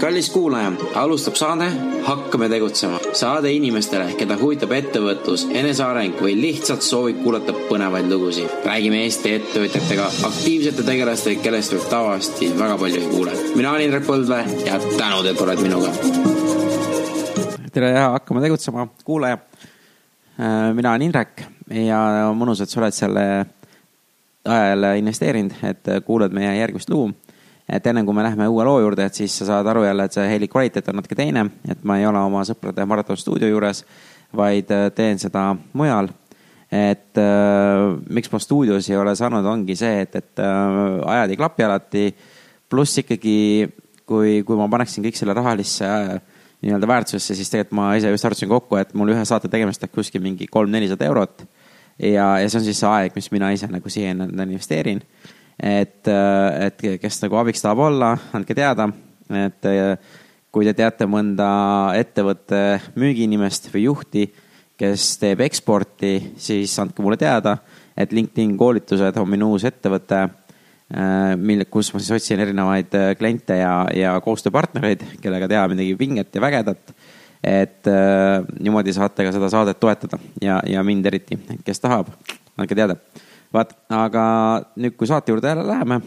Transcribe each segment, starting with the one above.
kallis kuulaja, alustab saade Hakkame tegutsema. saade inimestele, keda huvitab ettevõtlus, eneseareng või lihtsalt soovib kuulata põnevaid lugusid. räägime Eesti ettevõtjatega, aktiivsete tegelastega, kellest võib tavaliselt väga palju ei kuule. mina olen Indrek Põldvee ja tänud, et oled minuga. tere ja hakkame tegutsema, kuulaja. mina olen Indrek ja mõnus, et sa oled selle ajal investeerinud, et kuulad meie järgmist lugu et ennem kui me läheme uue loo juurde, et siis sa saad aru jälle, et see heli kvaliteet on natuke teine, et ma ei ole oma sõprade Maraton stuudio juures, vaid äh, teen seda mujal. et äh, miks ma stuudios ei ole saanud, ongi see, et, et äh, ajad ei klapi alati. pluss ikkagi, kui, kui ma paneksin kõik selle rahalisse äh, nii-öelda väärtusesse, siis tegelikult ma ise just arvutasin kokku, et mul ühe saate tegemist läheb kuskil mingi kolm-nelisada eurot. ja, ja see on siis see aeg, mis mina ise nagu siia investeerin et, äh, et kes nagu abiks tahab olla, andke teada, et äh, kui te teate mõnda ettevõtte müügiinimest või juhti, kes teeb eksporti, siis andke mulle teada, et LinkedIn koolitused on minu uus ettevõte, äh, mille, kus ma siis otsin erinevaid kliente ja, ja koostööpartnereid, kellega teha midagi vinget ja vägedat. et niimoodi saate ka seda saadet toetada ja, ja mind eriti, kes tahab, andke teada vaat, aga nüüd, kui saate juurde jälle läheme,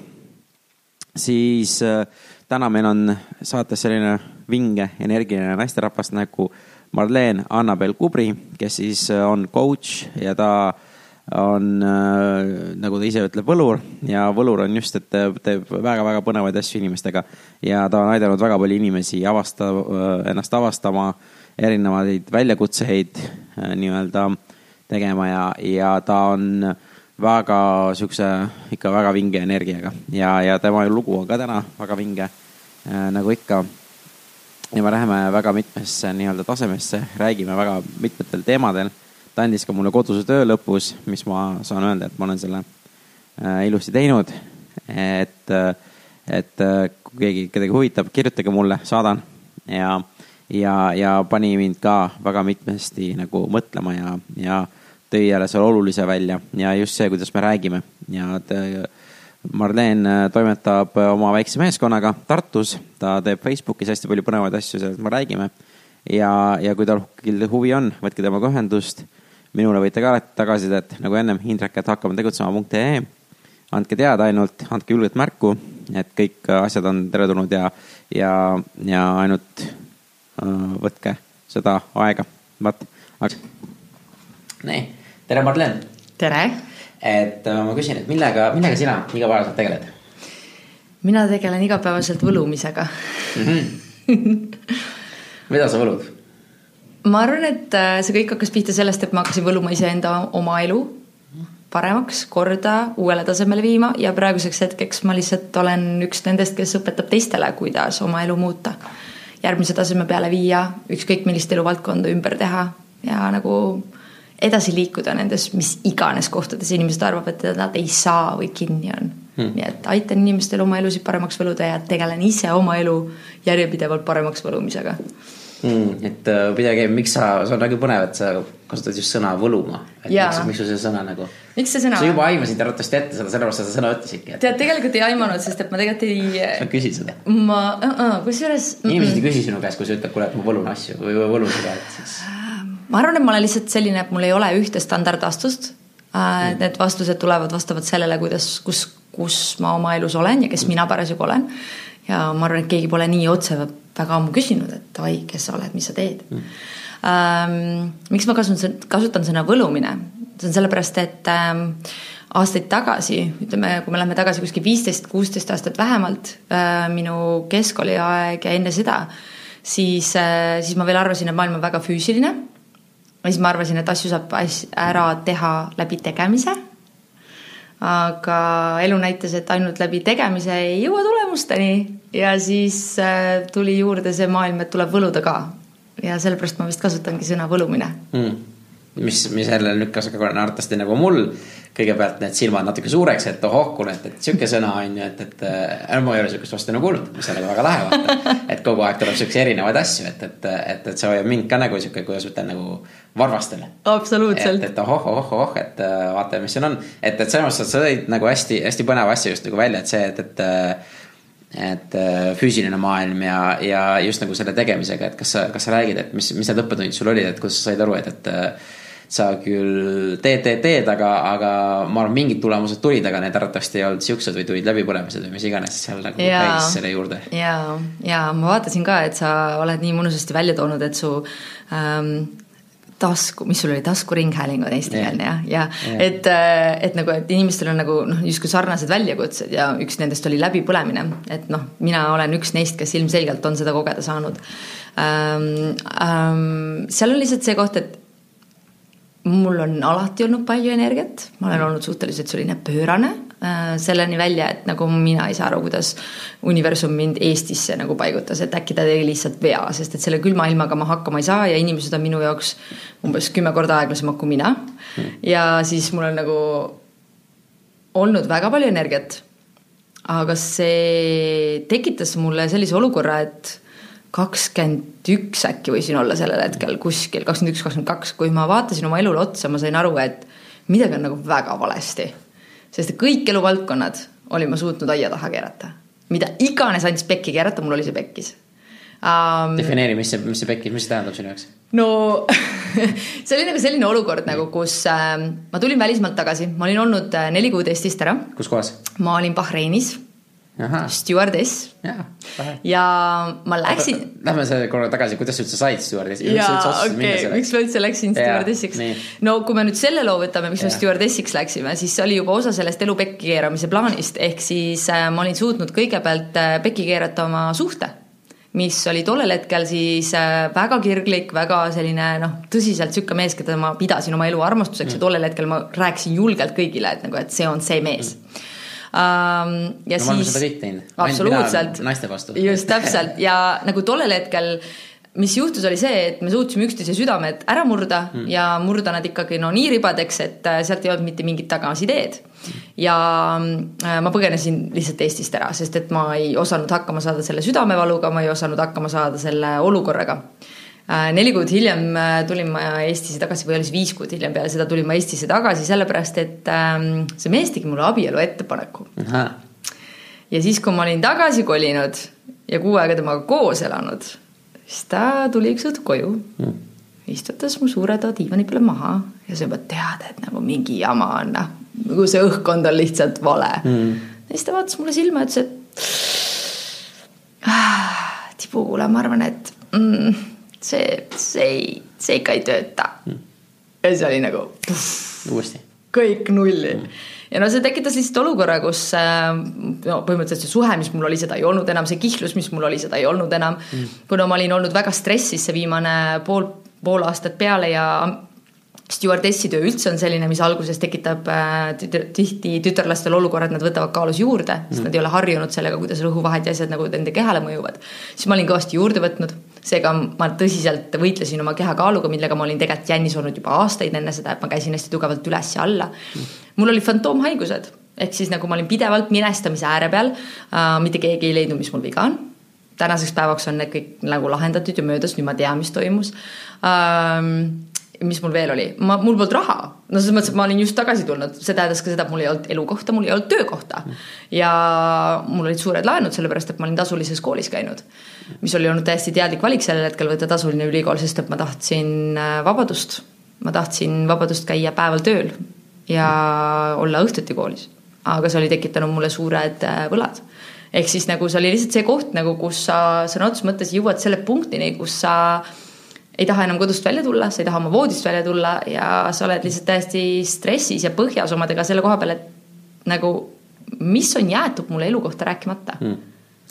siis äh, täna meil on saates selline vinge, energiline naisterahvas nagu Marleen Annabel Kubri, kes siis äh, on coach ja ta on äh,, nagu ta ise ütleb, võlur ja võlur on just, et teeb väga-väga põnevaid asju inimestega. ja ta on aidanud väga palju inimesi avasta, ennast avastama, erinevaid väljakutseid nii-öelda tegema ja, ja ta on äh, väga siukse, ikka väga vinge energiaga ja, ja tema lugu on ka täna väga vinge äh, nagu ikka. ja me läheme väga mitmesse nii-öelda tasemesse, räägime väga mitmetel teemadel. ta andis ka mulle koduse töö lõpus, mis ma saan öelda, et ma olen selle äh, ilusti teinud. et, et äh, kui keegi, kedagi huvitab, kirjutage mulle, saadan ja, ja, ja pani mind ka väga mitmesti nagu mõtlema ja, ja tõi jälle seal olulise välja ja just see, kuidas me räägime ja Marleen äh, toimetab äh, oma väikse meeskonnaga Tartus, ta teeb Facebookis hästi palju põnevaid asju, sellest me räägime. ja, ja kui tal huvi on, võtke temaga ühendust. minule võite ka alati tagasisidet, nagu ennem, Indrek, et hakkame tegutsema.ee. andke teada ainult, andke julgelt märku, et kõik asjad on teretulnud ja, ja, ja ainult uh, võtke seda aega, vaat. nii tere, Marlen. tere. et äh, ma küsin, et millega, millega sina igapäevaselt tegeled? mina tegelen igapäevaselt võlumisega mm. -hmm. mida sa võlud? ma arvan, et äh, see kõik hakkas pihta sellest, et ma hakkasin võluma iseenda oma elu paremaks, korda, uuele tasemele viima ja praeguseks hetkeks ma lihtsalt olen üks nendest, kes õpetab teistele, kuidas oma elu muuta. järgmise taseme peale viia, ükskõik millist eluvaldkonda ümber teha ja nagu edasi liikuda nendes mis iganes kohtades inimesed arvavad, et nad ei saa või kinni on hmm.. nii et aitan inimestel oma elusid paremaks võluda ja tegelen ise oma elu järjepidevalt paremaks võlumisega hmm,. et uh, pidage, miks sa, see on väga põnev, et sa kasutad just sõna võluma. et ja. miks, miks sul see sõna nagu. miks see sõna? sa juba aimasid arvatavasti ette seda, sellepärast sa seda sõna ütlesidki et.... tead, tegelikult ei aimanud, sest et ma tegelikult ei. sa küsid seda? ma uh, uh, kusjuures. inimesed ei küsi sinu käest, kui sa ütled, kuule, et ma võlun asju või võlun seda, et siis ma arvan, et ma olen lihtsalt selline, et mul ei ole ühte standardvastust äh,. Need vastused tulevad vastavalt sellele, kuidas, kus, kus ma oma elus olen ja kes mina parasjagu olen. ja ma arvan, et keegi pole nii otse väga ammu küsinud, et davai, kes sa oled, mis sa teed? Mm.. Ähm, miks ma kasutan, kasutan sõna võlumine, see on sellepärast, et ähm, aastaid tagasi, ütleme, kui me läheme tagasi kuskil viisteist, kuusteist aastat vähemalt äh,, minu keskkooliaeg ja enne seda, siis äh,, siis ma veel arvasin, et maailm on väga füüsiline ja siis ma arvasin, et asju saab ära teha läbi tegemise. aga elu näitas, et ainult läbi tegemise ei jõua tulemusteni ja siis äh, tuli juurde see maailm, et tuleb võluda ka. ja sellepärast ma vist kasutangi sõna võlumine mm mis, mis jälle lükkas ka arvatavasti nagu mul kõigepealt need silmad natuke suureks, et ohoh, kuule, et, et sihuke sõna on ju, et, et äh, ma ei ole sihukest vastu nagu kuulnud, mis sellega väga lahe vaata. et kogu aeg tuleb siukseid erinevaid asju, et, et, et, et see hoiab mind ka nagu sihuke, kuidas ütlen nagu varvastel. absoluutselt. et, et ohoh, ohoh, ohoh, et äh, vaata, mis siin on, et, et selles mõttes, et sa tõid nagu hästi-hästi põneva asja just nagu välja, et see, et, et et äh, füüsiline maailm ja, ja just nagu selle tegemisega, et kas sa, kas sa räägid, et mis, mis need õppetunnid sul olid, et kuidas sa said aru, et, et äh, sa küll teed, teed, teed, aga, aga ma arvan, mingid tulemused tulid, aga need arvatavasti ei olnud siuksed või tulid läbipõlemised või mis iganes seal nagu ja, käis selle juurde. ja, ja ma vaatasin ka, et sa oled nii mõnusasti välja toonud, et su ähm, tasku, mis sul oli, taskuringhääling on eestikeelne jah, ja, ja, ja et, äh, et nagu, et inimestel on nagu noh, justkui sarnased väljakutsed ja üks nendest oli läbipõlemine, et noh, mina olen üks neist, kes ilmselgelt on seda kogeda saanud. Ähm,. Ähm, seal on lihtsalt see koht, et mul on alati olnud palju energiat, ma olen olnud suhteliselt selline pöörane äh, selleni välja, et nagu mina ei saa aru, kuidas universum mind Eestisse nagu paigutas, et äkki ta tegi lihtsalt vea, sest et selle külma ilmaga ma hakkama ei saa ja inimesed on minu jaoks umbes kümme korda aeglasemad kui mina mm.. ja siis mul on nagu olnud väga palju energiat. aga see tekitas mulle sellise olukorra, et kakskümmend üks äkki võisin olla sellel hetkel kuskil, kakskümmend üks, kakskümmend kaks, kui ma vaatasin oma elule otsa, ma sain aru, et midagi on nagu väga valesti. sest kõik eluvaldkonnad olin ma suutnud aia taha keerata. mida iganes andis pekki keerata, mul oli see pekkis um,. defineeri, mis see, mis see pekkis, mis see tähendab sinu jaoks? no see oli nagu selline olukord nagu, kus äh, ma tulin välismaalt tagasi, ma olin olnud äh, neli kuud Eestist ära. kus kohas? ma olin Bahreinis stjuardess. ja ma läksin. Lähme selle korra tagasi, kuidas sa üldse said stjuardessi? jaa, okei, miks ma üldse läksin stjuardessiks? no kui me nüüd selle loo võtame, miks me stjuardessiks läksime, siis see oli juba osa sellest elu pekki keeramise plaanist, ehk siis äh, ma olin suutnud kõigepealt äh, pekki keerata oma suhte mis oli tollel hetkel siis äh, väga kirglik, väga selline noh, tõsiselt sihuke mees, keda ma pidasin oma elu armastuseks mm. ja tollel hetkel ma rääkisin julgelt kõigile, et nagu, et see on see mees mm. Ja no, siis. absoluutselt. naiste vastu. just täpselt ja nagu tollel hetkel mis juhtus, oli see, et me suutsime üksteise südamed ära murda mm. ja murda nad ikkagi no nii ribadeks, et äh, sealt ei olnud mitte mingit tagasiteed mm.. ja äh, ma põgenesin lihtsalt Eestist ära, sest et ma ei osanud hakkama saada selle südamevaluga, ma ei osanud hakkama saada selle olukorraga neli kuud hiljem äh, tulin ma Eestisse tagasi või oli see viis kuud hiljem peale seda tulin ma Eestisse tagasi, sellepärast et ähm, see mees tegi mulle abielu ettepaneku. ja siis, kui ma olin tagasi kolinud ja kuu aega temaga koos elanud, siis ta tuli üks õhtu koju mm., istutas mu suure toa diivani peale maha ja sa juba tead, et nagu mingi jama on, noh, nagu see õhkkond on lihtsalt vale mm.. ja siis ta vaatas mulle silma ja ütles, et ah, Tibu, kuule, ma arvan, et mm, see, see ei, see ikka ei tööta mm.. ja siis oli nagu. uuesti. kõik nulli mm. ja no see tekitas lihtsalt olukorra, kus äh, no põhimõtteliselt see suhe, mis mul oli, seda ei olnud enam, see kihlus, mis mul oli, seda ei olnud enam mm.. kuna ma olin olnud väga stressis see viimane pool, pool aastat peale ja stjuardessi töö üldse on selline, mis alguses tekitab äh, tihti tütarlastel olukorra, et nad võtavad kaalus juurde, sest mm. nad ei ole harjunud sellega, kuidas rõhuvahed ja asjad nagu nende kehale mõjuvad. siis ma olin kõvasti juurde võtnud, seega ma tõsiselt võitlesin oma kehakaaluga, millega ma olin tegelikult jännis olnud juba aastaid enne seda, et ma käisin hästi tugevalt üles ja alla. Mul olid fantoomhaigused, ehk siis nagu ma olin pidevalt minestamise ääre peal äh,, mitte keegi ei leidnud, mis mul viga on. Tänaseks päevaks on need kõik nagu lahendatud ja möödas, nüüd ma tean, mis toimus. Ähm, mis mul veel oli, ma, mul polnud raha, no selles mõttes, et ma olin just tagasi tulnud, see tähendas ka seda, et mul ei olnud elukohta, mul ei olnud töökohta. ja mul olid suured laenud, sellepärast et ma olin tasulises koolis käinud. mis oli olnud täiesti teadlik valik sellel hetkel võtta tasuline ülikool, sest et ma tahtsin äh, vabadust. ma tahtsin vabadust käia päeval tööl ja olla õhtuti koolis. aga see oli tekitanud mulle suured äh, võlad ehk siis nagu see oli lihtsalt see koht nagu, kus sa sõna otseses mõttes jõuad selle punktini, kus sa ei taha enam kodust välja tulla, sa ei taha oma voodist välja tulla ja sa oled lihtsalt täiesti stressis ja põhjas omadega selle koha peal, et nagu mis on jäetud mulle elu kohta rääkimata? Mm..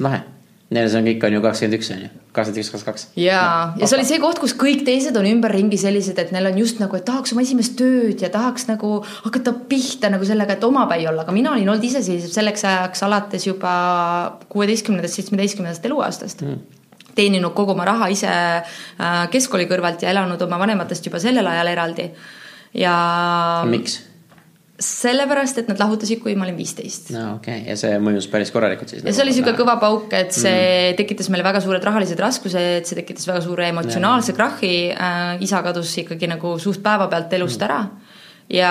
lahe. Neil see on kõik on ju kakskümmend üks on ju, kakskümmend üks, kakskümmend kaks. ja no,, ja see oli see koht, kus kõik teised on ümberringi sellised, et neil on just nagu, et tahaks oma esimest tööd ja tahaks nagu hakata pihta nagu sellega, et omapäi olla, aga mina olin olnud iseseisev selleks ajaks alates juba kuueteistkümnendast, seitsmeteistkümnendast eluaastast. Mm teeninud kogu oma raha ise äh, keskkooli kõrvalt ja elanud oma vanematest juba sellel ajal eraldi. ja. miks? sellepärast, et nad lahutasid, kui ma olin viisteist. no okei okay., ja see mõjus päris korralikult siis? ja see oli nagu kõva pauk, et see mm. tekitas meile väga suured rahalised raskused, see tekitas väga suure emotsionaalse krahhi äh,. isa kadus ikkagi nagu suht päevapealt elust mm. ära ja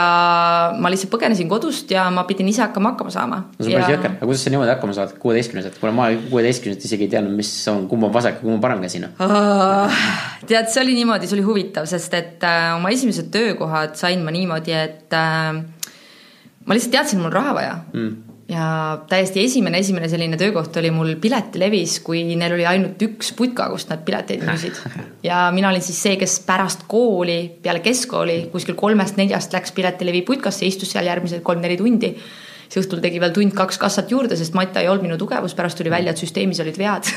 ma lihtsalt põgenesin kodust ja ma pidin ise hakkama hakkama saama. no see on päris jõhker, aga kuidas sa niimoodi hakkama saad, kuueteistkümneselt, kuna ma kuueteistkümneselt isegi ei teadnud, mis on, kumb on vasak ja kumb on parem käsi noh. tead, see oli niimoodi, see oli huvitav, sest et äh, oma esimesed töökohad sain ma niimoodi, et äh, ma lihtsalt teadsin, mul on raha vaja. Mm ja täiesti esimene, esimene selline töökoht oli mul Piletilevis, kui neil oli ainult üks putka, kust nad pileteid müüsid. ja mina olin siis see, kes pärast kooli, peale keskkooli kuskil kolmest-neljast läks Piletilevi putkasse, istus seal järgmised kolm-neli tundi. siis õhtul tegi veel tund-kaks kassat juurde, sest matta ei olnud minu tugevus, pärast tuli välja, et süsteemis olid vead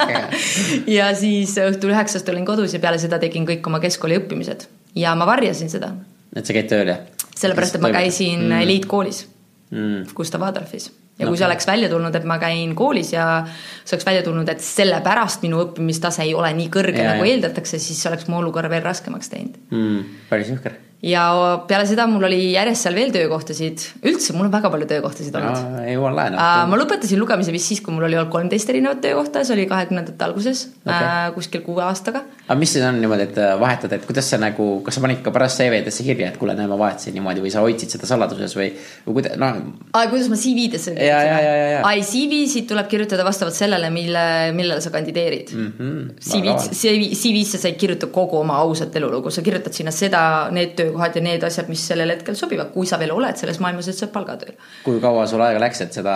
ja siis õhtul üheksast olin kodus ja peale seda tegin kõik oma keskkooli õppimised ja ma varjasin seda. et sa käid tööl, jah? sellepärast, et ma käisin mm. eliitkoolis mm. Gustav Adolfis. ja kui no. see oleks välja tulnud, et ma käin koolis ja see oleks välja tulnud, et sellepärast minu õppimistase ei ole nii kõrge, nagu ja. eeldatakse, siis oleks mu olukorra veel raskemaks teinud mm,. päris jõhker ja peale seda mul oli järjest seal veel töökohtasid, üldse mul on väga palju töökohtasid olnud. ei jõua laenata. ma lõpetasin lugemise vist siis, kui mul oli olnud kolmteist erinevat töökohta, see oli kahekümnendate alguses okay. äh, kuskil kuue aastaga. aga mis siis on niimoodi, et äh, vahetad, et kuidas sa nagu, kas sa panid ka pärast CV-desse kirja, et kuule, näe, ma vahetasin niimoodi või sa hoidsid seda saladuses või, või kuida-, noh. kuidas ma CV-desse ai, CV-sid tuleb kirjutada vastavalt sellele, mille, millele sa kandideerid mm. -hmm. CV-d, CV, CV-sse sa ei kirjuta kogu oma ausat elulugu, sa kirjutad sinna seda, need töökohad ja need asjad mis sellel hetkel sobivad, kui sa veel oled selles maailmas, et sa oled palgatööl. kui kaua sul aega läks, et seda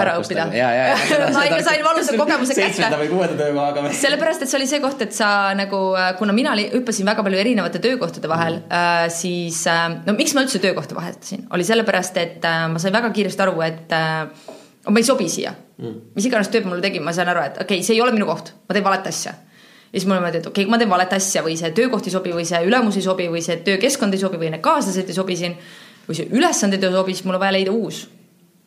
ära õppida? ma ikka sain valusa kogemuse kätte. seitsmenda või kuuenda töökohaga või? sellepärast, et see oli see koht, et sa nagu, kuna mina hüppasin väga palju erinevate töökohtade vahel mm., äh, siis äh, no miks ma üldse töökohta vahetasin, oli sellepärast, et äh, ma sain väga kiiresti aru, et äh, ma ei sobi siia mm.. mis iganes tööd mulle tegin, ma sain aru, et okei okay,, see ei ole minu koht, ma teen valet asja ja siis mulle mõeldi, et okei okay,, ma teen valet asja või see töökoht ei sobi või see ülemus ei sobi või see töökeskkond ei sobi või need kaaslased ei sobi siin või see ülesanded ei sobi, siis mul on vaja leida uus.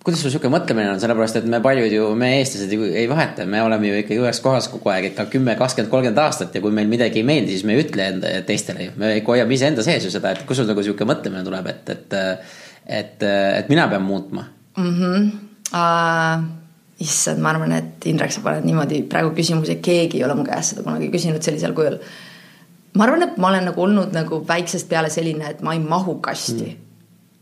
Kuidas sul sihuke mõtlemine on, sellepärast et me paljud ju, me eestlased ju ei vaheta, me oleme ju ikkagi ühes kohas kogu aeg ikka kümme, kakskümmend, kolmkümmend aastat ja kui meil midagi ei meeldi, siis me ei ütle enda teistele ju, me ikka hoiame iseenda sees ju seda, et kus sul nagu sihuke mõtlemine tuleb, et, et, et, et mina pean muutma? Mm. -hmm. Uh issand, ma arvan, et Indrek, sa paned niimoodi praegu küsimuse, keegi ei ole mu käest seda kunagi küsinud sellisel kujul. ma arvan, et ma olen nagu olnud nagu väiksest peale selline, et ma ei mahu kasti. Mm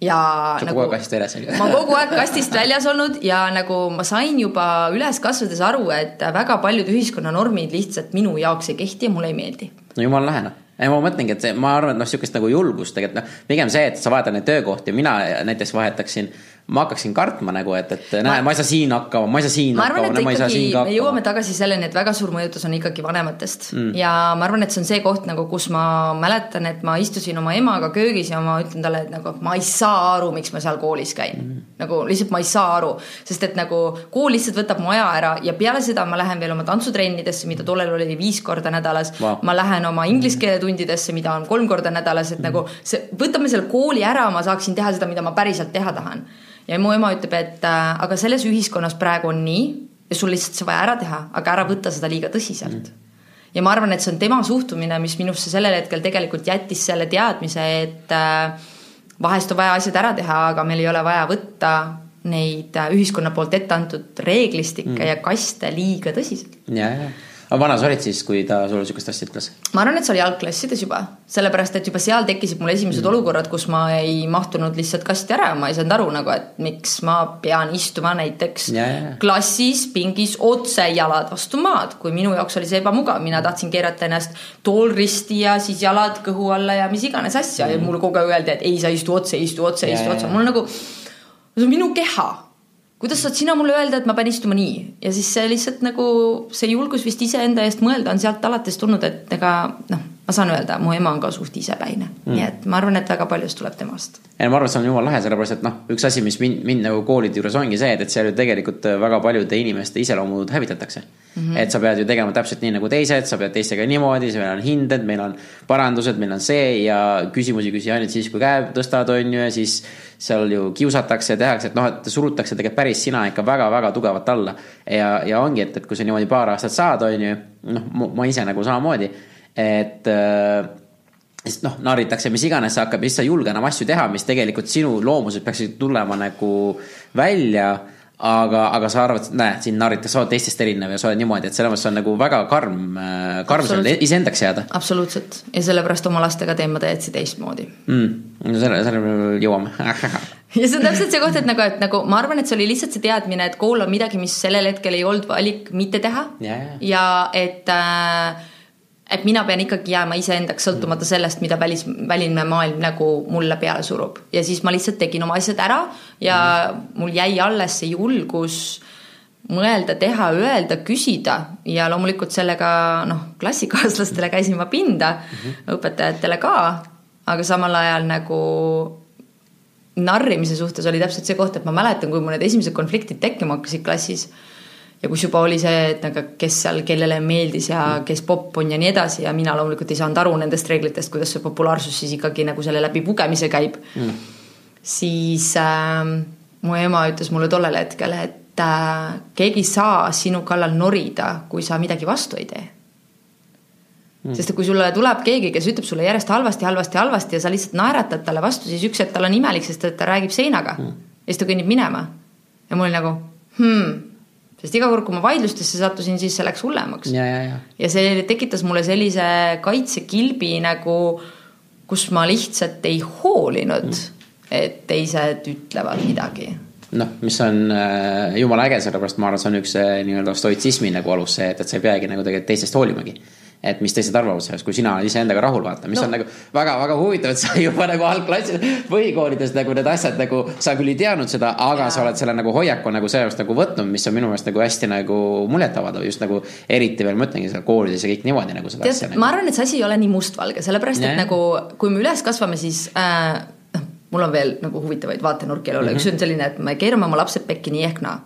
ja sa nagu, kogu aeg kastist väljas olnud ma kogu aeg kastist väljas olnud ja nagu ma sain juba üles kasvades aru, et väga paljud ühiskonnanormid lihtsalt minu jaoks ei kehti ja mulle ei meeldi. no jumala lahe noh ei, ma mõtlengi, et see, ma arvan, et noh, sihukest nagu julgust tegelikult noh, pigem see, et sa vahetad neid töökohti, mina näiteks vahetaksin ma hakkaksin kartma nagu, et, et näe, ma ei saa siin hakkama, ma ei saa siin ma arvan, hakkama, ma ei saa siin ka hakkama. me jõuame tagasi selleni, et väga suur mõjutus on ikkagi vanematest mm. ja ma arvan, et see on see koht nagu, kus ma mäletan, et ma istusin oma emaga köögis ja ma ütlen talle, et nagu ma ei saa aru, miks ma seal koolis käin mm.. nagu lihtsalt ma ei saa aru, sest et nagu kool lihtsalt võtab mu aja ära ja peale seda ma lähen veel oma tantsutrennidesse, mida tollel oli viis korda nädalas wow.. ma lähen oma inglise keele tundidesse, mida on kolm korda nädalas, et mm. nagu see, võtame selle kooli ära, ma saaksin teha seda, mida ma päriselt teha tahan ja mu ema ütleb, et äh, aga selles ühiskonnas praegu on nii ja sul lihtsalt see vaja ära teha, aga ära võta seda liiga tõsiselt mm. ja ma arvan, et see on tema suhtumine, mis minusse sellel hetkel tegelikult jättis selle teadmise, et äh, vahest on vaja asjad ära teha, aga meil ei ole vaja võtta neid äh, ühiskonna poolt ette antud reeglistikke mm. ja kaste liiga tõsiselt. ja, ja vana sa olid siis, kui ta sulle sihukest asja ütles? ma arvan, et see oli algklassides juba, sellepärast et juba seal tekkisid mul esimesed mm. olukorrad, kus ma ei mahtunud lihtsalt kasti ära ja ma ei saanud aru nagu, et miks ma pean istuma näiteks ja, ja. klassis pingis otse jalad vastu maad, kui minu jaoks oli see ebamugav, mina tahtsin keerata ennast tool risti ja siis jalad kõhu alla ja mis iganes asja mm. ja mulle kogu aeg öeldi, et ei, sa istu otse, istu otse, istu otse, mul nagu, see on minu keha kuidas saad sina mulle öelda, et ma pean istuma nii? Ja siis see lihtsalt nagu see julgus vist iseenda eest mõelda on sealt alates tulnud, et ega noh, ma saan öelda, mu ema on ka suht isepäine mm., nii et ma arvan, et väga paljust tuleb temast. ei, ma arvan, et see on jumala lahe, sellepärast et noh, üks asi, mis mind, mind nagu koolide juures ongi see, et, et seal ju tegelikult väga paljude inimeste iseloomud hävitatakse mm. -hmm. et sa pead ju tegema täpselt nii nagu teised, sa pead teistega niimoodi, meil on hinded, meil on parandused, meil on see ja küsimusi küsi ainult siis, kui käe tõstad, on ju, ja siis seal ju kiusatakse, tehakse, et noh, et surutakse tegelikult päris sina ikka väga-väga tugevalt alla. ja, ja ongi, et, et kui sa niimoodi paar aastat saad, on ju, noh, ma ise nagu samamoodi, et äh, siis noh, narritakse, mis iganes hakkab ja siis sa ei julge enam asju teha, mis tegelikult sinu loomuses peaksid tulema nagu välja aga, aga sa arvad, näe, sind narritakse, sa oled teistest erinev ja sa oled niimoodi, et selles mõttes on nagu väga karm, äh, karm seal iseendaks jääda. absoluutselt ja sellepärast oma lastega teen ma täiesti teistmoodi mm,. no selle, sellele jõuame ja see on täpselt see koht, et nagu, et nagu ma arvan, et see oli lihtsalt see teadmine, et kool on midagi, mis sellel hetkel ei olnud valik mitte teha. Ja, ja. ja et äh, et mina pean ikkagi jääma iseendaks, sõltumata sellest, mida välis, väline maailm nagu mulle peale surub. ja siis ma lihtsalt tegin oma asjad ära ja mul jäi alles see julgus mõelda, teha, öelda, küsida ja loomulikult sellega noh, klassikaaslastele käisin ma pinda mm, -hmm. õpetajatele ka, aga samal ajal nagu narrimise suhtes oli täpselt see koht, et ma mäletan, kui mul need esimesed konfliktid tekkima hakkasid klassis ja kus juba oli see, et nagu kes seal kellele meeldis ja kes popp on ja nii edasi ja mina loomulikult ei saanud aru nendest reeglitest, kuidas see populaarsus siis ikkagi nagu selle läbi pugemise käib. Mm.. siis äh, mu ema ütles mulle tollel hetkel, et äh, keegi ei saa sinu kallal norida, kui sa midagi vastu ei tee. Mm.. sest kui sulle tuleb keegi, kes ütleb sulle järjest halvasti, halvasti, halvasti ja sa lihtsalt naeratad talle vastu, siis üks hetk tal on imelik, sest et ta räägib seinaga. Mm. ja siis ta kõnnib minema. ja mul nagu hmm sest iga kord, kui ma vaidlustesse sattusin, siis see läks hullemaks. ja, ja, ja. see tekitas mulle sellise kaitsekilbi nagu, kus ma lihtsalt ei hoolinud mm., et teised ütlevad midagi noh, mis on äh, jumala äge, sellepärast ma arvan, see on üks äh, nii-öelda stoitsismi nagu alus see, et, et sa ei peagi nagu tegelikult teistest hoolimagi et mis teised arvavad sellest, kui sina iseendaga rahul, vaata, mis no. on nagu väga-väga huvitav, et sa juba nagu algklassis, põhikoolides nagu need asjad nagu, sa küll ei teadnud seda, aga ja. sa oled selle nagu hoiaku nagu sellest nagu võtnud, mis on minu meelest nagu hästi nagu muljetavaldav, just nagu eriti veel ma ütlengi seal koolides ja kõik niimoodi nagu seda Tead, asja. Nagu. ma arvan, et see asi ei ole nii mustvalge, sellepärast et ja. nagu kui me üles kasvame, siis äh, noh, mul on veel nagu huvitavaid vaatenurki elule mm, -hmm. üks on selline, et me keerame oma lapsed pekki nii ehk naa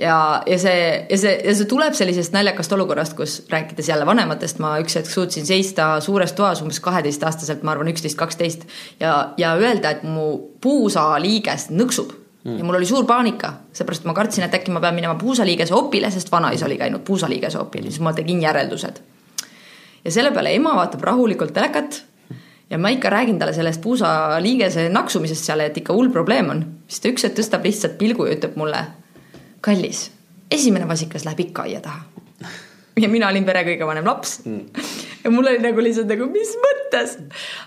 ja, ja see, ja see, ja see tuleb sellisest naljakast olukorrast, kus rääkides jälle vanematest, ma üks hetk suutsin seista suures toas umbes kaheteistaastaselt, ma arvan, üksteist, kaksteist ja, ja öelda, et mu puusaliiges nõksub mm. ja mul oli suur paanika, seepärast ma kartsin, et äkki ma pean minema puusaliigese opile, sest vanaisa oli käinud puusaliigese opil, siis ma tegin järeldused. ja selle peale ema vaatab rahulikult telekat ja ma ikka räägin talle sellest puusaliigese naksumisest seal, et ikka hull probleem on, siis ta üks hetk tõstab lihtsalt pilgu ja ütleb mulle kallis, esimene vasikas läheb ikka aia taha. ja mina olin pere kõige vanem laps mm. ja mul oli nagu lihtsalt nagu, mis mõttes.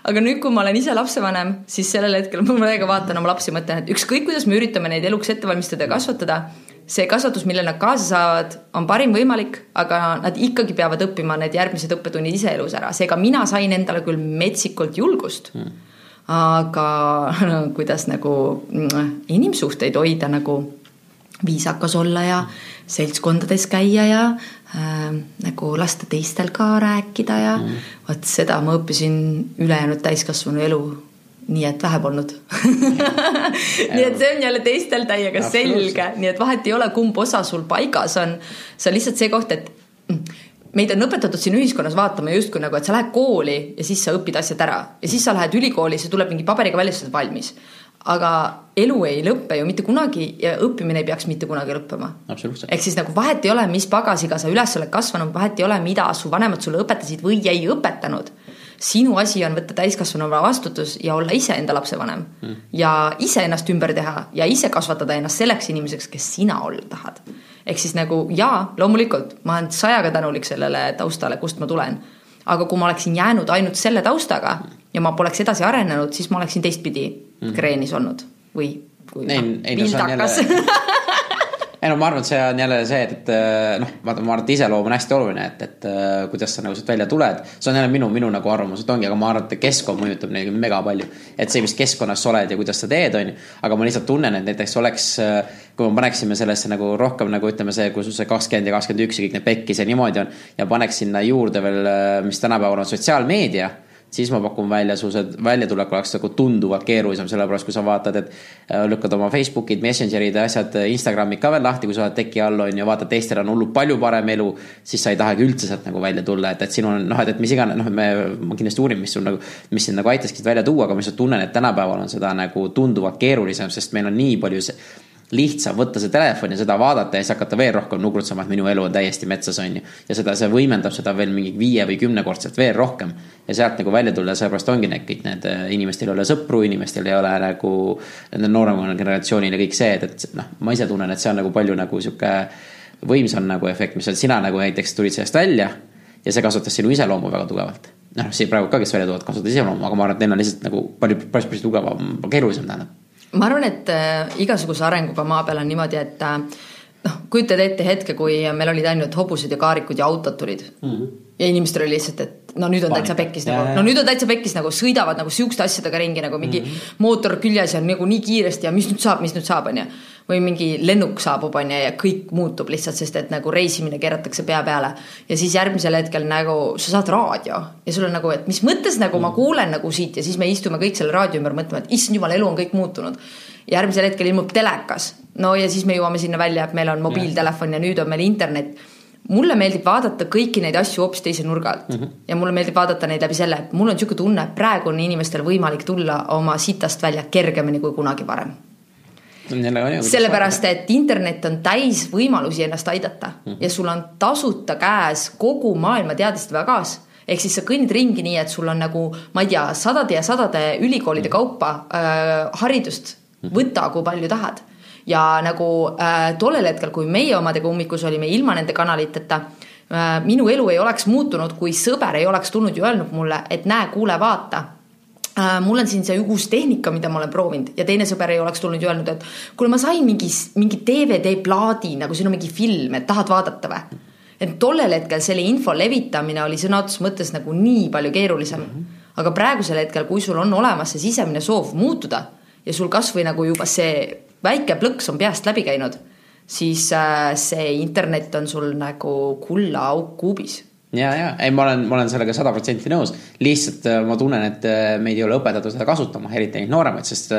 aga nüüd, kui ma olen ise lapsevanem, siis sellel hetkel ma praegu vaatan oma lapsi, mõtlen, et ükskõik, kuidas me üritame neid eluks ette valmistada ja kasvatada, see kasvatus, millele nad kaasa saavad, on parim võimalik, aga nad ikkagi peavad õppima need järgmised õppetunnid ise elus ära, seega mina sain endale küll metsikult julgust mm. aga no, kuidas nagu inimsuhteid hoida nagu viisakas olla ja seltskondades käia ja äh, nagu lasta teistel ka rääkida ja mm. vot seda ma õppisin ülejäänud täiskasvanu elu nii et vähe polnud. Nii et see on jälle teistel täiega selge, nii et vahet ei ole, kumb osa sul paigas on. see on lihtsalt see koht, et mm, meid on õpetatud siin ühiskonnas vaatama justkui nagu, et sa lähed kooli ja siis sa õpid asjad ära. Ja siis sa lähed ülikooli, see tuleb mingi paberiga välja, sa oled valmis aga elu ei lõpe ju mitte kunagi ja õppimine ei peaks mitte kunagi lõppema. ehk siis nagu vahet ei ole, mis pagasiga sa üles oled kasvanud, vahet ei ole, mida su vanemad sulle õpetasid või ei õpetanud. sinu asi on võtta täiskasvanuna vastutus ja olla iseenda lapsevanem mm. ja ise ennast ümber teha ja ise kasvatada ennast selleks inimeseks, kes sina olla tahad. ehk siis nagu jaa, loomulikult ma olen sajaga tänulik sellele taustale, kust ma tulen aga kui ma oleksin jäänud ainult selle taustaga ja ma poleks edasi arenenud, siis ma oleksin teistpidi mm. kreenis olnud või kui ei, noh, ei, vildakas no, ei no ma arvan, et see on jälle see, et, et äh, noh, vaata, ma arvan, et iseloom on hästi oluline, et, et äh, kuidas sa nagu sealt välja tuled. see on jälle minu, minu nagu arvamus, et ongi, aga ma arvan, et keskkond mõjutab neid mega palju. et see, mis keskkonnas sa oled ja kuidas sa teed, on ju. aga ma lihtsalt tunnen, et näiteks oleks, äh, kui me paneksime sellesse nagu rohkem nagu ütleme, see, kus see kakskümmend ja kakskümmend üks ja kõik need pekkis ja niimoodi on. ja paneks sinna juurde veel, mis tänapäeval on sotsiaalmeedia siis ma pakun välja, su see väljatulek oleks nagu tunduvalt keerulisem, sellepärast kui sa vaatad, et äh, lükkad oma Facebookid, Messengerid ja asjad, äh, Instagramid ka veel lahti, kui sa oled teki all on ju, vaatad, teistel on hullult palju parem elu, siis sa ei tahagi üldse sealt nagu välja tulla, et, et siin on noh, et, et mis iganes, noh, me, ma kindlasti uurin, mis sul nagu, mis sind nagu aitaski välja tuua, aga ma lihtsalt tunnen, et tänapäeval on seda nagu tunduvalt keerulisem, sest meil on nii palju see lihtsam võtta see telefon ja seda vaadata ja siis hakata veel rohkem nugrutsema, et minu elu on täiesti metsas, on ju. ja seda, see võimendab seda veel mingi viie või kümnekordselt veel rohkem. ja sealt nagu välja tulla, sellepärast ongi need kõik need, äh, inimestel ei ole sõpru, inimestel ei ole nagu. Nendel nooremal generatsioonil ja kõik see, et, et noh, ma ise tunnen, et see on nagu palju nagu sihuke võimsam nagu efekt, mis on sina nagu näiteks tulid sellest välja. ja see kasvatas sinu iseloomu väga tugevalt noh, see praegu ka, kes välja tulevad, kasutavad iseloomu, aga ma arvan, et neil on lihtsalt nagu palju, päris, päris tugevam, keerulisem tähendab. Ma arvan, et äh, igasuguse arenguga maa peal on niimoodi, et äh, noh, kujutad ette hetke, kui meil olid ainult hobused ja kaarikud ja autod tulid mm. -hmm. ja inimestel oli lihtsalt, et no nüüd on täitsa pekkis nagu, no nüüd on täitsa pekkis nagu sõidavad nagu siukeste asjadega ringi nagu mingi mm -hmm. mootor küljes ja nagu nii kiiresti ja mis nüüd saab, mis nüüd saab, onju. Või mingi lennuk saabub, onju, ja kõik muutub lihtsalt, sest et nagu reisimine keeratakse pea peale. ja siis järgmisel hetkel nagu sa saad raadio ja sul on nagu, et mis mõttes nagu ma kuulen nagu siit ja siis me istume kõik selle raadio ümber mõtlema, et issand jumal, elu on kõik muutunud. järgmisel hetkel ilmub telekas no ja siis me jõuame sinna välja, et meil on mobiiltelefon ja nüüd on meil internet. mulle meeldib vaadata kõiki neid asju hoopis teise nurga alt mm -hmm. ja mulle meeldib vaadata neid läbi selle, et mul on niisugune tunne, et praegu on inimestel võimalik tulla oma sitast välja kergemini kui kunagi varem sellepärast, et internet on täis võimalusi ennast aidata mm -hmm. ja sul on tasuta käes kogu maailma teadlaste pagas ehk siis sa kõnnid ringi nii, et sul on nagu, ma ei tea, sadade ja sadade ülikoolide mhm. kaupa äh, haridust, mhm. võta, kui palju tahad ja nagu äh, tollel hetkel, kui meie omadega ummikus olime ilma nende kanaliteta äh,, minu elu ei oleks muutunud, kui sõber ei oleks tulnud ja öelnud mulle, et näe, kuule, vaata mul on siin see uus tehnika, mida ma olen proovinud ja teine sõber ei oleks tulnud ja öelnud, et kuule, ma sain mingi, mingi DVD-plaadi, nagu siin on mingi film, et tahad vaadata või? et tollel hetkel selle info levitamine oli sõna otseses mõttes nagu nii palju keerulisem mm. -hmm. aga praegusel hetkel, kui sul on olemas see sisemine soov muutuda ja sul kasvõi nagu juba see väike plõks on peast läbi käinud, siis äh, see internet on sul nagu kullaauk kuubis ja, ja ei, ma olen, ma olen sellega sada protsenti nõus. lihtsalt äh, ma tunnen, et äh, meid ei ole õpetatud seda kasutama, eriti neid nooremaid, sest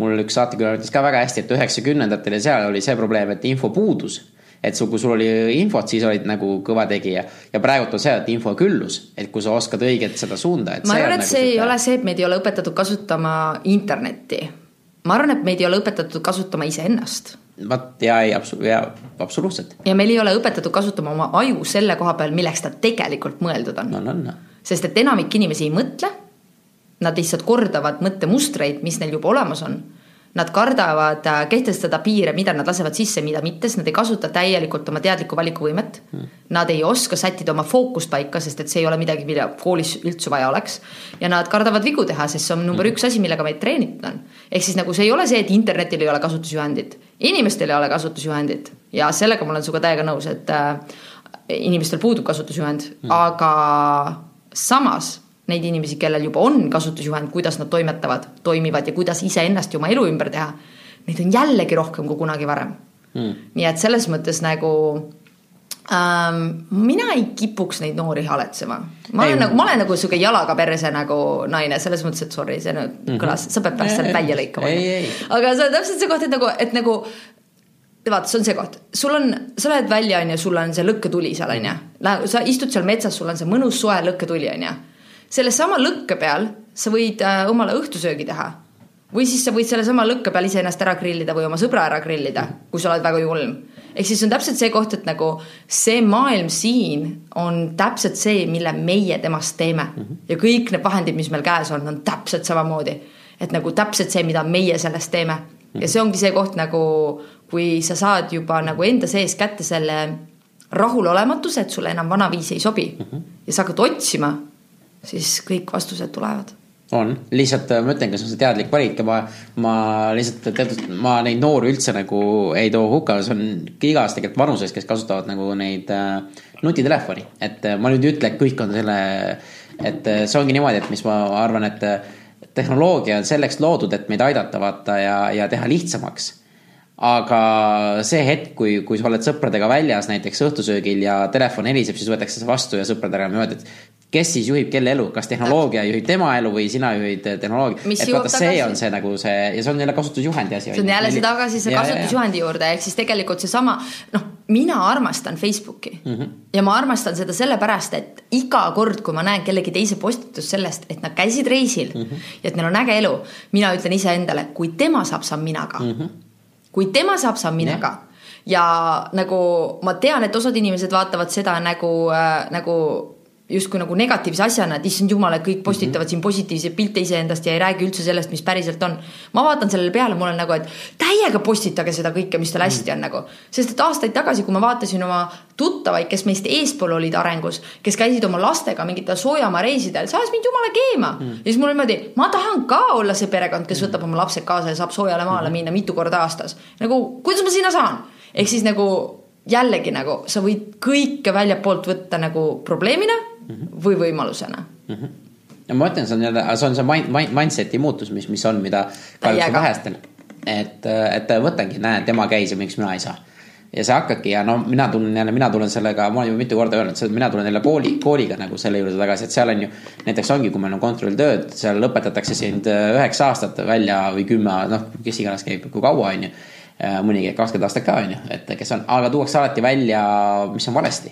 mul üks saatekülaline ütles ka väga hästi, et üheksakümnendatel ja seal oli see probleem, et info puudus. et sul, kui sul oli infot, siis olid nagu kõva tegija ja praegult on see, et info küllus, et kui sa oskad õiget seda suunda. ma arvan, et nagu see ei ole see, et meid ei ole õpetatud kasutama internetti ma arvan, et meid ei ole õpetatud kasutama iseennast. Vot ja ei, ja absoluutselt. ja meil ei ole õpetatud kasutama oma aju selle koha peal, milleks ta tegelikult mõeldud on no,. No, no. sest et enamik inimesi ei mõtle. Nad lihtsalt kordavad mõttemustreid, mis neil juba olemas on Nad kardavad äh, kehtestada piire, mida nad lasevad sisse, mida mitte, sest nad ei kasuta täielikult oma teadlikku valikuvõimet mm.. Nad ei oska sättida oma fookust paika, sest et see ei ole midagi, mida koolis üldse vaja oleks. ja nad kardavad vigu teha, sest see on number mm. üks asi, millega meid treenitud on. ehk siis nagu see ei ole see, et internetil ei ole kasutusjuhendit, inimestel ei ole kasutusjuhendit ja sellega ma olen sinuga täiega nõus, et äh, inimestel puudub kasutusjuhend mm., aga samas neid inimesi, kellel juba on kasutusjuhend, kuidas nad toimetavad, toimivad ja kuidas iseennast ja oma elu ümber teha. Neid on jällegi rohkem kui kunagi varem mm.. nii et selles mõttes nagu ähm, mina ei kipuks neid noori haletsema. ma olen ei, nagu, ma olen nagu sihuke jalaga perse nagu naine, selles mõttes, et sorry, see nüüd mm -hmm. kõlas, sa pead pärast selle välja lõikama. aga see on täpselt see koht, et nagu, et nagu vaata, see on see koht, sul on, sa lähed välja, on ju, sul on see lõkketuli seal, on ju. sa istud seal metsas, sul on see mõnus soe lõkketuli, on ju sellesama lõkke peal sa võid äh, omale õhtusöögi teha. või siis sa võid sellesama lõkke peal iseennast ära grillida või oma sõbra ära grillida, kui sa oled väga julm. ehk siis on täpselt see koht, et nagu see maailm siin on täpselt see, mille meie temast teeme mm. -hmm. ja kõik need vahendid, mis meil käes on, on täpselt samamoodi. et nagu täpselt see, mida meie sellest teeme. ja see ongi see koht nagu, kui sa saad juba nagu enda sees kätte selle rahulolematuse, et sulle enam vanaviisi ei sobi mm. -hmm. ja sa hakkad otsima siis kõik vastused tulevad. On, lihtsalt äh, ma ütlengi, see on see teadlik valik ja ma, ma lihtsalt teatud, ma neid noori üldse nagu ei too hukka, see on igas tegelikult vanuses, kes kasutavad nagu neid äh, nutitelefoni. et äh, ma nüüd ei ütle, et kõik on selle, et äh, see ongi niimoodi, et mis ma arvan, et tehnoloogia on selleks loodud, et meid aidata vaata ja, ja teha lihtsamaks. Aga see hetk, kui, kui sa oled sõpradega väljas näiteks õhtusöögil ja telefon heliseb, siis võetakse see vastu ja sõpradele öeldakse, et kes siis juhib kelle elu, kas tehnoloogia juhib tema elu või sina juhid eh, tehnoloogia. et vaata, see on see nagu see ja see on jälle kasutusjuhendi asi. see on jälle see tagasi see kasutusjuhendi juurde, ehk siis tegelikult seesama, noh, mina armastan Facebooki mm -hmm. ja ma armastan seda sellepärast, et iga kord, kui ma näen kellegi teise postitust sellest, et nad käisid reisil mm -hmm. ja et neil on äge elu, mina ütlen iseendale, kui tema saab, saan mina ka mm. -hmm. kui tema saab, saan mina ka ja nagu ma tean, et osad inimesed vaatavad seda nagu äh,, nagu justkui nagu negatiivse asjana, et issand jumal, et kõik postitavad mm -hmm. siin positiivseid pilte iseendast ja ei räägi üldse sellest, mis päriselt on. ma vaatan sellele peale, mul on nagu, et täiega postitage seda kõike, mis teil hästi on nagu. sest et aastaid tagasi, kui ma vaatasin oma tuttavaid, kes meist eespool olid arengus, kes käisid oma lastega mingitel soojamaa reisidel, see ajas mind jumala keema mm. -hmm. ja siis mul niimoodi, ma tahan ka olla see perekond, kes võtab oma lapsed kaasa ja saab soojale maale mm -hmm. minna mitu korda aastas. nagu, kuidas ma sinna saan? ehk siis nagu jällegi nagu sa võid kõike väljapoolt võtta nagu probleemina -hmm. Või võimalusena mm. -hmm. ja ma ütlen, see on jälle, see on see mind, mind, mindset'i muutus, mis, mis on, mida kahjuks on vähestel. et, et võtangi, näe, tema käis ja miks mina ei saa ja sa hakkadki ja no mina tunnen jälle, mina tulen sellega, ma olen juba mitu korda öelnud, mina tulen jälle kooli, kooliga nagu selle juurde tagasi, et seal on ju. näiteks ongi, kui meil on kontrolltööd, seal õpetatakse sind üheksa aastat välja või kümme, noh, kes iganes käib, kui kaua, on ju Äh, mõni käib kakskümmend aastat ka, on ju, et kes on, aga tuuakse alati välja, mis on valesti.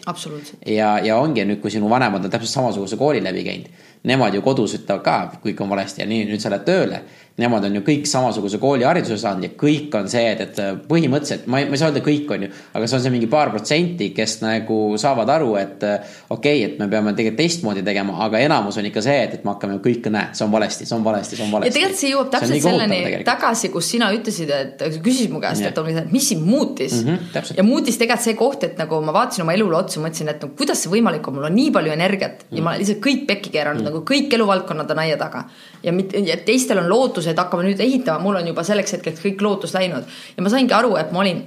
ja, ja ongi nüüd, kui sinu vanemad on täpselt samasuguse kooli läbi käinud, nemad ju kodus ütlevad ka, kõik on valesti ja nii, nüüd sa lähed tööle nemad on ju kõik samasuguse koolihariduse saanud ja kõik on see, et, et põhimõtteliselt ma ei, ma ei saa öelda kõik on ju, aga see on see mingi paar protsenti, kes nagu saavad aru, et okei okay,, et me peame tegelikult teistmoodi tegema, aga enamus on ikka see, et, et me hakkame kõike, näe, see on valesti, see on valesti, see on valesti. ja tegelikult see jõuab täpselt see selleni tagasi, kus sina ütlesid, et küsisid mu käest, et, et mis sind muutis mm. -hmm, ja muutis tegelikult see koht, et nagu ma vaatasin oma elule otsa, mõtlesin, et no kuidas see võimalik on, mul on nii palju energiat mm -hmm. ja ma olen lihtsalt kõik pekki keeranud mm, -hmm. nagu kõik eluvaldkonnad on aia taga. ja, ja teistel on lootus, et hakkame nüüd ehitama, mul on juba selleks hetkeks kõik lootus läinud. ja ma saingi aru, et ma olin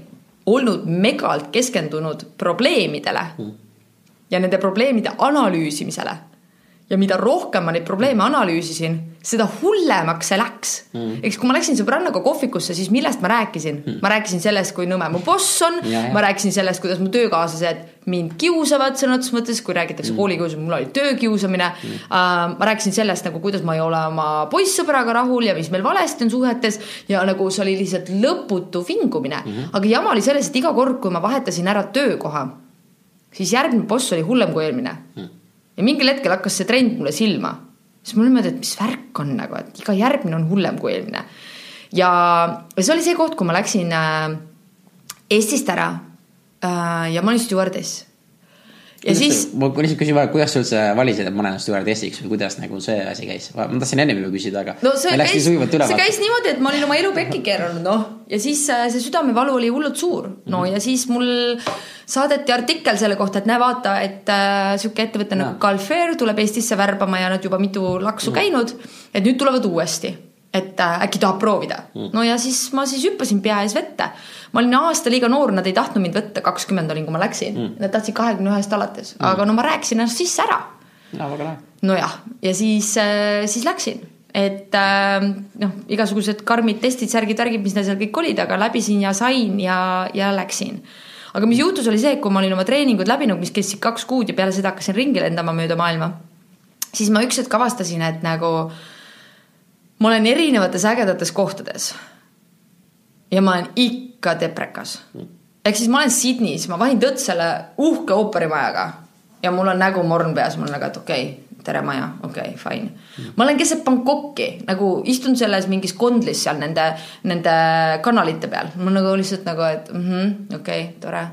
olnud megalt keskendunud probleemidele mm. ja nende probleemide analüüsimisele. Ja mida rohkem ma neid probleeme analüüsisin seda hullemaks see läks mm.. eks kui ma läksin sõbrannaga kohvikusse, siis millest ma rääkisin mm.? ma rääkisin sellest, kui nõme mu boss on, ma rääkisin sellest, kuidas mu töökaaslased mind kiusavad sõna otseses mõttes, kui räägitakse mm. koolikiusamisest, mul oli töökiusamine mm.. Uh, ma rääkisin sellest nagu, kuidas ma ei ole oma poissõbraga rahul ja mis meil valesti on suhetes ja nagu see oli lihtsalt lõputu vingumine mm. -hmm. aga jama oli selles, et iga kord, kui ma vahetasin ära töökoha, siis järgmine boss oli hullem kui eelmine mm.. Ja mingil hetkel hakkas see trend mulle silma siis mul niimoodi, et mis värk on nagu, et iga järgmine on hullem kui eelmine. ja, see oli see koht, kui ma läksin äh, Eestist ära äh, ja ma olin stjuardess ja kuidas siis. ma lihtsalt küsin vahele, kuidas sa üldse valisid, et ma olen stjuardessiks või kuidas nagu see asi käis? ma tahtsin ennem juba küsida, aga. no see käis, see käis niimoodi, et ma olin oma elu pekki keeranud, noh. ja siis äh, see südamevalu oli hullult suur. no mm -hmm. ja siis mul saadeti artikkel selle kohta, et näe, vaata, et äh, sihuke ettevõte nagu Galfair tuleb Eestisse värbama ja nad juba mitu laksu mm -hmm. käinud. et nüüd tulevad uuesti et äh, äkki tahab proovida mm.. no ja siis ma siis hüppasin pea ees vette. Ma olin aasta liiga noor, nad ei tahtnud mind võtta, kakskümmend olin, kui ma läksin mm.. Nad tahtsid kahekümne ühest alates mm., aga no ma rääkisin ennast sisse ära. nojah, ja siis äh,, siis läksin, et äh, noh, igasugused karmid testid, särgid, värgid, mis neil seal kõik olid, aga läbisin ja sain ja, ja läksin aga mis juhtus, oli see, et kui ma olin oma treeningud läbinud, mis kestsid kaks kuud ja peale seda hakkasin ringi lendama mööda maailma, siis ma üks hetk avastasin, et nagu ma olen erinevates ägedates kohtades. ja ma olen ikka deprekas. ehk siis ma olen Sydneys, ma vahin tõtt selle uhke ooperimajaga ja mul on nägu morn peas, mul on nagu, et okei okay,, tere maja, okei okay,, fine mm.. ma olen keset Bangkoki nagu istun selles mingis kondlis seal nende, nende kanalite peal, mul nagu lihtsalt nagu, et mhmh, okei okay,, tore.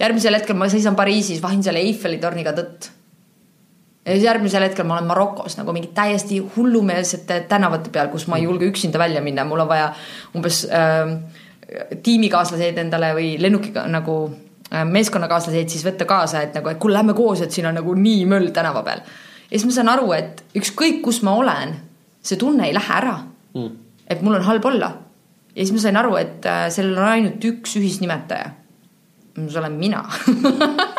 järgmisel hetkel ma seisan Pariisis, vahin selle Eiffeli torniga tõtt ja siis järgmisel hetkel ma olen Marokos nagu mingi täiesti hullumeelsete tänavate peal, kus ma ei julge üksinda välja minna, mul on vaja umbes äh, tiimikaaslaseid endale või lennukiga nagu äh, meeskonnakaaslaseid siis võtta kaasa, et nagu, et kuule, lähme koos, et siin on nagu nii möll tänava peal. ja siis ma saan aru, et ükskõik, kus ma olen, see tunne ei lähe ära mm.. et mul on halb olla. ja siis ma sain aru, et äh, sellel on ainult üks ühisnimetaja. see olen mina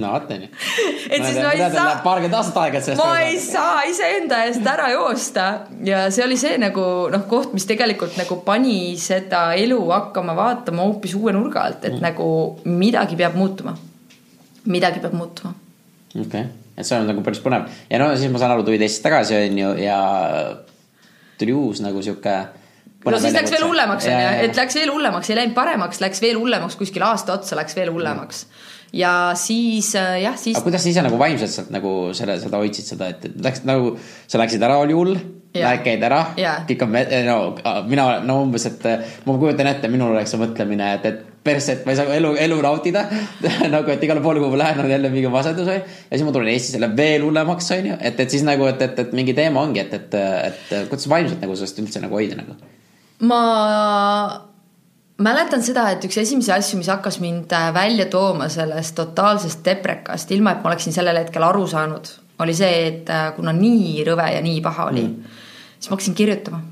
no vot onju. et siis ma ei saa. paarkümmend aastat aega, et sellest. ma ei saa iseenda eest ära joosta ja see oli see nagu noh, koht, mis tegelikult nagu pani seda elu hakkama vaatama hoopis uue nurga alt, et mm. nagu midagi peab muutuma. midagi peab muutuma. okei okay., et see on nagu päris põnev ja no siis ma saan aru, tulid Eestist tagasi onju ja tuli uus nagu sihuke no siis läks veel hullemaks onju, et läks veel hullemaks, ei läinud paremaks, läks veel hullemaks, kuskil aasta otsa läks veel hullemaks mm ja siis äh, jah, siis. aga kuidas sa ise nagu vaimselt sealt nagu selle, seda hoidsid seda, et läks nagu, sa läksid ära, oli hull. Lähed, käid ära yeah., kõik on, no mina, no umbes, et ma kujutan ette, minul oleks see mõtlemine, et, et persse, et ma ei saa elu, elu nautida. nagu, et igale poole, kuhu ma lähen, on jälle mingi masendus, onju. ja siis ma tulen Eestisse, läheb veel hullemaks, onju. et, et siis nagu, et, et, et mingi teema ongi, et, et, et kuidas vaimselt nagu sellest üldse nagu hoida nagu. ma mäletan seda, et üks esimesi asju, mis hakkas mind äh, välja tooma sellest totaalsest deprekast, ilma et ma oleksin sellel hetkel aru saanud, oli see, et äh, kuna nii rõve ja nii paha oli mm., siis ma hakkasin kirjutama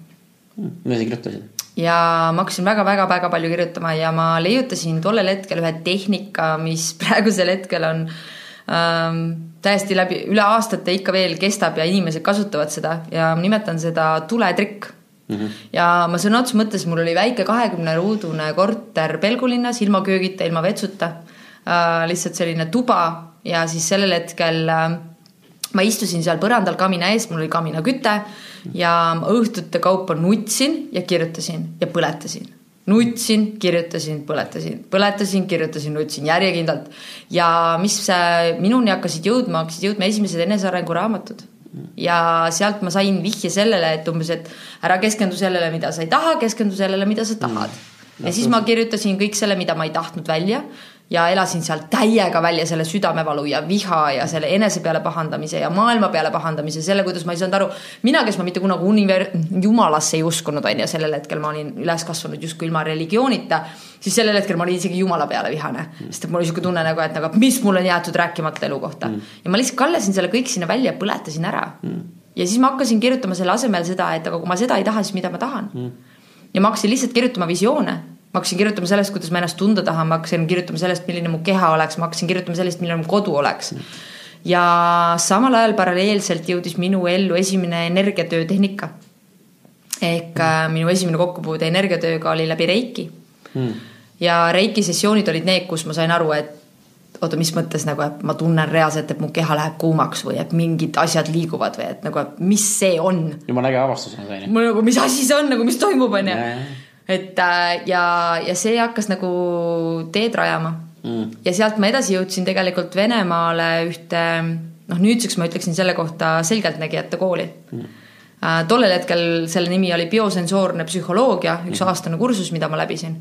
mida sa kirjutasid? ja ma hakkasin väga-väga-väga palju kirjutama ja ma leiutasin tollel hetkel ühe tehnika, mis praegusel hetkel on ähm, täiesti läbi, üle aastate ikka veel kestab ja inimesed kasutavad seda ja ma nimetan seda tuletrikk mm. -hmm. ja ma sõna otseses mõttes, mul oli väike kahekümne ruudune korter Pelgulinnas ilma köögita, ilma vetsuta äh,, lihtsalt selline tuba ja siis sellel hetkel äh, ma istusin seal põrandal kamina ees, mul oli kaminaküte ja õhtute kaupa nutsin ja kirjutasin ja põletasin. nutsin, kirjutasin, põletasin, põletasin, kirjutasin, nutsin järjekindlalt. ja mis äh, minuni hakkasid jõudma, hakkasid jõudma esimesed enesearengu raamatud. Ja sealt ma sain vihje sellele, et umbes, et ära keskendu sellele, mida sa ei taha, keskendu sellele, mida sa tahad. ja siis ma kirjutasin kõik selle, mida ma ei tahtnud välja ja elasin seal täiega välja selle südamevalu ja viha ja selle enese peale pahandamise ja maailma peale pahandamise, selle, kuidas ma ei saanud aru, mina, kes ma mitte kunagi univer-, jumalasse ei uskunud, on ju, sellel hetkel ma olin üles kasvanud justkui ilma religioonita, siis sellel hetkel ma olin isegi jumala peale vihane, sest et mul oli sihuke tunne nagu, et nagu mis mul on jäetud rääkimata elu kohta mm. ja ma lihtsalt kallasin selle kõik sinna välja ja põletasin ära mm. ja siis ma hakkasin kirjutama selle asemel seda, et aga kui ma seda ei taha, siis mida ma tahan mm. ja ma hakkasin lihtsalt kirjutama visioone ma hakkasin kirjutama sellest, kuidas ma ennast tunda tahan, ma hakkasin kirjutama sellest, milline mu keha oleks, ma hakkasin kirjutama sellest, milline mu kodu oleks. ja samal ajal paralleelselt jõudis minu ellu esimene energiatöö tehnika. ehk mm. minu esimene kokkupuude energiatööga oli läbi Reiki mm.. ja Reiki sessioonid olid need, kus ma sain aru, et oota, mis mõttes nagu, et ma tunnen reaalselt, et mu keha läheb kuumaks või et mingid asjad liiguvad või et nagu, et mis see on. jumala äge avastus on see onju. mul nagu, mis asi see on nagu, mis toimub, onju et äh, ja, ja see hakkas nagu teed rajama mm. ja sealt ma edasi jõudsin tegelikult Venemaale ühte noh, nüüdseks ma ütleksin selle kohta selgeltnägijate kooli mm. äh,. tollel hetkel selle nimi oli biosensoorne psühholoogia, üks mm. aastane kursus, mida ma läbisin.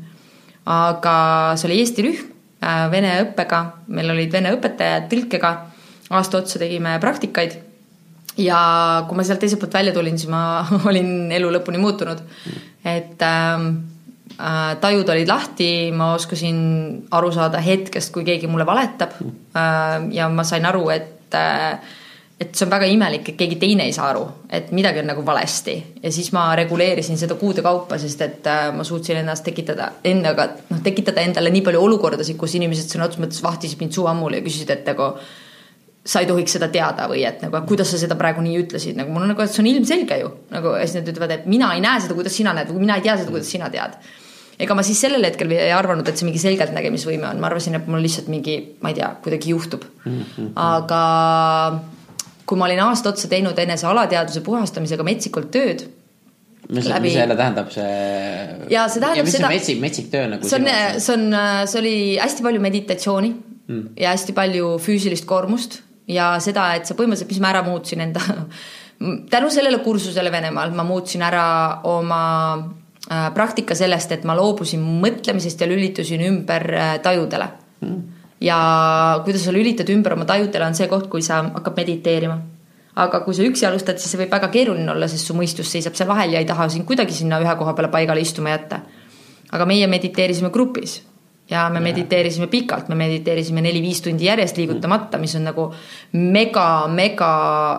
aga see oli Eesti rühm äh, vene õppega, meil olid vene õpetajad tõlkega, aasta otsa tegime praktikaid ja kui ma sealt teiselt poolt välja tulin, siis ma olin elu lõpuni muutunud. Et ähm, äh, tajud olid lahti, ma oskasin aru saada hetkest, kui keegi mulle valetab. Äh, ja ma sain aru, et äh, et see on väga imelik, et keegi teine ei saa aru, et midagi on nagu valesti. Ja siis ma reguleerisin seda kuude kaupa, sest et äh, ma suutsin ennast tekitada endaga, noh tekitada endale nii palju olukordasid, kus inimesed sõna otseses mõttes vahtisid mind suu ammuli ja küsisid, et nagu sa ei tohiks seda teada või et nagu, kuidas sa seda praegu nii ütlesid, nagu mul on nagu, et see on ilmselge ju nagu ja siis nad ütlevad, et mina ei näe seda, kuidas sina näed või mina ei tea seda, kuidas sina tead. ega ma siis sellel hetkel ei arvanud, et see mingi selgeltnägemisvõime on, ma arvasin, et mul lihtsalt mingi, ma ei tea, kuidagi juhtub mm. -hmm. aga kui ma olin aasta otsa teinud enese alateadvuse puhastamisega metsikult tööd mis Läbi- mis jälle tähendab, see. ja see tähendab mis seda metsik, metsik töö nagu. see on, see on, see oli hästi palju meditatsiooni mm. ja hästi palju füüsilist koormust ja seda, et sa põhimõtteliselt, mis ma ära muutsin enda, tänu sellele kursusele Venemaal ma muutsin ära oma äh, praktika sellest, et ma loobusin mõtlemisest ja lülitusin ümber äh, tajudele mm.. ja kuidas sa lülitad ümber oma tajudele, on see koht, kui sa hakkad mediteerima aga kui sa üksi alustad, siis see võib väga keeruline olla, sest su mõistus seisab seal vahel ja ei taha sind kuidagi sinna ühe koha peale paigale istuma jätta. aga meie mediteerisime grupis ja me ja. mediteerisime pikalt, me mediteerisime neli-viis tundi järjest liigutamata, mis on nagu mega, mega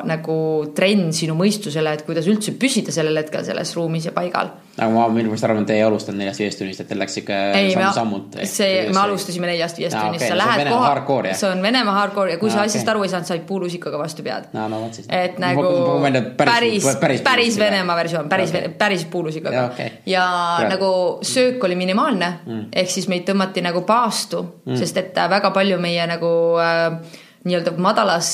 nagu trenn sinu mõistusele, et kuidas üldse püsida sellel hetkel selles ruumis ja paigal. aga ma minu meelest arvan, et teie ei alustanud neljast-viiest tunnist, et teil läks me samm-sammult. see, me alustasime neljast-viiest tunnist, okei, sa no lähed jah? see on Venemaa hardcore ja kui Aa, sa okei. asjast aru ei saanud, said puulusikaga vastu pead. no no et nagu päris, päris, päris Venemaa versioon, päris okay., päris puulusikaga Jaa, okei. ja Kurat. nagu söök oli minimaalne mm., ehk siis meid tõmmati nagu paastu mm., sest et äh, väga palju meie nagu äh, nii-öelda madalas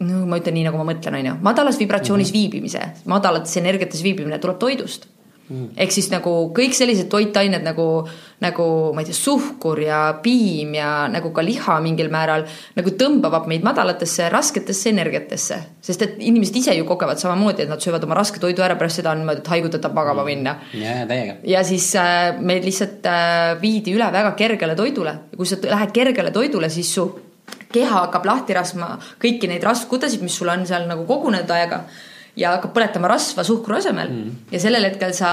no ma ütlen nii, nagu ma mõtlen, on ju, madalas vibratsioonis mm -hmm. viibimise, madalates energiates viibimine tuleb toidust. Mm.. ehk siis nagu kõik sellised toitained nagu, nagu ma ei tea, suhkur ja piim ja nagu ka liha mingil määral nagu tõmbavad meid madalatesse rasketesse energiatesse. sest et inimesed ise ju kogevad samamoodi, et nad söövad oma raske toidu ära, pärast seda on niimoodi, et haigutada magama mm. minna. ja, täiega. ja siis äh, meid lihtsalt äh, viidi üle väga kergele toidule ja kui sa lähed kergele toidule, siis su keha hakkab lahti rasvama kõiki neid rasvkudesid, mis sul on seal nagu kogunenud aega ja hakkab põletama rasva suhkru asemel mm. ja sellel hetkel sa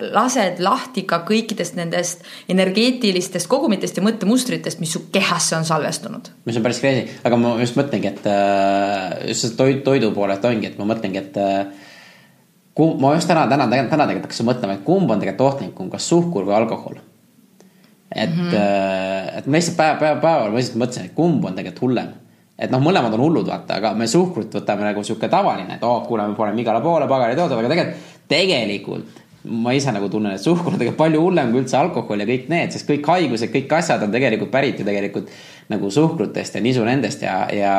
lased lahti ka kõikidest nendest energeetilistest kogumitest ja mõttemustritest, mis su kehasse on salvestunud. mis on päris crazy, aga ma just mõtlengi, et äh, just see toit, toidu poolelt ongi, et ma mõtlengi, et äh, kumb, ma just täna, täna, täna tegelikult hakkasin mõtlema, et kumb on tegelikult ohtlikum, kas suhkur või alkohol. et mm, -hmm. et ma lihtsalt päev, päev, päeval ma lihtsalt mõtlesin, et kumb on tegelikult hullem et noh, mõlemad on hullud, vaata, aga me suhkrut võtame nagu sihuke tavaline, et oo oh,, kuule, me paneme igale poole pagaritoodud, aga tegelikult, tegelikult ma ise nagu tunnen, et suhkur on tegelikult palju hullem kui üldse alkohol ja kõik need, sest kõik haigused, kõik asjad on tegelikult pärit ju tegelikult nagu suhkrutest ja nisu nendest ja, ja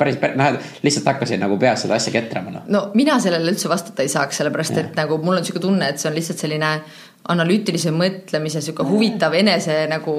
päris, päris, noh, lihtsalt hakkasin nagu peas seda asja ketrama, noh. no mina sellele üldse vastata ei saaks, sellepärast ja. et nagu mul on sihuke tunne, et see on lihtsalt selline analüütilise mõtlemise sihuke huvitav enese nagu,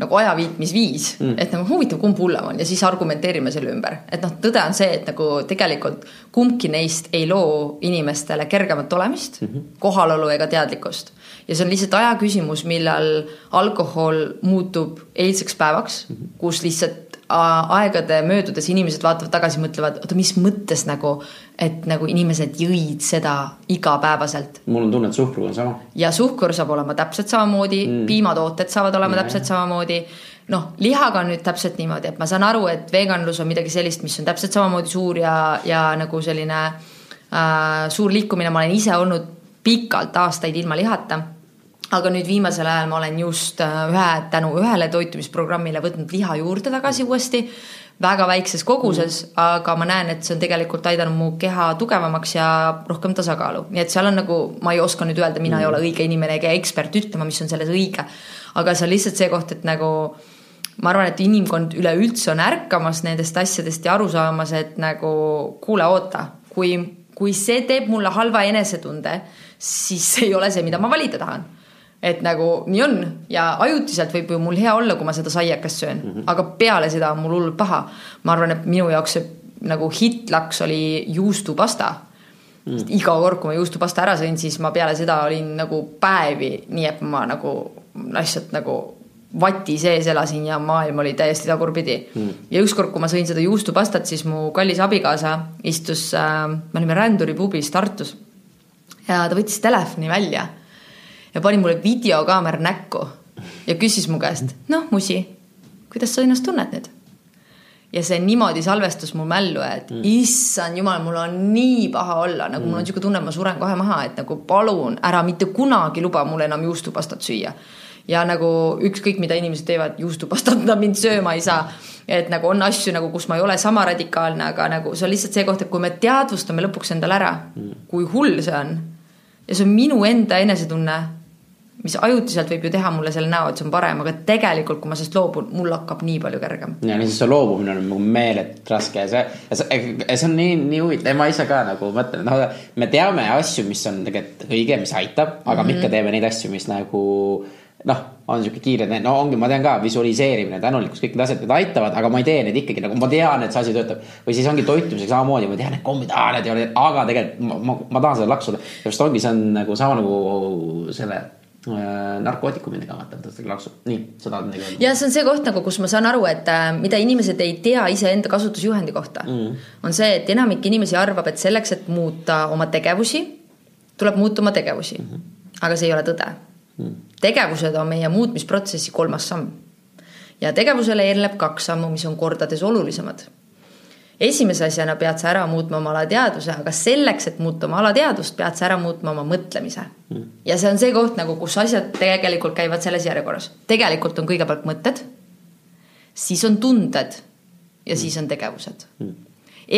nagu ajaviitmisviis mm.. et nagu huvitav, kumb hullem on ja siis argumenteerime selle ümber. et noh, tõde on see, et nagu tegelikult kumbki neist ei loo inimestele kergemat olemist mm, -hmm. kohalolu ega teadlikkust. ja see on lihtsalt aja küsimus, millal alkohol muutub eilseks päevaks mm, -hmm. kus lihtsalt aegade möödudes inimesed vaatavad tagasi, mõtlevad, oota, mis mõttes nagu, et nagu inimesed jõid seda igapäevaselt. mul on tunne, et suhkruga on sama. ja suhkur saab olema täpselt samamoodi mm., piimatooted saavad olema ja. täpselt samamoodi. noh, lihaga on nüüd täpselt niimoodi, et ma saan aru, et veganlus on midagi sellist, mis on täpselt samamoodi suur ja, ja nagu selline äh, suur liikumine, ma olen ise olnud pikalt aastaid ilma lihata aga nüüd viimasel ajal ma olen just äh, ühe, tänu ühele toitumisprogrammile võtnud liha juurde tagasi uuesti väga väikses koguses mm., aga ma näen, et see on tegelikult aidanud mu keha tugevamaks ja rohkem tasakaalu, nii et seal on nagu, ma ei oska nüüd öelda, mina mm. ei ole õige inimene ega ekspert ütlema, mis on selles õige. aga see on lihtsalt see koht, et nagu ma arvan, et inimkond üleüldse on ärkamas nendest asjadest ja aru saamas, et nagu kuule, oota, kui, kui see teeb mulle halva enesetunde, siis see ei ole see, mida ma valida tahan et nagu nii on. Ja ajutiselt võib ju mul hea olla, kui ma seda saiakest söön. Mm, -hmm. aga peale seda on mul hullult paha. ma arvan, et minu jaoks see nagu hitlaks oli juustupasta. Mm.. iga kord, kui ma juustupasta ära sõin, siis ma peale seda olin nagu päevi, nii et ma nagu lihtsalt nagu vati sees elasin ja maailm oli täiesti tagurpidi. Mm.. ja ükskord, kui ma sõin seda juustupastat, siis mu kallis abikaasa istus äh,, me olime Ränduri pubis Tartus. ja ta võttis telefoni välja ja pani mulle videokaamera näkku ja küsis mu käest, noh, musi, kuidas sa ennast tunned nüüd? ja see niimoodi salvestas mu mällu, et mm. issand jumal, mul on nii paha olla, nagu mm. mul on niisugune tunne, et ma suren kohe maha, et nagu palun ära mitte kunagi luba mulle enam juustupastat süüa. ja nagu ükskõik, mida inimesed teevad, juustupastat nad mind sööma ei saa. et nagu on asju nagu, kus ma ei ole sama radikaalne, aga nagu see on lihtsalt see koht, et kui me teadvustame lõpuks endale ära mm., kui hull see on ja see on minu enda enesetunne mis ajutiselt võib ju teha mulle selle näo, et see on parem, aga tegelikult, kui ma sellest loobun, mul hakkab nii palju kergem. ja siis see loobumine on nagu meeletult raske ja see, see, see on nii, nii huvitav, ma ise ka nagu mõtlen, noh, me teame asju, mis on tegelikult õige, mis aitab, aga mm -hmm. me ikka teeme neid asju, mis nagu noh, on sihuke kiire, no ongi, ma tean ka, visualiseerimine, tänulikkus, kõik need asjad, need aitavad, aga ma ei tee neid ikkagi nagu, ma tean, et see asi töötab. või siis ongi toitumisega samamoodi, ma tean, et kommid, need ei ole, aga tegelikult ma, ma, ma tahan seda laksuda. ja just ongi, see on nagu sama nagu selle narkootikumidega vaata, võtad laksu, nii, sa tahad midagi öelda? ja see on see koht nagu, kus ma saan aru, et äh, mida inimesed ei tea iseenda kasutusjuhendi kohta mm., on see, et enamik inimesi arvab, et selleks, et muuta oma tegevusi, tuleb muuta oma tegevusi mm. -hmm. aga see ei ole tõde mm.. tegevused on meie muutmisprotsessi kolmas samm. ja tegevusele eelneb kaks sammu, mis on kordades olulisemad esimese asjana pead sa ära muutma oma alateadvuse, aga selleks, et muuta oma alateadvust, pead sa ära muutma oma mõtlemise mm.. ja see on see koht nagu, kus asjad tegelikult käivad selles järjekorras. tegelikult on kõigepealt mõtted, siis on tunded ja mm. siis on tegevused mm..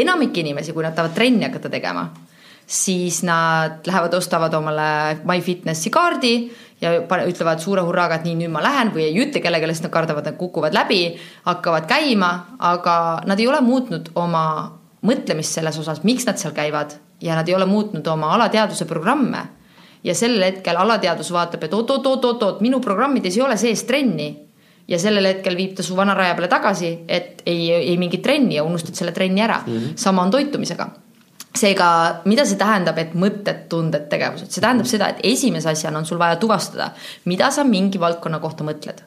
enamik inimesi, kui nad tahavad trenni hakata tegema, siis nad lähevad, ostavad omale MyFitnessi kaardi ja ütlevad suure hurraaga, et nii, nüüd ma lähen või ei ütle kellelegi, sest nad kardavad, nad kukuvad läbi, hakkavad käima, aga nad ei ole muutnud oma mõtlemist selles osas, miks nad seal käivad ja nad ei ole muutnud oma alateadvuse programme. ja sellel hetkel alateadvus vaatab, et oot-oot-oot-oot, minu programmides ei ole sees trenni ja sellel hetkel viib ta su vana raja peale tagasi, et ei, ei mingit trenni ja unustad selle trenni ära mm. -hmm. sama on toitumisega. Seega, mida see tähendab, et mõtted, tunded, tegevused, see tähendab seda, et esimese asjana on sul vaja tuvastada, mida sa mingi valdkonna kohta mõtled.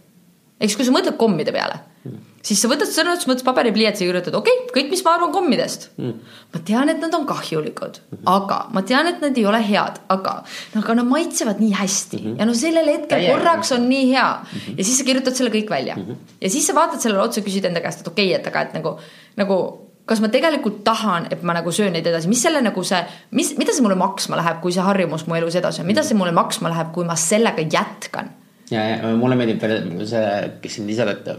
eks kui sa mõtled kommide peale mm, siis sa võtad sõnastusmõttes paberipliiatsi ja kirjutad, okei okay,, kõik, mis ma arvan kommidest mm.. ma tean, et nad on kahjulikud mm, -hmm. aga ma tean, et nad ei ole head, aga no aga nad maitsevad nii hästi mm -hmm. ja no sellel hetkel ja, korraks on nii hea mm. -hmm. ja siis sa kirjutad selle kõik välja mm. -hmm. ja siis sa vaatad sellele otsa, küsid enda käest, et okei okay,, et aga et nagu, nagu kas ma tegelikult tahan, et ma nagu söön neid edasi, mis selle nagu see, mis, mida see mulle maksma läheb, kui see harjumus mu elus edasi on, mida see mulle maksma läheb, kui ma sellega jätkan? ja, ja mulle meeldib veel see, kes siin lisab, et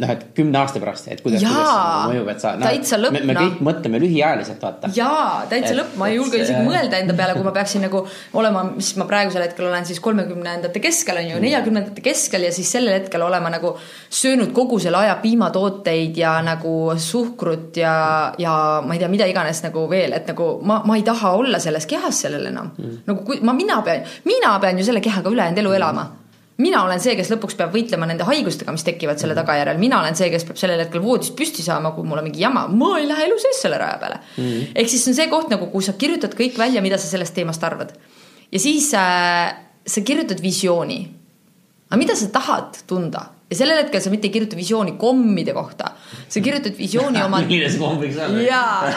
noh, et kümne aasta pärast, et kuidas, kuidas nagu mõjub, et sa. täitsa lõpp. me, me kõik no. mõtleme lühiajaliselt, vaata. jaa, täitsa lõpp, ma ei julge isegi see... mõelda enda peale, kui ma peaksin nagu olema, mis ma praegusel hetkel olen siis kolmekümnendate keskel on ju, mm. neljakümnendate keskel ja siis sellel hetkel olema nagu söönud kogu selle aja piimatooteid ja nagu suhkrut ja, ja ma ei tea, mida iganes nagu veel, et nagu ma, ma ei taha olla selles kehas sellel enam mm.. nagu kui ma, mina pean, mina pean ju selle kehaga ülejäänud elu elama mm mina olen see, kes lõpuks peab võitlema nende haigustega, mis tekivad selle tagajärjel, mina olen see, kes peab sellel hetkel voodist püsti saama, kui mul on mingi jama, ma ei lähe elu sees selle raja peale mm -hmm.. ehk siis on see koht nagu, kus sa kirjutad kõik välja, mida sa sellest teemast arvad. ja siis äh, sa kirjutad visiooni. aga mida sa tahad tunda? ja sellel hetkel sa mitte ei kirjuta visiooni kommide kohta, sa kirjutad visiooni oma. milline see komm võiks olla? jaa,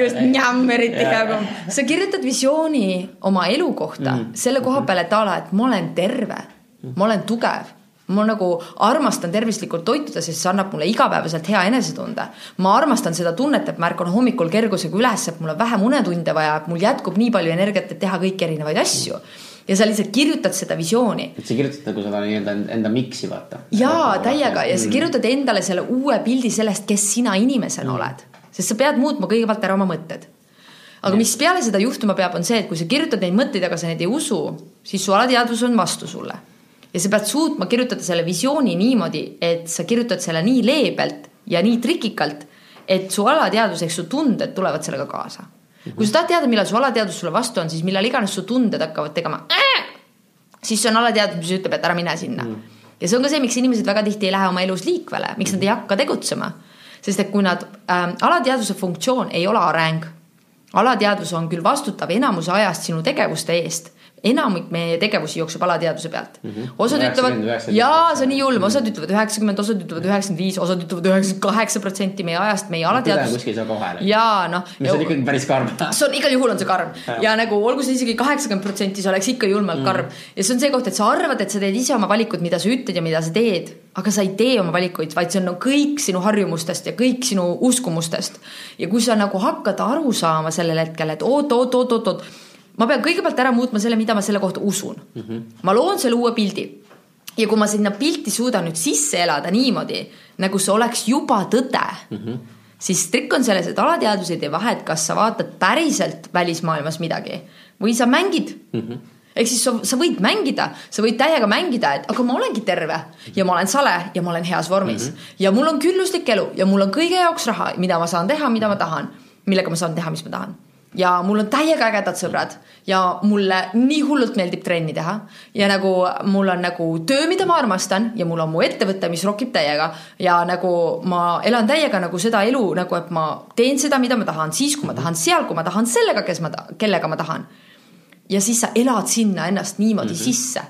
just, njämm, eriti hea komm. sa kirjutad visiooni oma elu kohta mm -hmm. selle koha peale, et a la, et ma olen terve ma olen tugev ma nagu armastan tervislikult toituda, sest see annab mulle igapäevaselt hea enesetunde. ma armastan seda tunnet, et ma ärkan hommikul kergusega üles, et mul on vähem unetunde vaja, et mul jätkub nii palju energiat, et teha kõiki erinevaid asju. ja sa lihtsalt kirjutad seda visiooni. et sa kirjutad nagu seda nii-öelda enda miks'i vaata. jaa, täiega ja sa kirjutad endale selle uue pildi sellest, kes sina inimesena mm. oled. sest sa pead muutma kõigepealt ära oma mõtted aga mis peale seda juhtuma peab, on see, et kui sa kirjutad neid mõtteid, aga sa neid ei usu, siis su alateadvus on vastu sulle ja sa pead suutma kirjutada selle visiooni niimoodi, et sa kirjutad selle nii leebelt ja nii trikikalt, et su alateadvus ehk su tunded tulevad sellega kaasa. kui sa tahad teada, millal su alateadvus sulle vastu on, siis millal iganes su tunded hakkavad tegema äh!, siis see on alateadvus, mis ütleb, et ära mine sinna mm. ja see on ka see, miks inimesed väga tihti ei lähe oma elus liikvele, miks nad ei hakka tegutsema. sest et kui nad äh,, alateadvuse funktsioon ei ole areng, alateadvus on küll vastutav enamuse ajast sinu tegevuste eest enamik meie tegevusi jookseb alateadvuse pealt mm. -hmm. osad 90, ütlevad, jaa, see on nii julm, osad ütlevad üheksakümmend, osad ütlevad üheksakümmend viis, osad ütlevad üheksakümmend kaheksa protsenti meie ajast, meie alateadvus. kuskil seal kohal. jaa, noh. mis on ikkagi päris karm. see on igal juhul on see karm ja, ja nagu olgu see isegi kaheksakümmend protsenti, see oleks ikka julmalt mm. karm. ja see on see koht, et sa arvad, et sa teed ise oma valikud, mida sa ütled ja mida sa teed, aga sa ei tee oma valikuid, vaid see on no, kõik sinu harjumustest ja kõik sinu uskumustest. ja kui sa nagu hakkad aru saama sellel hetkel, et oot, oot, oot, oot, oot ma pean kõigepealt ära muutma selle, mida ma selle kohta usun mm. -hmm. ma loon selle uue pildi. ja kui ma sinna pilti suudan nüüd sisse elada niimoodi, nagu see oleks juba tõde mm, -hmm. siis trikk on selles, et alateadvus ei tee vahet, kas sa vaatad päriselt välismaailmas midagi või sa mängid mm. -hmm ehk siis sa, sa võid mängida, sa võid täiega mängida, et aga ma olengi terve ja ma olen sale ja ma olen heas vormis mm -hmm. ja mul on külluslik elu ja mul on kõige jaoks raha, mida ma saan teha, mida ma tahan, millega ma saan teha, mis ma tahan ja mul on täiega ägedad sõbrad ja mulle nii hullult meeldib trenni teha ja nagu mul on nagu töö, mida ma armastan ja mul on mu ettevõte, mis rokib täiega ja nagu ma elan täiega nagu seda elu nagu, et ma teen seda, mida ma tahan, siis kui ma tahan, seal, kui ma tahan, sellega, kes ma, kellega ma tahan. ja siis sa elad sinna ennast niimoodi mm -hmm. sisse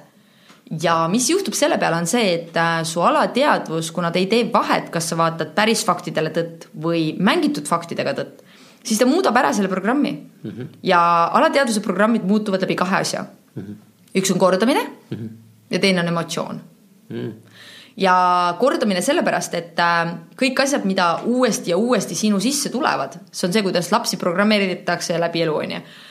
ja mis juhtub selle peale, on see, et äh, su alateadvus, kuna ta ei tee vahet, kas sa vaatad päris faktidele tõtt või mängitud faktidega tõtt siis ta muudab ära selle programmi mm. -hmm. ja alateadvuse programmid muutuvad läbi kahe asja mm. -hmm. üks on kordamine mm -hmm. ja teine on emotsioon mm. -hmm. ja kordamine sellepärast, et äh, kõik asjad, mida uuesti ja uuesti sinu sisse tulevad, see on see, kuidas lapsi programmeeritakse läbi elu, on ju Äh,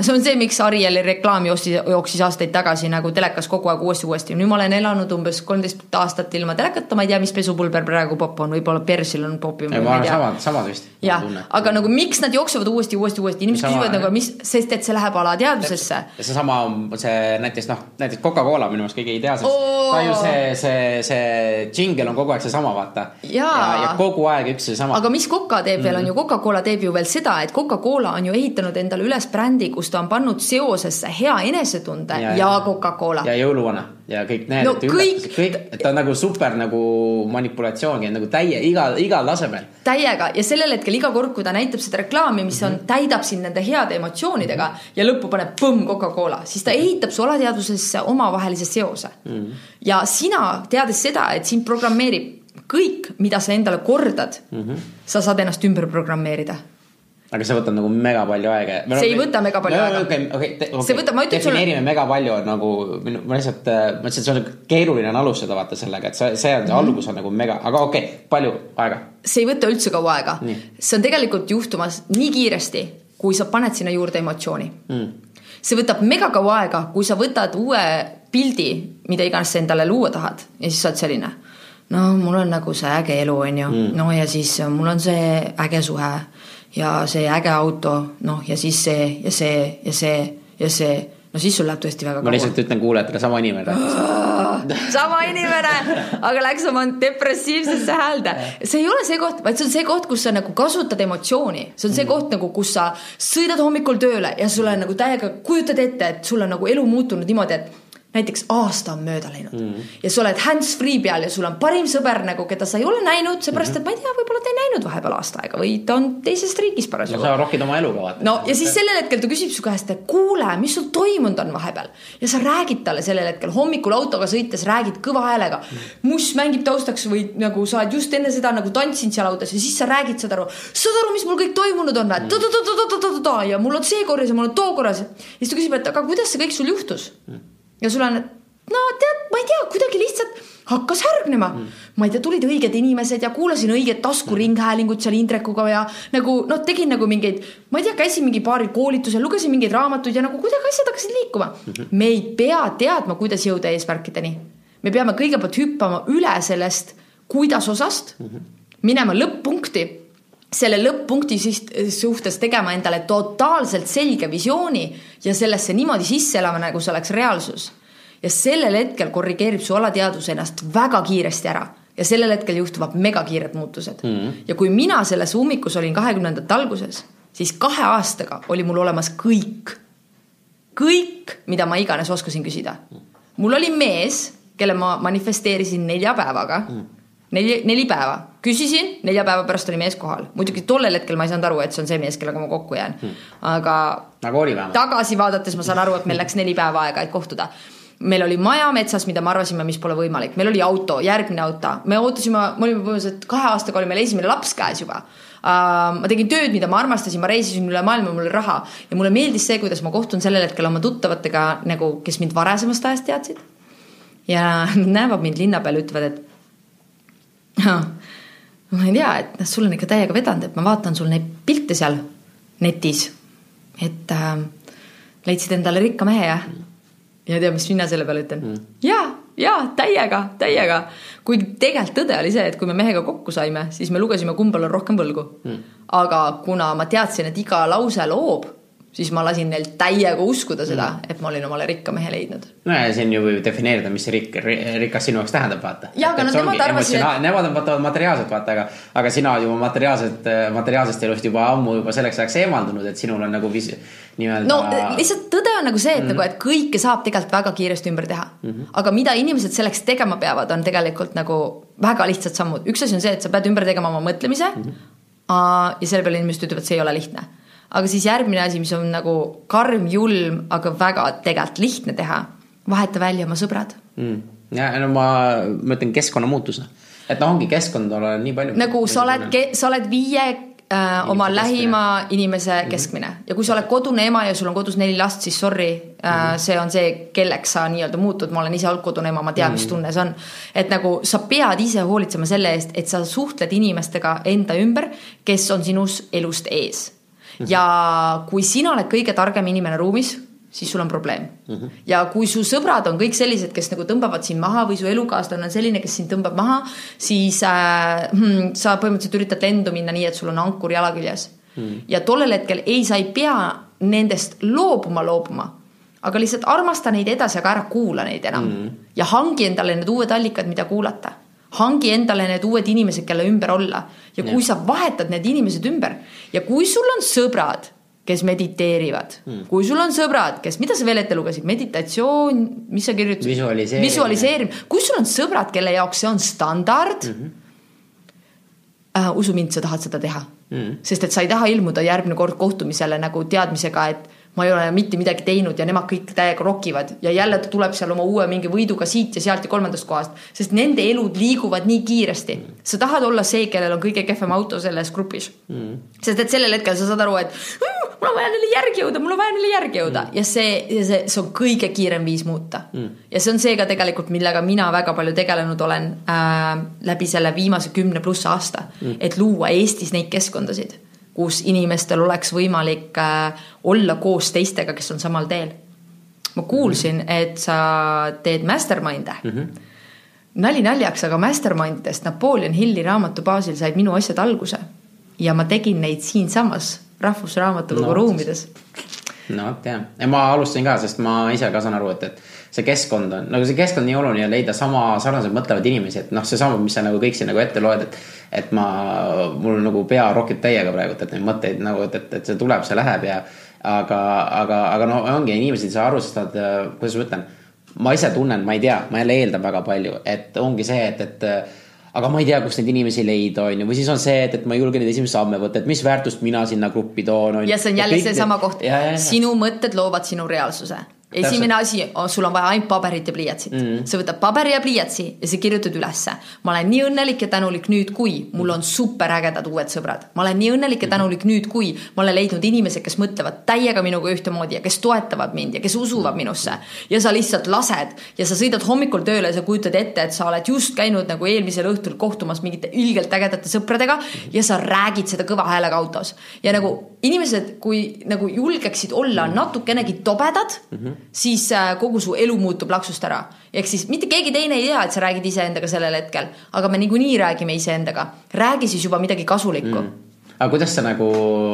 see on see, miks Arieli reklaam jooksis, jooksis aastaid tagasi nagu telekas kogu aeg uuesti-uuesti. nüüd ma olen elanud umbes kolmteist aastat ilma telekata, ma ei tea, mis pesupulber praegu popp on, võib-olla Persil on popim. samad, samad vist. jah, aga nagu miks nad jooksevad uuesti, uuesti, uuesti, inimesed sama, küsivad nagu, mis, sest et see läheb alateadvusesse. ja seesama, see näiteks noh, näiteks Coca-Cola minu meelest ei tea, sest oh. ta ju see, see, see džingel on kogu aeg seesama, vaata. Ja, ja kogu aeg üks seesama. aga mis Coca teeb veel mm. on ju, Coca-Cola teeb ju veel seda, et Coca-Cola on ju ehitanud endale üles brändi brändi, kus ta on pannud seosesse hea enesetunde ja, Ja- ja. Ja- Coca-Cola. Ja jõuluvana ja kõik need No et kõik- kõik, et ta on nagu super nagu manipulatsioon nagu täie igal, igal tasemel. täiega. Ja sellel hetkel iga kord, kui ta näitab seda reklaami, mis on, täidab sind nende heade emotsioonidega ja lõppu paneb põmm Coca-Cola, siis ta ehitab su alateadvusesse omavahelise seose. Mm.. ja sina, teades seda, et sind programmeerib kõik, mida sa endale kordad mm, -hmm. sa saad ennast ümber programmeerida aga see võtab nagu mega palju aega. See ei võta mega palju aega. okei, okei, See võtab- ma ütlen sulle- defineerime mega palju nagu, ma lihtsalt äh, mõtlesin, et see on keeruline on alustada vaata sellega, et see, see on see algus on nagu mega, aga okei okay,, palju aega? see ei võta üldse kaua aega see on tegelikult juhtumas nii kiiresti, kui sa paned sinna juurde emotsiooni Mm. see võtab mega kaua aega, kui sa võtad uue pildi, mida iganes sa endale luua tahad ja siis sa oled selline. no mul on nagu see äge elu, onju, no ja siis mul on see äge suhe ja see äge auto, noh ja siis see ja see ja see ja see, no siis sul läheb tõesti väga ma kaua. lihtsalt ütlen kuulajatele, sama inimene sama inimene, aga läks oma depressiivsesse häälde. see ei ole see koht, vaid see on see koht, kus sa nagu kasutad emotsiooni, see on see koht nagu, kus sa sõidad hommikul tööle ja sul on nagu täiega, kujutad ette, et sul on nagu elu muutunud niimoodi, et näiteks aasta on mööda läinud mm. ja sa oled hands-free peal ja sul on parim sõber nagu, keda sa ei ole näinud, seepärast et ma ei tea, võib-olla te ei näinud vahepeal aasta aega või ta on teisest riigist no parasjagu sa rokid oma eluga vaata. no ja siis sellel hetkel ta küsib su käest, et kuule, mis sul toimunud on vahepeal ja sa räägid talle sellel hetkel hommikul autoga sõites räägid kõva häälega. muss mängib taustaks või nagu sa oled just enne seda nagu tantsinud seal autos ja siis sa räägid, saad aru, saad aru, mis mul kõik toimunud on või? ja mul on see korras ja mul on too korras. ja siis ta küsib, et aga kuidas see kõik sul juhtus? Ja sul on, no tead, ma ei tea, kuidagi lihtsalt hakkas härgnema mm.. ma ei tea, tulid õiged inimesed ja kuulasin õiget taskuringhäälingut seal Indrekuga ja nagu noh, tegin nagu mingeid, ma ei tea, käisin mingi paaril koolitusel, lugesin mingeid raamatuid ja nagu kuidagi asjad hakkasid liikuma mm. -hmm. me ei pea teadma, kuidas jõuda eesmärkideni. me peame kõigepealt hüppama üle sellest kuidas osast mm, -hmm. minema lõpp-punkti selle lõpp-punkti suhtes tegema endale totaalselt selge visiooni ja sellesse niimoodi sisse elama, nagu see oleks reaalsus. ja sellel hetkel korrigeerib su alateadvus ennast väga kiiresti ära ja sellel hetkel juhtuvad megakiired muutused mm. -hmm. ja kui mina selles ummikus olin kahekümnendate alguses, siis kahe aastaga oli mul olemas kõik, kõik, mida ma iganes oskasin küsida. mul oli mees, kelle ma manifesteerisin nelja päevaga mm neli, neli päeva, küsisin, nelja päeva pärast oli mees kohal, muidugi tollel hetkel ma ei saanud aru, et see on see mees, kellega ma kokku jään hmm.. aga nagu oli vähemalt. tagasi vaadates ma saan aru, et meil läks neli päeva aega, et kohtuda. meil oli maja metsas, mida me arvasime, mis pole võimalik, meil oli auto, järgmine auto, me ootasime, me olime põhimõtteliselt kahe aastaga oli meil esimene laps käes juba uh,. ma tegin tööd, mida ma armastasin, ma reisisin üle maailma, mul oli raha ja mulle meeldis see, kuidas ma kohtun sellel hetkel oma tuttavatega nagu, kes mind varasemast ajast teadsid. ja nad näevad mind linna peal, ütlevad, et ma ei tea, et noh, sul on ikka täiega vedanud, et ma vaatan sul neid pilte seal netis. et äh, leidsid endale rikka mehe ja, ja tead, mis mina selle peale ütlen mm.? ja, ja täiega, täiega. kuigi tegelikult tõde oli see, et kui me mehega kokku saime, siis me lugesime, kumbal on rohkem võlgu mm.. aga kuna ma teadsin, et iga lause loob, siis ma lasin neil täiega uskuda seda mm., et ma olin omale rikka mehe leidnud no ja siin ju võib defineerida, mis see rik-, rikas sinu jaoks tähendab, vaata. Jaa, aga no nemad arvasid, et- Nemad on vaatavad materiaalselt, vaata, aga, aga sina juba materiaalselt, materiaalsest elust juba ammu juba selleks ajaks eemaldunud, et sinul on nagu vis-, nii-öelda no lihtsalt tõde on nagu see, et mm -hmm. nagu, et kõike saab tegelikult väga kiiresti ümber teha mm. -hmm. aga mida inimesed selleks tegema peavad, on tegelikult nagu väga lihtsad sammud. üks asi on see, et sa pead ümber tegema oma mõtlemise mm. -hmm. ja selle peale inimesed ütlevad, see ei ole lihtne. Aga siis järgmine asi, mis on nagu karm, julm, aga väga tegelikult lihtne teha, vaheta välja oma sõbrad. mm.. ja no ma, ma ütlen keskkonnamuutus, et noh, ongi keskkond on nii palju. nagu sa oled, sa oled viie äh, oma keskmine. lähima inimese keskmine ja kui sa oled kodune ema ja sul on kodus neli last, siis sorry äh,, see on see, kelleks sa nii-öelda muutud, ma olen ise olnud kodune ema, ma tean, mis tunne see on. et nagu sa pead ise hoolitsema selle eest, et sa suhtled inimestega enda ümber, kes on sinust elust ees. Ja kui sina oled kõige targem inimene ruumis, siis sul on probleem mm. -hmm. ja kui su sõbrad on kõik sellised, kes nagu tõmbavad sind maha või su elukaaslane on selline, kes sind tõmbab maha, siis äh, hmm, sa põhimõtteliselt üritad lendu minna nii, et sul on ankur jala küljes mm. -hmm. ja tollel hetkel ei, sa ei pea nendest loobuma, loobuma, aga lihtsalt armasta neid edasi, aga ära kuula neid enam mm. -hmm. ja hangi endale need uued allikad, mida kuulata hangi endale need uued inimesed, kelle ümber olla ja kui Jah. sa vahetad need inimesed ümber ja kui sul on sõbrad, kes mediteerivad mm., kui sul on sõbrad, kes, mida sa veel ette lugesid, meditatsioon, mis sa kirjutasid? Visualiseerimine. visualiseerimine, kui sul on sõbrad, kelle jaoks see on standard mm. -hmm. äh, usu mind, sa tahad seda teha mm.. sest et sa ei taha ilmuda järgmine kord kohtumisele nagu teadmisega, et ma ei ole mitte midagi teinud ja nemad kõik täiega rokivad ja jälle ta tuleb seal oma uue mingi võiduga siit ja sealt ja kolmandast kohast, sest nende elud liiguvad nii kiiresti sa tahad olla see, kellel on kõige kehvem auto selles grupis mm.. sest et sellel hetkel sa saad aru, et "Mm, mul on vaja neile järgi jõuda, mul on vaja neile järgi jõuda mm. ja see, see, see on kõige kiirem viis muuta mm.. ja see on see ka tegelikult, millega mina väga palju tegelenud olen äh, läbi selle viimase kümne pluss aasta mm., et luua Eestis neid keskkondasid kus inimestel oleks võimalik äh, olla koos teistega, kes on samal teel. ma kuulsin, et sa teed mastermind'e mm. -hmm. nali naljaks, aga mastermind idest Napoleon Hilli raamatu baasil said minu asjad alguse ja ma tegin neid siinsamas Rahvusraamatukogu No, ruumides. no vot jah, ja ma alustasin ka, sest ma ise ka saan aru, et, et see keskkond on, nagu see keskkond nii oluline leida sama sarnaselt mõtlevaid inimesi, et noh, seesama, mis sa nagu kõik siin nagu ette loed, et. Et ma, mul nagu pea rokib täiega praegu, et neid mõtteid nagu, et, et, et see tuleb, see läheb ja. aga, aga, aga no ongi inimesed ei saa aru, sest nad, kuidas ma ütlen. ma ise tunnen, ma ei tea, ma jälle eeldan väga palju, et ongi see, et, et aga ma ei tea, kus neid inimesi leida, on ju, või siis on see, et, et ma ei julge neid esimesi samme võtta, et mis väärtust mina sinna gruppi toon. ja see on jälle seesama koht, sinu mõtted loovad sinu reaalsuse. Esimene asi, sul on vaja ainult paberit ja pliiatsit mm. -hmm. sa võtad paberi ja pliiatsi ja sa kirjutad ülesse. ma olen nii õnnelik ja tänulik nüüd, kui mul on superägedad uued sõbrad. ma olen nii õnnelik ja tänulik nüüd, kui ma olen leidnud inimesed, kes mõtlevad täiega minuga ühtemoodi ja kes toetavad mind ja kes usuvad minusse. ja sa lihtsalt lased ja sa sõidad hommikul tööle ja sa kujutad ette, et sa oled just käinud nagu eelmisel õhtul kohtumas mingite ilgelt ägedate sõpradega ja sa räägid seda kõva häälega autos. ja nagu inimesed, kui nagu julgeksid olla natukenegi tobedad mm, -hmm. Siis äh, kogu su elu muutub laksust ära. ehk siis mitte keegi teine ei tea, et sa räägid iseendaga sellel hetkel, aga me niikuinii räägime iseendaga. räägi siis juba midagi kasulikku mm.. aga kuidas sa nagu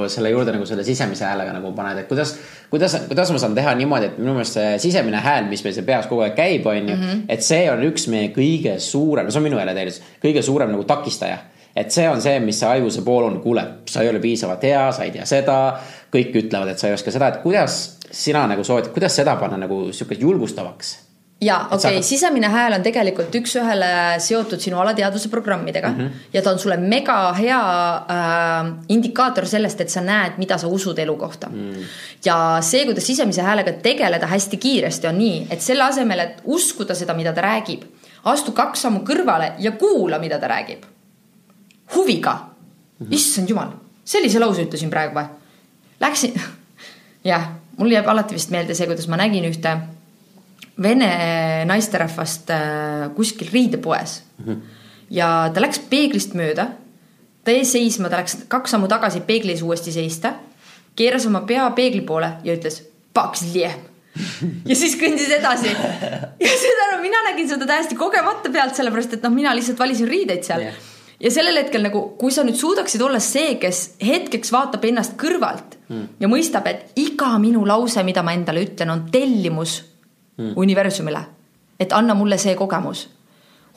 selle juurde nagu selle sisemise häälega nagu paned, et kuidas, kuidas, kuidas ma saan teha niimoodi, et minu meelest see sisemine hääl, mis meil seal peas kogu aeg käib, on ju -hmm. et see on üks meie kõige suurem, see on minu täielikult, kõige suurem nagu takistaja et see on see, mis see ajuse pool on, kuule, sa ei ole piisavalt hea, sa ei tea seda, kõik ütlevad, et sa ei oska seda, et kuidas sina nagu soovitad, kuidas seda panna nagu sihuke julgustavaks? ja okei okay,, sisemine hääl on tegelikult üks-ühele seotud sinu alateadvuse programmidega mm -hmm. ja ta on sulle mega hea äh, indikaator sellest, et sa näed, mida sa usud elu kohta mm.. ja see, kuidas sisemise häälega tegeleda hästi kiiresti, on nii, et selle asemel, et uskuda seda, mida ta räägib, astu kaks sammu kõrvale ja kuula, mida ta räägib. huviga mm, -hmm. issand jumal, sellise lause ütlesin praegu või? Läksin, jah, mul jääb alati vist meelde see, kuidas ma nägin ühte vene naisterahvast äh, kuskil riidepoes mm. -hmm. ja ta läks peeglist mööda, ta jäi seisma, ta läks kaks sammu tagasi peegli ees uuesti seista, keeras oma pea peegli poole ja ütles paks liem. ja siis kõndis edasi ja seda, mina nägin seda täiesti kogemata pealt, sellepärast et noh, mina lihtsalt valisin riideid seal Jah. Ja sellel hetkel nagu, kui sa nüüd suudaksid olla see, kes hetkeks vaatab ennast kõrvalt mm. ja mõistab, et iga minu lause, mida ma endale ütlen, on tellimus mm. universumile, et anna mulle see kogemus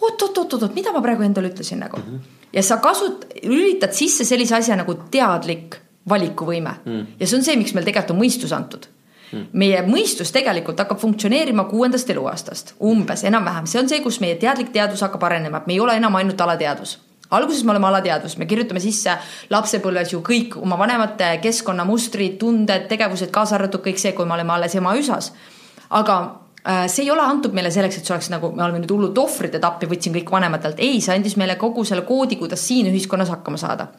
oot, oot, oot, oot, mida ma praegu endale ütlesin nagu mm. -hmm. ja sa kasut-, lülitad sisse sellise asja nagu teadlik valikuvõime mm. ja see on see, miks meil tegelikult on mõistus antud mm.. meie mõistus tegelikult hakkab funktsioneerima kuuendast eluaastast, umbes enam-vähem, see on see, kus meie teadlik teadvus hakkab arenema, et me ei ole enam ainult alateadvus alguses me oleme alateadvus, me kirjutame sisse lapsepõlves ju kõik oma vanemate keskkonnamustrid, tunded, tegevused, kaasa arvatud kõik see, kui me oleme alles ema üsas. aga äh, see ei ole antud meile selleks, et see oleks nagu me oleme nüüd hullud ohvrid, et appi võtsin kõik vanematelt, ei, see andis meile kogu selle koodi, kuidas siin ühiskonnas hakkama saada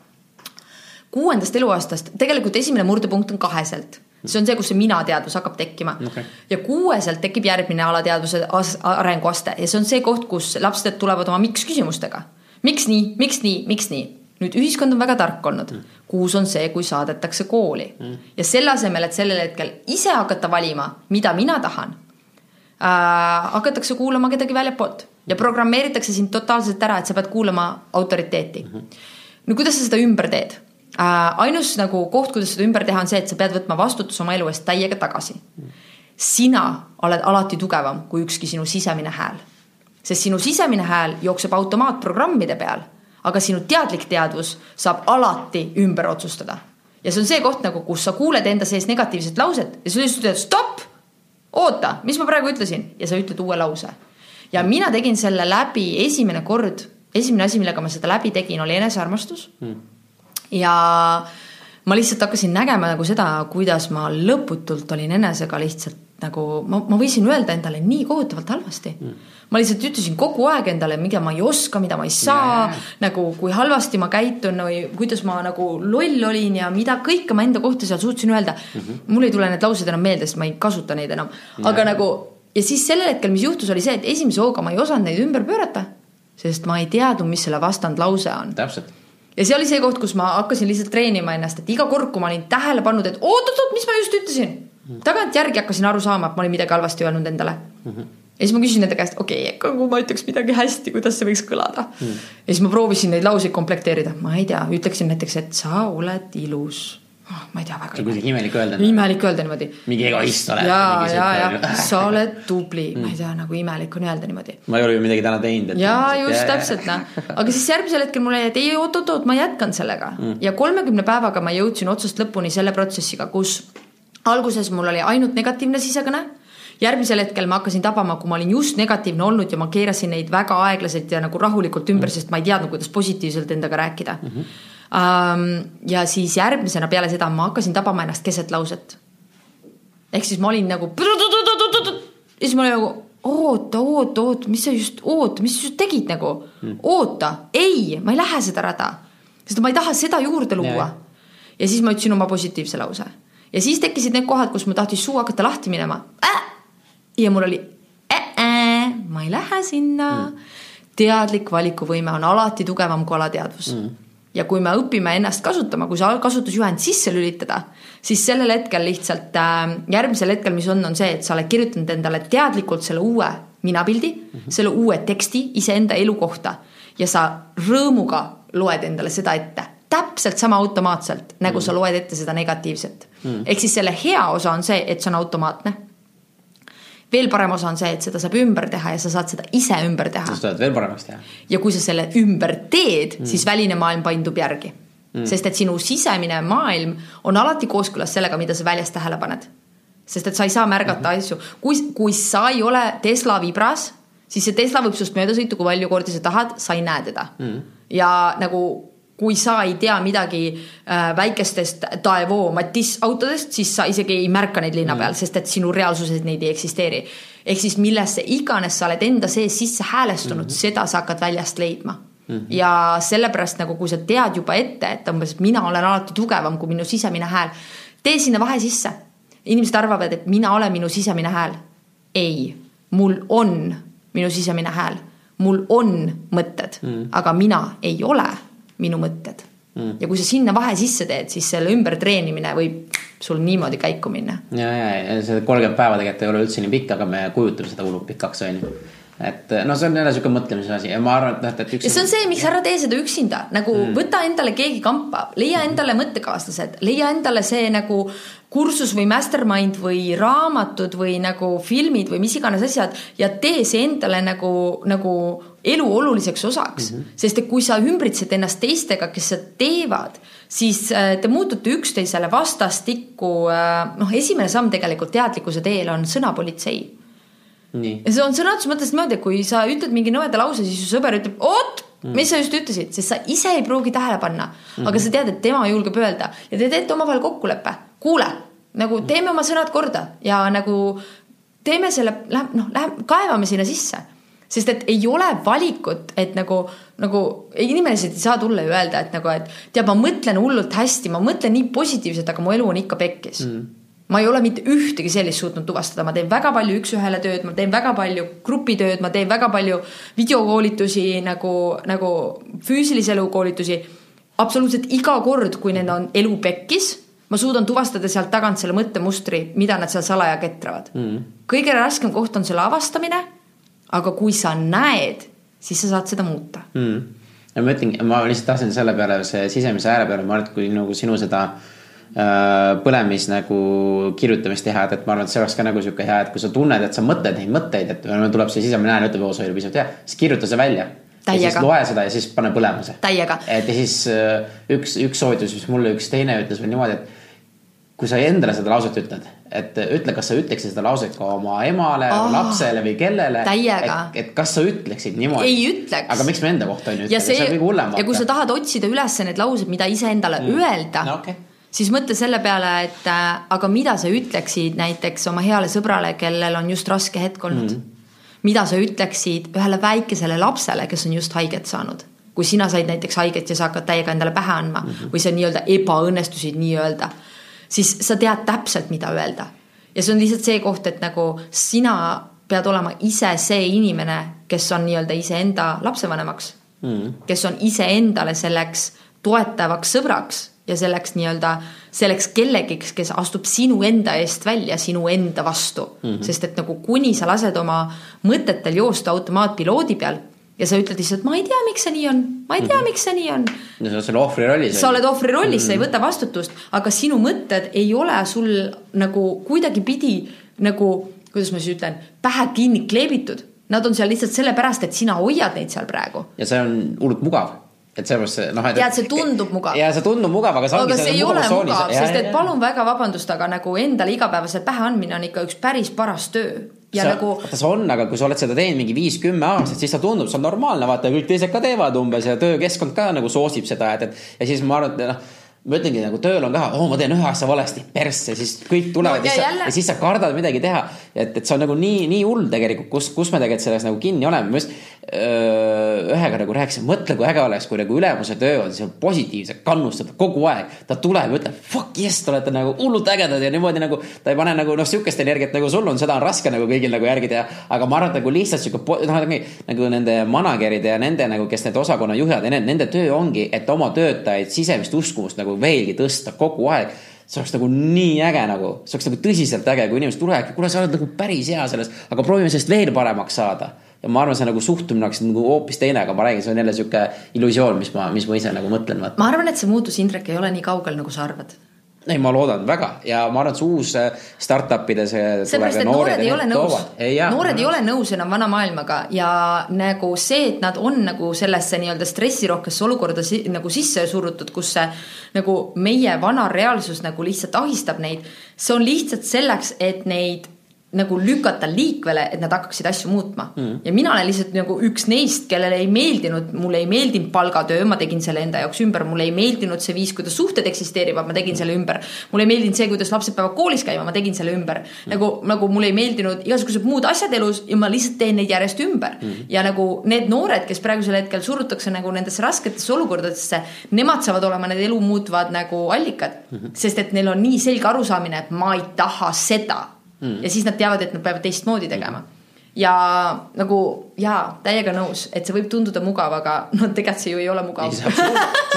kuuendast eluaastast, tegelikult esimene murdepunkt on kaheselt, see on see, kus see mina-teadvus hakkab tekkima Okei. ja kuueselt tekib järgmine alateadvuse as- arenguaste ja see on see koht, kus lapsed tulevad oma miks küsimustega. Miks nii, miks nii, miks nii? nüüd ühiskond on väga tark olnud mm.. kuus on see, kui saadetakse kooli mm. ja selle asemel, et sellel hetkel ise hakata valima, mida mina tahan äh,, hakatakse kuulama kedagi väljapoolt ja programmeeritakse sind totaalselt ära, et sa pead kuulama autoriteeti mm. -hmm. no kuidas sa seda ümber teed äh,? ainus nagu koht, kuidas seda ümber teha, on see, et sa pead võtma vastutuse oma elu eest täiega tagasi mm. sina oled alati tugevam kui ükski sinu sisemine hääl, sest sinu sisemine hääl jookseb automaatprogrammide peal, aga sinu teadlik teadvus saab alati ümber otsustada. Ja see on see koht nagu, kus sa kuuled enda sees negatiivset lauset ja sa lihtsalt ütled stopp, oota, mis ma praegu ütlesin? Ja sa ütled uue lause. ja mina tegin selle läbi esimene kord, esimene asi, millega ma seda läbi tegin, oli enesearmastus. Mm.. ja ma lihtsalt hakkasin nägema nagu seda, kuidas ma lõputult olin enesega lihtsalt nagu ma, ma võisin öelda endale nii kohutavalt halvasti. Mm ma lihtsalt ütlesin kogu aeg endale, mida ma ei oska, mida ma ei saa yeah., nagu kui halvasti ma käitun või kuidas ma nagu loll olin ja mida kõike ma enda kohta seal suutsin öelda mm. -hmm. mul ei tule need laused enam meelde, sest ma ei kasuta neid enam yeah., aga nagu ja siis sellel hetkel, mis juhtus, oli see, et esimese hooga ma ei osanud neid ümber pöörata, sest ma ei teadnud, mis selle vastandlause on. täpselt ja see oli see koht, kus ma hakkasin lihtsalt treenima ennast, et iga kord, kui ma olin tähele pannud, et oot-oot-oot, mis ma just ütlesin. -hmm. tagantjärgi hakkasin aru saama, et ma olin midagi halvasti öelnud endale mm. -hmm ja siis ma küsisin nende käest, okei okay,, aga kui ma ütleks midagi hästi, kuidas see võiks kõlada mm.. ja siis ma proovisin neid lauseid komplekteerida, ma ei tea, ütleksin näiteks, et sa oled ilus oh,. ma ei tea väga. see on kuidagi imelik öelda. imelik öelda niimoodi. mingi egoist oled. ja, ja, ja sa oled tubli mm., ma ei tea, nagu imelik on öelda niimoodi. ma ei ole ju midagi täna teinud. ja just ja, täpselt noh, aga siis järgmisel hetkel mulle jäi, et ei oot-oot-oot, ma jätkan sellega mm. ja kolmekümne päevaga ma jõudsin otsast lõpuni selle protsessiga, kus alguses mul oli ainult negatiivne sisekõne järgmisel hetkel ma hakkasin tabama, kui ma olin just negatiivne olnud ja ma keerasin neid väga aeglaselt ja nagu rahulikult ümber mm, -hmm. sest ma ei teadnud, kuidas positiivselt endaga rääkida mm. -hmm. Um, ja siis järgmisena peale seda ma hakkasin tabama ennast keset lauset. ehk siis ma olin nagu. ja siis ma olin nagu oota, oota, oota, mis sa just, oota, mis sa just tegid nagu mm., oota, ei, ma ei lähe seda rada, sest ma ei taha seda juurde luua. ja siis ma ütlesin oma positiivse lause ja siis tekkisid need kohad, kus mul tahtis suu hakata lahti minema äh! Ja mul oli äh-äh, ma ei lähe sinna. Mm.. teadlik valikuvõime on alati tugevam kui alateadvus. Mm. ja kui me õpime ennast kasutama, kui see kasutusjuhend sisse lülitada, siis sellel hetkel lihtsalt äh, järgmisel hetkel, mis on, on see, et sa oled kirjutanud endale teadlikult selle uue minapildi mm, -hmm. selle uue teksti iseenda elu kohta ja sa rõõmuga loed endale seda ette. Täpselt sama automaatselt, nagu mm. sa loed ette seda negatiivset. Mm.. ehk siis selle hea osa on see, et see on automaatne veel parem osa on see, et seda saab ümber teha ja sa saad seda ise ümber teha. sa saad veel paremaks teha. ja kui sa selle ümber teed mm., siis väline maailm paindub järgi mm.. sest et sinu sisemine maailm on alati kooskõlas sellega, mida sa väljas tähele paned. sest et sa ei saa märgata mm -hmm. asju, kui, kui sa ei ole Tesla vibras, siis see Tesla võib sinust mööda sõita, kui palju kordi sa tahad, sa ei näe teda mm.. ja nagu kui sa ei tea midagi äh, väikestest Daewoo Matisse autodest, siis sa isegi ei märka neid linna peal mm., sest et sinu reaalsuses neid ei eksisteeri. ehk siis millesse iganes sa oled enda sees sisse häälestunud mm, -hmm. seda sa hakkad väljast leidma Mm -hmm. ja sellepärast nagu, kui sa tead juba ette, et umbes mina olen alati tugevam kui minu sisemine hääl, tee sinna vahe sisse. inimesed arvavad, et mina olen minu sisemine hääl. ei, mul on minu sisemine hääl, mul on mõtted mm, -hmm. aga mina ei ole minu mõtted mm.. ja kui sa sinna vahe sisse teed, siis selle ümbertreenimine võib sul niimoodi käiku minna. ja, ja, ja see kolmkümmend päeva tegelikult ei ole üldse nii pikk, aga me kujutame seda hullult pikaks, on ju et no see on jälle sihuke mõtlemise asi ja ma arvan, et noh, et üks. ja see on see, miks ära tee seda üksinda, nagu mm. võta endale keegi kampa, leia endale mõttekaaslased, leia endale see nagu kursus või mastermind või raamatud või nagu filmid või mis iganes asjad ja tee see endale nagu, nagu elu oluliseks osaks mm. -hmm. sest et kui sa ümbritsed ennast teistega, kes seda teevad, siis äh, te muutute üksteisele vastastikku. Äh, noh, esimene samm tegelikult teadlikkuse teel on sõnapolitsei. ja see on sõna otseses mõttes niimoodi, et kui sa ütled mingi nõmeda lause, siis su sõber ütleb, oot mm., mis sa just ütlesid, sest sa ise ei pruugi tähele panna mm, -hmm. aga sa tead, et tema julgeb öelda ja te teete omavahel kokkuleppe, kuule, nagu teeme oma sõnad korda ja nagu teeme selle, noh, läheb, kaevame sinna sisse sest et ei ole valikut, et nagu, nagu inimesed ei saa tulla ja öelda, et nagu, et tead, ma mõtlen hullult hästi, ma mõtlen nii positiivselt, aga mu elu on ikka pekkis. Mm. Ma ei ole mitte ühtegi sellist suutnud tuvastada, ma teen väga palju üks-ühele tööd, ma teen väga palju grupitööd, ma teen väga palju videokoolitusi nagu, nagu füüsilise elu koolitusi. absoluutselt iga kord, kui neil on elu pekkis, ma suudan tuvastada sealt tagant selle mõttemustri, mida nad seal salaja ketravad. Mm.. kõige raskem koht on selle avastamine aga kui sa näed, siis sa saad seda muuta mm.. ja ma ütlengi, ma lihtsalt tahtsin selle peale, see sisemise ääre peale, ma arvan, et kui nagu sinu seda äh, põlemis nagu kirjutamist teha, et, et ma arvan, et see oleks ka nagu sihuke hea, et kui sa tunned, et sa mõtled neid mõtteid, et tuleb see sisemine ääne, ütleb, oo, see oli pisut hea, siis kirjuta see välja ja siis loe seda ja siis pane põlema see. Täiega. et ja siis äh, üks, üks soovitus, mis mulle üks teine ütles veel niimoodi, et kui sa endale seda lauset ütled, et ütle, kas sa ütleksid seda lauset ka oma emale oh,, lapsele või kellele. täiega. et, kas sa ütleksid niimoodi. Ei ütleks. aga miks me enda kohta on ju ütleme, see on kõige hullem. ja kui sa tahad otsida üles need laused, mida iseendale mm. öelda No okei. siis mõtle selle peale, et äh, aga mida sa ütleksid näiteks oma heale sõbrale, kellel on just raske hetk olnud mm.. mida sa ütleksid ühele väikesele lapsele, kes on just haiget saanud kui sina said näiteks haiget ja sa hakkad täiega endale pähe andma mm -hmm. või sa nii-öelda ebaõnnestusid nii-öelda, siis sa tead täpselt, mida öelda. ja see on lihtsalt see koht, et nagu sina pead olema ise see inimene, kes on nii-öelda iseenda lapsevanemaks mm., kes on iseendale selleks toetavaks sõbraks ja selleks nii-öelda, selleks kellegiks, kes astub sinu enda eest välja sinu enda vastu mm. -hmm. sest et nagu kuni sa lased oma mõtetel joosta automaatpiloodi peal ja sa ütled lihtsalt, ma ei tea, miks see nii on, ma ei tea mm, -hmm. miks see nii on no sa oled selle ohvri rollis. sa oled ohvri rollis, sa ei võta vastutust, aga sinu mõtted ei ole sul nagu kuidagipidi nagu, kuidas ma siis ütlen, pähe kinni kleebitud. Nad on seal lihtsalt sellepärast, et sina hoiad neid seal praegu. ja see on hullult mugav. et sellepärast see noh, et. Tead, see tundub mugav. ja see tundub mugav, aga aga see ei ole mugav, Ja, sest ja, et ja. palun väga vabandust, aga nagu endale igapäevaselt pähe andmine on ikka üks päris paras töö. Ja see, nagu see on, aga kui sa oled seda teinud mingi viis-kümme aastat, siis ta tundub, see on normaalne, vaata kõik teised ka teevad umbes ja töökeskkond ka nagu soosib seda, et, et ja siis ma arvan, et noh ma ütlengi nagu tööl on ka, oo ma teen ühe asja valesti, persse, siis kõik tulevad No ja ja, jälle- ja siis sa kardad midagi teha. et, et see on nagu nii, nii hull tegelikult, kus, kus me tegelikult selles nagu kinni oleme, ma just ühega nagu rääkisin, mõtle, kui äge oleks, kui nagu ülemuse töö on seal positiivselt kannustada kogu aeg. ta tuleb ja ütleb fuck yes, te olete nagu hullult ägedad ja niimoodi nagu ta ei pane nagu noh, sihukest energiat nagu sul on, seda on raske nagu kõigil nagu järgi teha. aga ma arvan, et nagu lihtsalt sihuke noh, nagu nende manager'ide ja nende nagu, kes need osakonna juhid ja need, nende töö ongi, et oma töötajaid sisemist uskumust nagu veelgi tõsta kogu aeg see oleks nagu nii äge nagu, see oleks nagu tõsiselt äge, kui inimesed tulevadki, kuule, sa oled nagu päris hea selles, aga proovime sellest veel paremaks saada. Ja ma arvan, see nagu suhtumine oleks nagu hoopis teine, aga ma räägin, see on jälle sihuke illusioon, mis ma, mis ma ise nagu mõtlen, ma arvan, et see muutus, Indrek, ei ole nii kaugel, nagu sa arvad. ei, ma loodan väga ja ma arvan, et see uus äh, startup'ide see. seepärast, et noored ei ole nõus, noored ei ole nõus enam vana maailmaga ja nagu see, et nad on nagu sellesse nii-öelda stressirohkesse olukorda si nagu sisse surutud, kus see nagu meie vana reaalsus nagu lihtsalt ahistab neid. see on lihtsalt selleks, et neid nagu lükata liikvele, et nad hakkaksid asju muutma mm.. ja mina olen lihtsalt nagu üks neist, kellele ei meeldinud, mulle ei meeldinud palgatöö, ma tegin selle enda jaoks ümber, mulle ei meeldinud see viis, kuidas suhted eksisteerivad, ma tegin selle ümber. mulle ei meeldinud see, kuidas lapsed peavad koolis käima, ma tegin selle ümber mm.. nagu, nagu mulle ei meeldinud igasugused muud asjad elus ja ma lihtsalt teen neid järjest ümber mm.. ja nagu need noored, kes praegusel hetkel surutakse nagu nendesse rasketesse olukordadesse, nemad saavad olema need elu muutvad nagu allikad mm. -hmm. sest et neil on nii selge arusaamine, et ma ei taha seda mm.. ja siis nad teavad, et nad peavad teistmoodi tegema mm ja nagu jaa, täiega nõus, et see võib tunduda mugav, aga no tegelikult see ju ei ole mugav.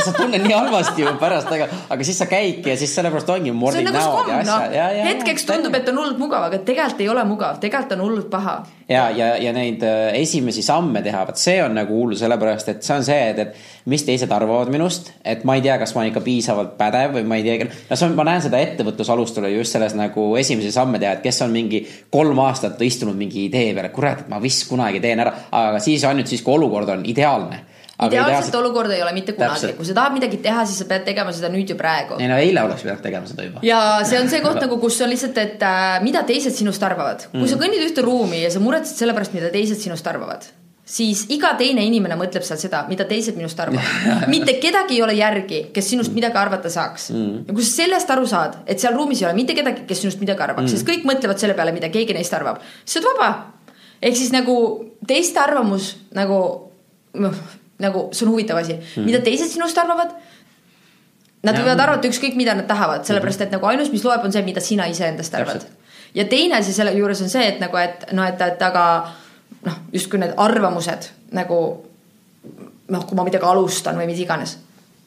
sa tunned nii halvasti ju pärast, aga, aga siis sa käidki ja siis sellepärast ongi see on nagu näod ja asjad. hetkeks tundub, et on hullult mugav, aga tegelikult ei ole mugav, tegelikult on hullult paha. ja, ja, ja neid äh, esimesi samme teha, vot see on nagu hull, sellepärast et see on see, et, et mis teised arvavad minust, et ma ei tea, kas ma olen ikka piisavalt pädev või ma ei tea, no see on, ma näen seda ettevõtlusalustul just selles nagu esimesi samme teha, et kes on mingi kolm aastat istunud mingi idee peale, kurat, et ma vist kunagi teen ära, aga siis ainult siis, kui olukord on ideaalne. ideaalset olukorda ei ole mitte kunagi kui sa tahad midagi teha, siis sa pead tegema seda nüüd ja praegu. ei no eile oleks pidanud tegema seda juba. ja see on see koht nagu, kus on lihtsalt, et äh, mida teised sinust arvavad. kui Mm. sa kõnnid ühte ruumi ja sa muretsed selle pärast, mida teised sinust arvavad, siis iga teine inimene mõtleb seal seda, mida teised minust arvavad. mitte kedagi ei ole järgi, kes sinust midagi arvata saaks mm.. ja kui sa sellest aru saad, et seal ruumis ei ole mitte kedagi, kes sinust midagi arvaks mm., sest kõik mõtlevad selle peale, mida keegi neist arvab, siis sa oled vaba. Ehk siis nagu teiste arvamus nagu, noh, nagu see on huvitav asi mm., mida teised sinust arvavad Nad Ja. võivad arvata ükskõik, mida nad tahavad, sellepärast et nagu ainus, mis loeb, on see, mida sina iseendast arvad ja teine asi selle juures on see, et nagu, et noh, et, et aga noh, justkui need arvamused nagu noh, kui ma midagi alustan või mis iganes.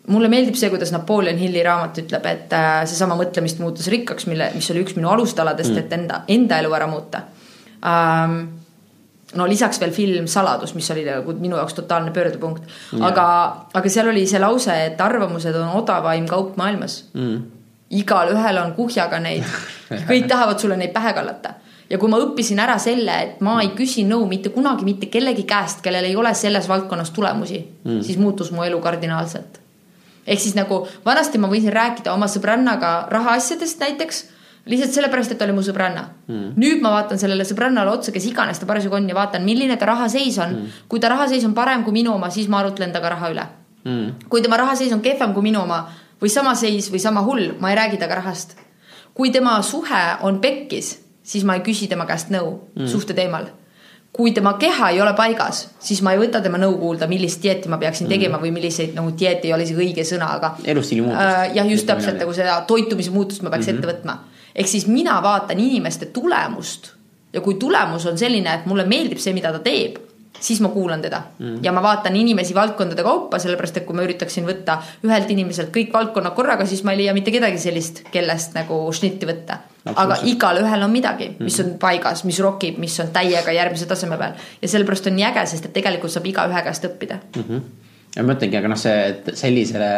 mulle meeldib see, kuidas Napoleon Hilli raamat ütleb, et äh, seesama mõtlemist muutus rikkaks, mille, mis oli üks minu alustaladest mm., et enda, enda elu ära muuta ähm,. No lisaks veel film Saladus, mis oli nagu minu jaoks totaalne pöördepunkt, aga, aga seal oli see lause, et arvamused on odavaim kaup maailmas mm.. igalühel on kuhjaga neid, kõik tahavad sulle neid pähe kallata ja kui ma õppisin ära selle, et ma ei küsi nõu mitte kunagi mitte kellegi käest, kellel ei ole selles valdkonnas tulemusi mm., siis muutus mu elu kardinaalselt. ehk siis nagu vanasti ma võisin rääkida oma sõbrannaga rahaasjadest näiteks lihtsalt sellepärast, et ta oli mu sõbranna mm.. nüüd ma vaatan sellele sõbrannale otsa, kes iganes ta parasjagu on ja vaatan, milline ta rahaseis on mm.. kui ta rahaseis on parem kui minu oma, siis ma arutlen temaga raha üle mm.. kui tema rahaseis on kehvem kui minu oma või sama seis või sama hull, ma ei räägi temaga rahast. kui tema suhe on pekkis siis ma ei küsi tema käest nõu mm. suhte teemal. kui tema keha ei ole paigas, siis ma ei võta tema nõu kuulda, millist dieeti ma peaksin tegema või milliseid nagu dieet ei ole isegi õige sõna, aga. elustiili muutust äh,. jah, just täpselt nagu seda toitumise muutust ma peaks mm -hmm. ette võtma. Ehk siis mina vaatan inimeste tulemust ja kui tulemus on selline, et mulle meeldib see, mida ta teeb siis ma kuulan teda mm. ja ma vaatan inimesi valdkondade kaupa, sellepärast et kui ma üritaksin võtta ühelt inimeselt kõik valdkonnad korraga, siis ma ei leia mitte kedagi sellist, kellest nagu šnitti võtta aga igalühel on midagi, mis on paigas, mis rokib, mis on täiega järgmise taseme peal ja sellepärast on nii äge, sest et tegelikult saab igaühe käest õppida mm. -hmm. ja ma mõtlengi, aga noh, see, sellisele,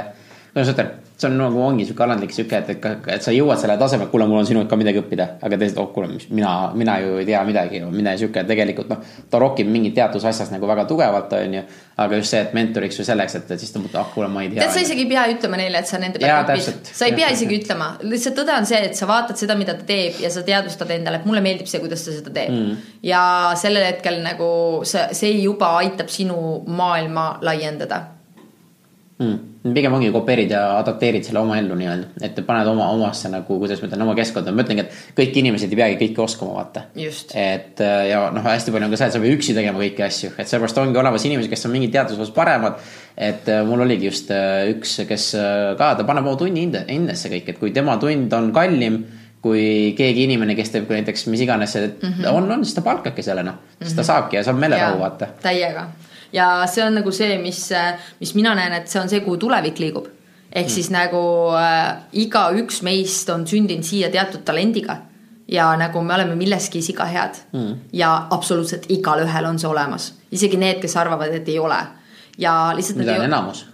kuidas ma ütlen see on nagu ongi sihuke alandlik sihuke, et, et, et sa jõuad selle tasemele, kuule, mul on sinult ka midagi õppida. aga teised, oh kuule, mis mina, mina ju ei tea midagi, mine sihuke, tegelikult noh, ta rokib mingit teatud asjas nagu väga tugevalt, on ju. aga just see, et mentoriks või selleks, et, et siis ta mõtleb, ah kuule, ma ei tea. tead, sa isegi ei pea ütlema neile, et sa nende pealt õpid. sa ei pea isegi ütlema, lihtsalt tõde on see, et sa vaatad seda, mida ta teeb ja sa teadvustad endale, et mulle meeldib see, kuidas ta seda teeb mm.. ja sellel hetkel nagu see, see juba aitab sinu maailma laiendada mm pigem ongi kopeerid ja adapteerid selle oma ellu nii-öelda, et paned oma, omasse nagu, kuidas ma ütlen, oma keskkonda, ma ütlengi, et kõik inimesed ei peagi kõike oskama, vaata. et äh, ja noh, hästi palju on ka see, et sa pead üksi tegema kõiki asju, et sellepärast ongi olemas inimesed, kes on mingid teaduses osas paremad. et äh, mul oligi just äh, üks, kes ka, ta paneb oma tunni hinde, hindesse kõik, et kui tema tund on kallim kui keegi inimene, kes teeb näiteks mis iganes mm -hmm. on, on, siis ta palkabki selle noh, siis ta mhm. saabki ja saab meelerahu vaata. täiega ja see on nagu see, mis, mis mina näen, et see on see, kuhu tulevik liigub. ehk mm. siis nagu äh, igaüks meist on sündinud siia teatud talendiga ja nagu me oleme milleski siga head mm. ja absoluutselt igalühel on see olemas, isegi need, kes arvavad, et ei ole. ja lihtsalt. mida on enamus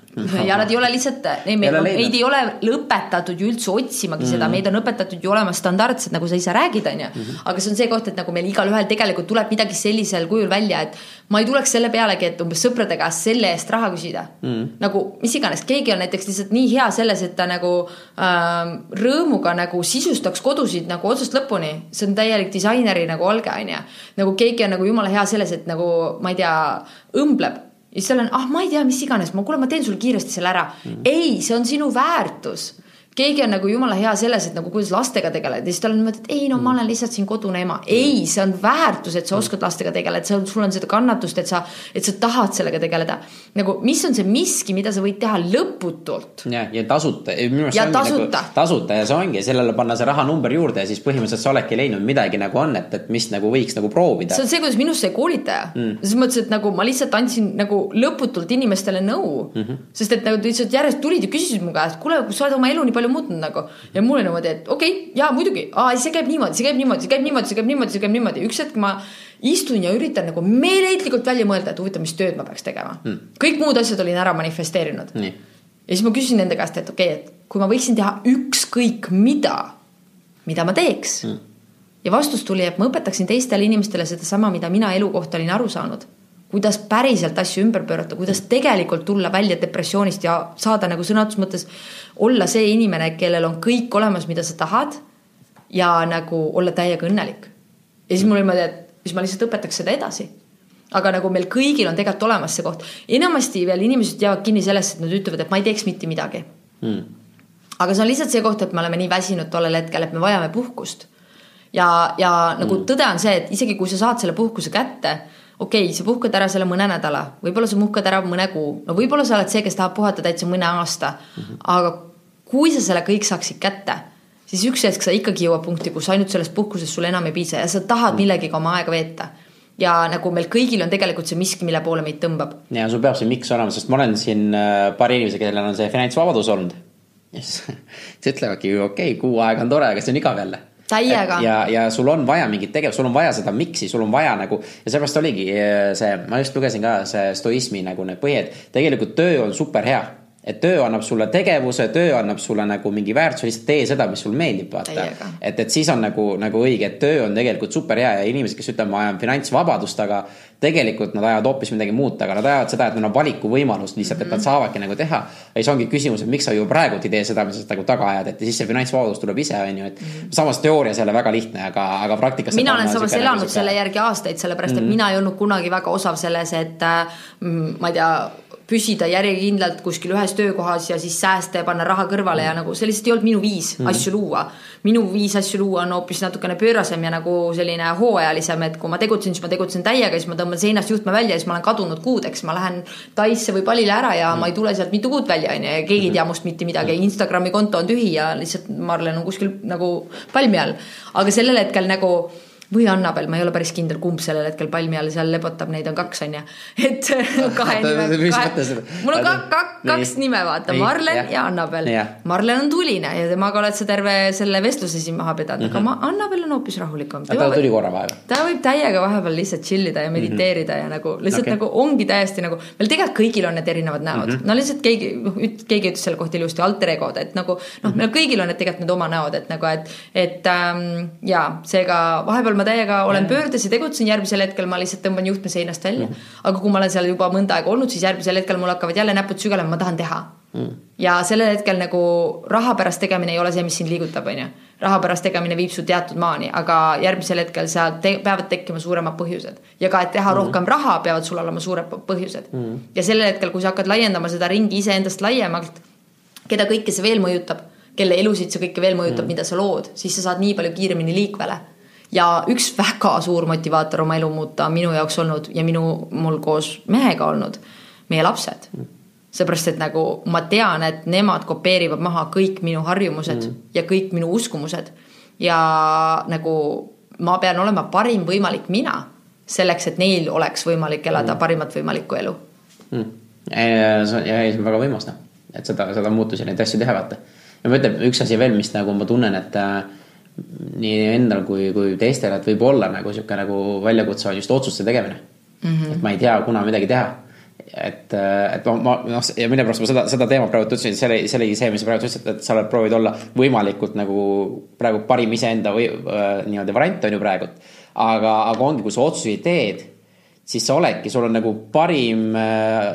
ja nad ei ole lihtsalt, meid ei ole õpetatud ju üldse otsimagi mm seda, meid on õpetatud ju olema standardsed, nagu sa ise räägid, on ju. Mhm. aga see on see koht, et nagu meil igalühel tegelikult tuleb midagi sellisel kujul välja, et ma ei tuleks selle pealegi, et umbes sõprade käest selle eest raha küsida mm. nagu mis iganes, keegi on näiteks lihtsalt nii hea selles, et ta nagu äh, rõõmuga nagu sisustaks kodusid nagu otsast lõpuni. see on täielik disaineri nagu olge, on ju. nagu keegi on nagu jumala hea selles, et nagu ma ei tea, õmbleb ja siis tal on, ah, ma ei tea, mis iganes, ma kuule, ma teen sulle kiiresti selle ära mm. -hmm. ei, see on sinu väärtus keegi on nagu jumala hea selles, et nagu kuidas lastega tegeleda ja siis tal on niimoodi, et ei no ma olen lihtsalt siin kodune ema. ei, see on väärtus, et sa oskad lastega tegeleda, on, sul on seda kannatust, et sa, et sa tahad sellega tegeleda. nagu, mis on see miski, mida sa võid teha lõputult. ja, ja tasuta. ja tasuta nagu,. tasuta ja see ongi, sellele panna see rahanumber juurde ja siis põhimõtteliselt sa oledki leidnud midagi nagu on, et, et mis nagu võiks nagu proovida. see on see, kuidas minust sai koolitaja mm.. selles mõttes, et nagu ma lihtsalt andsin nagu lõputult inimestele nõu mm. -hmm. sest et nagu lihtsalt järjest tulid ja küsisid mu käest, kuule, sa oled oma elu nii palju palju muutnud nagu. ja mul oli niimoodi, et okei okay,, jaa muidugi, see käib niimoodi, see käib niimoodi, see käib niimoodi, see käib niimoodi, see käib niimoodi, üks hetk ma istun ja üritan nagu meeleheitlikult välja mõelda, et huvitav, mis tööd ma peaks tegema. Mm.. kõik muud asjad olin ära manifesteerinud. ja siis ma küsin nende käest, et okei okay,, et kui ma võiksin teha ükskõik mida, mida ma teeks. Mm. ja vastus tuli, et ma õpetaksin teistele inimestele sedasama, mida mina elu kohta olin aru saanud kuidas päriselt asju ümber pöörata, kuidas tegelikult tulla välja depressioonist ja saada nagu sõna otseses mõttes olla see inimene, kellel on kõik olemas, mida sa tahad ja nagu olla täiega õnnelik. ja siis mul oli niimoodi, et siis ma lihtsalt õpetaks seda edasi. aga nagu meil kõigil on tegelikult olemas see koht, enamasti veel inimesed jäävad kinni sellesse, et nad ütlevad, et ma ei teeks mitte midagi hmm. aga see on lihtsalt see koht, et me oleme nii väsinud tollel hetkel, et me vajame puhkust. ja, ja nagu hmm. tõde on see, et isegi kui sa saad selle puhkuse kätte okei okay,, sa puhkad ära selle mõne nädala, võib-olla sa puhkad ära mõne kuu, no võib-olla sa oled see, kes tahab puhata täitsa mõne aasta mm. -hmm. aga kui sa selle kõik saaksid kätte, siis üks hetk sa ikkagi jõuad punkti, kus ainult sellest puhkusest sulle enam ei piisa ja sa tahad mm. millegagi oma aega veeta. ja nagu meil kõigil on tegelikult see miski, mille poole meid tõmbab. ja sul peab see miks olema, sest ma olen siin äh, paari inimesega, kellel on see finantsvabadus olnud. siis ütlevadki, okei okay,, kuu aega on tore, aga see on igav jälle täiega. ja, ja sul on vaja mingit tegevust, sul on vaja seda miks'i, sul on vaja nagu ja seepärast oligi eh, see, ma just lugesin ka see stoismi nagu need põhi, et tegelikult töö on super hea et töö annab sulle tegevuse, töö annab sulle nagu mingi väärtuse, lihtsalt tee seda, mis sulle meeldib, vaata. Et, et siis on nagu, nagu õige, et töö on tegelikult super hea ja inimesed, kes ütlevad, ma ajan finantsvabadust, aga tegelikult nad ajavad hoopis midagi muud taga, nad ajavad seda, et neil on valikuvõimalust lihtsalt, et nad Mhm. saavadki nagu teha. ja siis ongi küsimus, et miks sa ju praegu ei tee seda, mis sa nagu taga ajad, et siis see finantsvabadus tuleb ise, on ju, et samas teoorias jälle väga lihtne, aga, aga praktikas. Mina olen samas elanud selle järgi aastaid, sellepärast et mm. mina ei olnud kunagi väga osav selles, et mm, ma ei tea, püsida järjekindlalt kuskil ühes töökohas ja siis säästa ja panna raha kõrvale ja nagu see lihtsalt ei olnud minu viis mm. asju luua. minu viis asju luua on hoopis natukene pöörasem ja nagu selline hooajalisem, et kui ma tegutsen, siis ma tegutsen täiega, siis ma tõmban seinast juhtme välja ja siis ma olen kadunud kuudeks, ma lähen Taisse või Palile ära ja mm. ma ei tule sealt mitu kuud välja, onju, ja keegi ei tea must mitte midagi, Instagrami konto on tühi ja lihtsalt Marlen on kuskil nagu palmi all. aga sellel hetkel nagu või Annabel, ma ei ole päris kindel, kumb sellel hetkel palmi all seal lebotab, neid on kaks, onju. et kahe nime, kahe mul on ka, ka, kaks nime, vaata, Marlen jah. ja Annabel Jah.. Marlen on tuline ja temaga oled sa terve selle vestluse siin maha pidanud mm, -hmm. aga ma, Annabel on hoopis rahulikum. Mhm. ta tuli korra vaeva. ta võib täiega vahepeal lihtsalt chill ida ja mediteerida mm -hmm. ja nagu lihtsalt okay. nagu ongi täiesti nagu meil tegelikult kõigil on need erinevad näod mm, -hmm. no lihtsalt keegi, keegi ütles selle kohta ilusti alter egod, et nagu noh mm -hmm., meil kõigil on need tegelikult need oma näod, et nagu, et, et ähm, ja seega vahepeal ma täiega olen pöördes ja tegutsen, järgmisel hetkel ma lihtsalt tõmban juhtme seinast välja aga kui ma olen seal juba mõnda aega olnud, siis järgmisel hetkel mul hakkavad jälle näpud sügelema, ma tahan teha ja sellel hetkel nagu raha pärast tegemine ei ole see, mis sind liigutab, onju. raha pärast tegemine viib su teatud maani, aga järgmisel hetkel seal te peavad tekkima suuremad põhjused ja ka, et teha mm. rohkem raha, peavad sul olema suuremad põhjused mm.. ja sellel hetkel, kui sa hakkad laiendama seda ringi iseendast laiemalt, keda kõike see veel mõjutab, kelle elusid see kõike veel mõjutab mm., mida sa lood, siis sa saad nii palju kiiremini liikvele. Ja üks väga suur motivaator oma elu muuta on minu jaoks olnud ja minu, mul koos mehega olnud meie lapsed mm. seepärast, et nagu ma tean, et nemad kopeerivad maha kõik minu harjumused mm. ja kõik minu uskumused ja nagu ma pean olema parim võimalik mina selleks, et neil oleks võimalik elada mm. parimat võimalikku elu mm.. ja ei, see on väga võimas noh, et seda, seda muutusi, neid asju teha, vaata. ja ma ütlen, üks asi veel, mis nagu ma tunnen, et äh, nii endal kui, kui teistel, et võib olla nagu sihuke nagu väljakutse on just otsuste tegemine mm. -hmm. et ma ei tea, kuna midagi teha. et, et ma, ma noh, ja mille pärast ma seda, seda teemat praegu ütlesin, see oli, see oli see, mis sa praegu ütlesid, et sa oled proovid olla võimalikult nagu praegu parim iseenda või äh, nii-öelda variant on ju praegu. aga, aga ongi, kui sa otsuseid teed siis sa oledki, sul on nagu parim äh,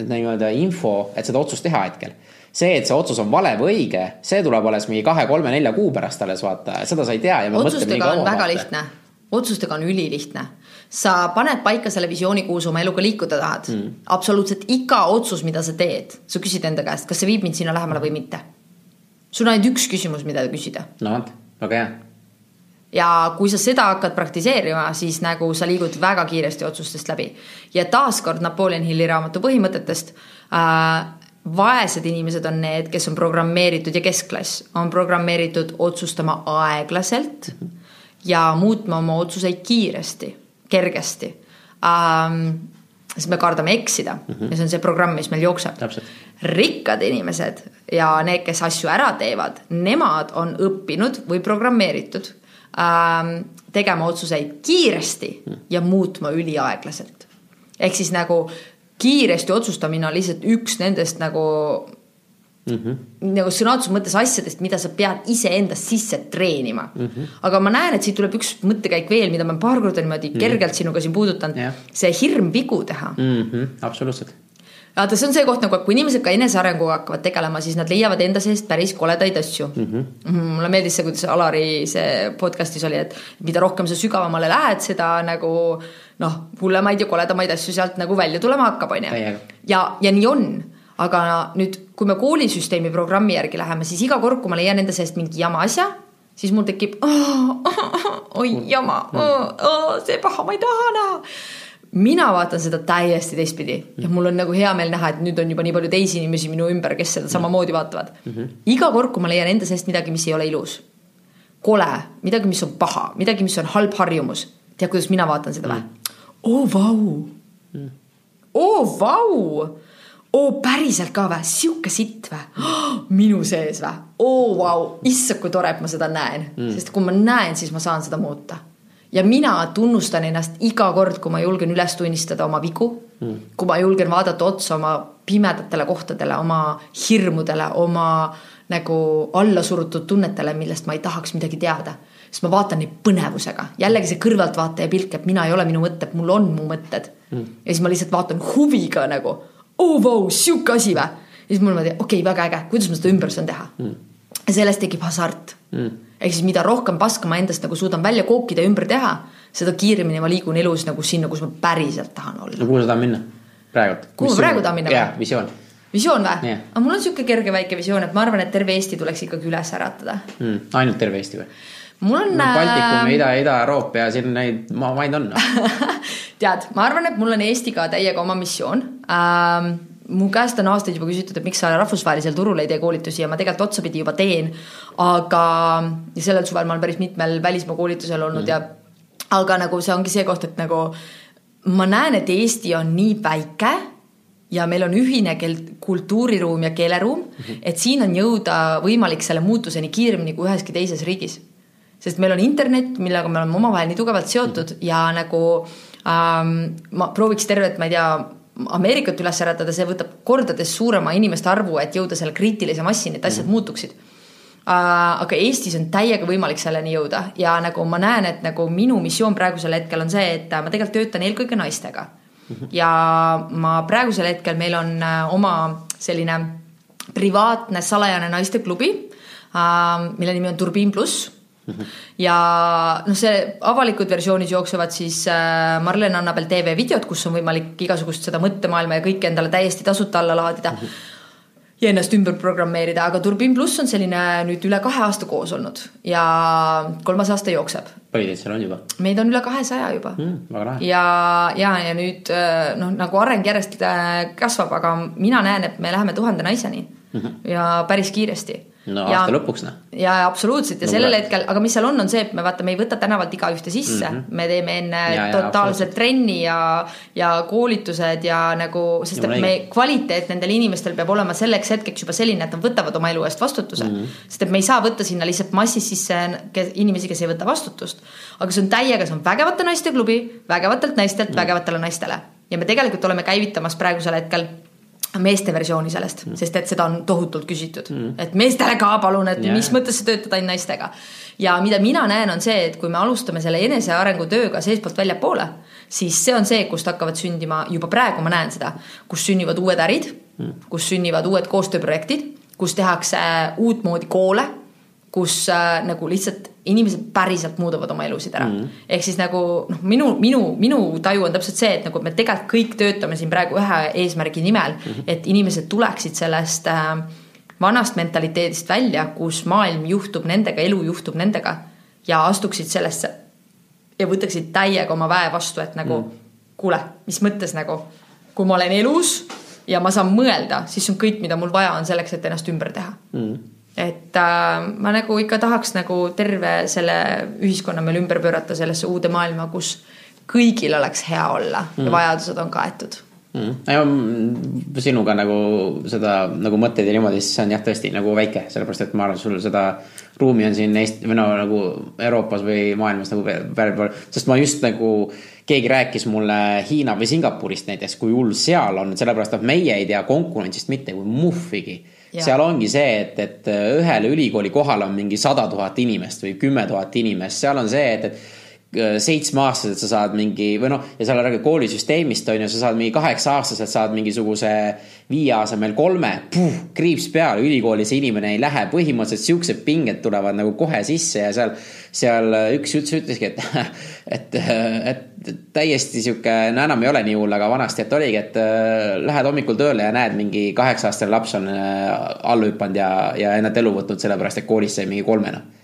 nii-öelda info, et seda otsust teha hetkel. see, et see otsus on vale või õige, see tuleb alles mingi kahe-kolme-nelja kuu pärast alles vaata, seda sa ei tea. otsustega on väga lihtne, otsustega on ülilihtne. sa paned paika selle visiooni, kuhu sa oma eluga liikuda tahad mm.. absoluutselt iga otsus, mida sa teed, sa küsid enda käest, kas see viib mind sinna lähemale või mitte. sul on ainult üks küsimus, mida küsida no vot, väga hea. ja kui sa seda hakkad praktiseerima, siis nagu sa liigud väga kiiresti otsustest läbi. ja taaskord Napoleon Hilli raamatu põhimõtetest äh,. Vaesed inimesed on need, kes on programmeeritud ja keskklass on programmeeritud otsustama aeglaselt ja muutma oma otsuseid kiiresti, kergesti ähm,. sest me kardame eksida mm -hmm. ja see on see programm, mis meil jookseb rikkad inimesed ja need, kes asju ära teevad, nemad on õppinud või programmeeritud ähm, tegema otsuseid kiiresti ja muutma üliaeglaselt. ehk siis nagu kiiresti otsustamine on lihtsalt üks nendest nagu mm. -hmm. nagu sõna otseses mõttes asjadest, mida sa pead iseendast sisse treenima mm. -hmm. aga ma näen, et siit tuleb üks mõttekäik veel, mida ma paar korda niimoodi mm -hmm. kergelt sinuga siin puudutanud Jah. see hirm vigu teha mm. -hmm, absoluutselt. vaata, see on see koht nagu, et kui inimesed ka enesearenguga hakkavad tegelema, siis nad leiavad enda seest päris koledaid asju mm. -hmm. mulle meeldis see, kuidas Alari see podcast'is oli, et mida rohkem sa sügavamale lähed, seda nagu noh, hullemaid ja koledamaid asju sealt nagu välja tulema hakkab, onju Täiega.. ja, ja nii on, aga nüüd, kui me koolisüsteemi programmi järgi läheme, siis iga kord, kui ma leian enda seest mingi jama asja, siis mul tekib oh, oi jama oh,, oh, see paha, ma ei taha näha mina vaatan seda täiesti teistpidi ja mul on nagu hea meel näha, et nüüd on juba nii palju teisi inimesi minu ümber, kes seda samamoodi vaatavad mm. -hmm. iga kord, kui ma leian enda seest midagi, mis ei ole ilus, kole, midagi, mis on paha, midagi, mis on halb harjumus, tead, kuidas mina vaatan seda või? Oo vau, oo vau, oo päriselt ka või, sihuke sitt või oh,, minu sees või, oo vau, issand, kui tore, et ma seda näen. Mm., sest kui ma näen, siis ma saan seda muuta. Ja mina tunnustan ennast iga kord, kui ma julgen üles tunnistada oma vigu. Mm.. kui ma julgen vaadata otsa oma pimedatele kohtadele, oma hirmudele, oma nagu allasurutud tunnetele, millest ma ei tahaks midagi teada siis ma vaatan neid põnevusega, jällegi see kõrvaltvaataja pilk, et mina ei ole minu mõtted, mul on mu mõtted mm.. ja siis ma lihtsalt vaatan huviga nagu, oo vau, sihuke asi või. ja siis mul niimoodi, okei okay,, väga äge, kuidas ma seda ümber saan teha mm.. ja sellest tekib hasart mm.. ehk siis mida rohkem paska ma endast nagu suudan välja kookida ja ümber teha, seda kiiremini ma liigun elus nagu sinna, kus ma päriselt tahan olla. no kuhu sa tahad minna praegult? kuhu ma praegu tahan minna? jah, visioon visioon või yeah.? aga mul on sihuke kerge väike visioon, et ma arvan, et terve Eesti tuleks ikkagi üles äratada mm,. ainult terve Eesti või? Mul on no,. Baltikum ja Ida, Ida-Euroopa ja siin neid maid on tead, ma arvan, et mul on Eestiga täiega oma missioon ähm, mu käest on aastaid juba küsitud, et miks sa rahvusvahelisel turul ei tee koolitusi ja ma tegelikult otsapidi juba teen. aga, ja sellel suvel ma olen päris mitmel välismaa koolitusel olnud mm. ja aga nagu see ongi see koht, et nagu ma näen, et Eesti on nii väike ja meil on ühine keel, kultuuriruum ja keeleruum mm, -hmm. et siin on jõuda võimalik selle muutuseni kiiremini kui üheski teises riigis sest meil on internet, millega me oleme omavahel nii tugevalt seotud mm. ja nagu ähm, ma prooviks tervet, ma ei tea, Ameerikat üles äratada, see võtab kordades suurema inimeste arvu, et jõuda selle kriitilise massini, et asjad mm. muutuksid äh, aga Eestis on täiega võimalik selleni jõuda ja nagu ma näen, et nagu minu missioon praegusel hetkel on see, et ma tegelikult töötan eelkõige naistega. Mhm. ja ma praegusel hetkel, meil on äh, oma selline privaatne salajane naisteklubi, äh, mille nimi on Turbiin pluss ja noh, see avalikud versioonis jooksevad siis äh, Marlen Annabel tv videod, kus on võimalik igasugust seda mõttemaailma ja kõike endale täiesti tasuta alla laadida ja ennast ümber programmeerida, aga Turbin pluss on selline nüüd üle kahe aasta koos olnud ja kolmas aasta jookseb. palju teid seal on juba? meid on üle kahesaja juba mm,. väga lahe. ja, ja, ja nüüd äh, noh, nagu areng järjest äh, kasvab, aga mina näen, et me läheme tuhande naiseni mm -hmm. ja päris kiiresti no ja, aasta lõpuks noh. ja absoluutselt ja no, sellel hetkel, aga mis seal on, on see, et me vaata, me ei võta tänavalt igaühte sisse mm, -hmm. me teeme enne ja, totaalse trenni ja, ja koolitused ja nagu, sest et me kvaliteet nendel inimestel peab olema selleks hetkeks juba selline, et nad võtavad oma elu eest vastutuse mm. -hmm. sest et me ei saa võtta sinna lihtsalt massis sisse kes, inimesi, kes ei võta vastutust. aga see on täiega, see on vägevate naiste klubi, vägevatelt naistelt mm -hmm. vägevatele naistele ja me tegelikult oleme käivitamas praegusel hetkel meeste versiooni sellest mm., sest et seda on tohutult küsitud mm., et meestele ka palun, et yeah. mis mõttes sa töötad ainult naistega. ja mida mina näen, on see, et kui me alustame selle enesearengu tööga seestpoolt väljapoole, siis see on see, kust hakkavad sündima, juba praegu ma näen seda, kus sünnivad uued ärid mm., kus sünnivad uued koostööprojektid, kus tehakse uutmoodi koole kus äh, nagu lihtsalt inimesed päriselt muudavad oma elusid ära mm. ehk siis nagu noh, minu, minu, minu taju on täpselt see, et nagu me tegelikult kõik töötame siin praegu ühe eesmärgi nimel mm, -hmm. et inimesed tuleksid sellest äh, vanast mentaliteedist välja, kus maailm juhtub nendega, elu juhtub nendega ja astuksid sellesse ja võtaksid täiega oma väe vastu, et nagu mm. kuule, mis mõttes nagu, kui ma olen elus ja ma saan mõelda, siis on kõik, mida mul vaja on selleks, et ennast ümber teha mm. Et äh, ma nagu ikka tahaks nagu terve selle ühiskonna meil ümber pöörata sellesse uude maailma, kus kõigil oleks hea olla mm. ja vajadused on kaetud. Mm.. ja sinuga nagu seda nagu mõtteid ja niimoodi, siis see on jah, tõesti nagu väike, sellepärast et ma arvan, sul seda ruumi on siin Eesti või no nagu Euroopas või maailmas nagu päris palju, sest ma just nagu keegi rääkis mulle Hiina või Singapurist näiteks, kui hull seal on, sellepärast et meie ei tea konkurentsist mitte kui muhvigi seal ongi see, et, et äh, ühele ülikooli kohale on mingi sada tuhat inimest või kümme tuhat inimest, seal on see, et, et seitsmeaastaselt sa saad mingi või noh, ja seal on räägitud koolisüsteemist on ju, sa saad mingi kaheksa-aastaselt saad mingisuguse viie asemel kolme, kriips peale, ülikooli see inimene ei lähe, põhimõtteliselt siuksed pinged tulevad nagu kohe sisse ja seal seal üks üldse ütleski, et, et, et täiesti sihuke, no enam ei ole nii hull, aga vanasti, et oligi, et äh, lähed hommikul tööle ja näed, mingi kaheksa-aastane laps on äh, alla hüpanud ja, ja ennast elu võtnud, sellepärast et koolis sai mingi kolmena no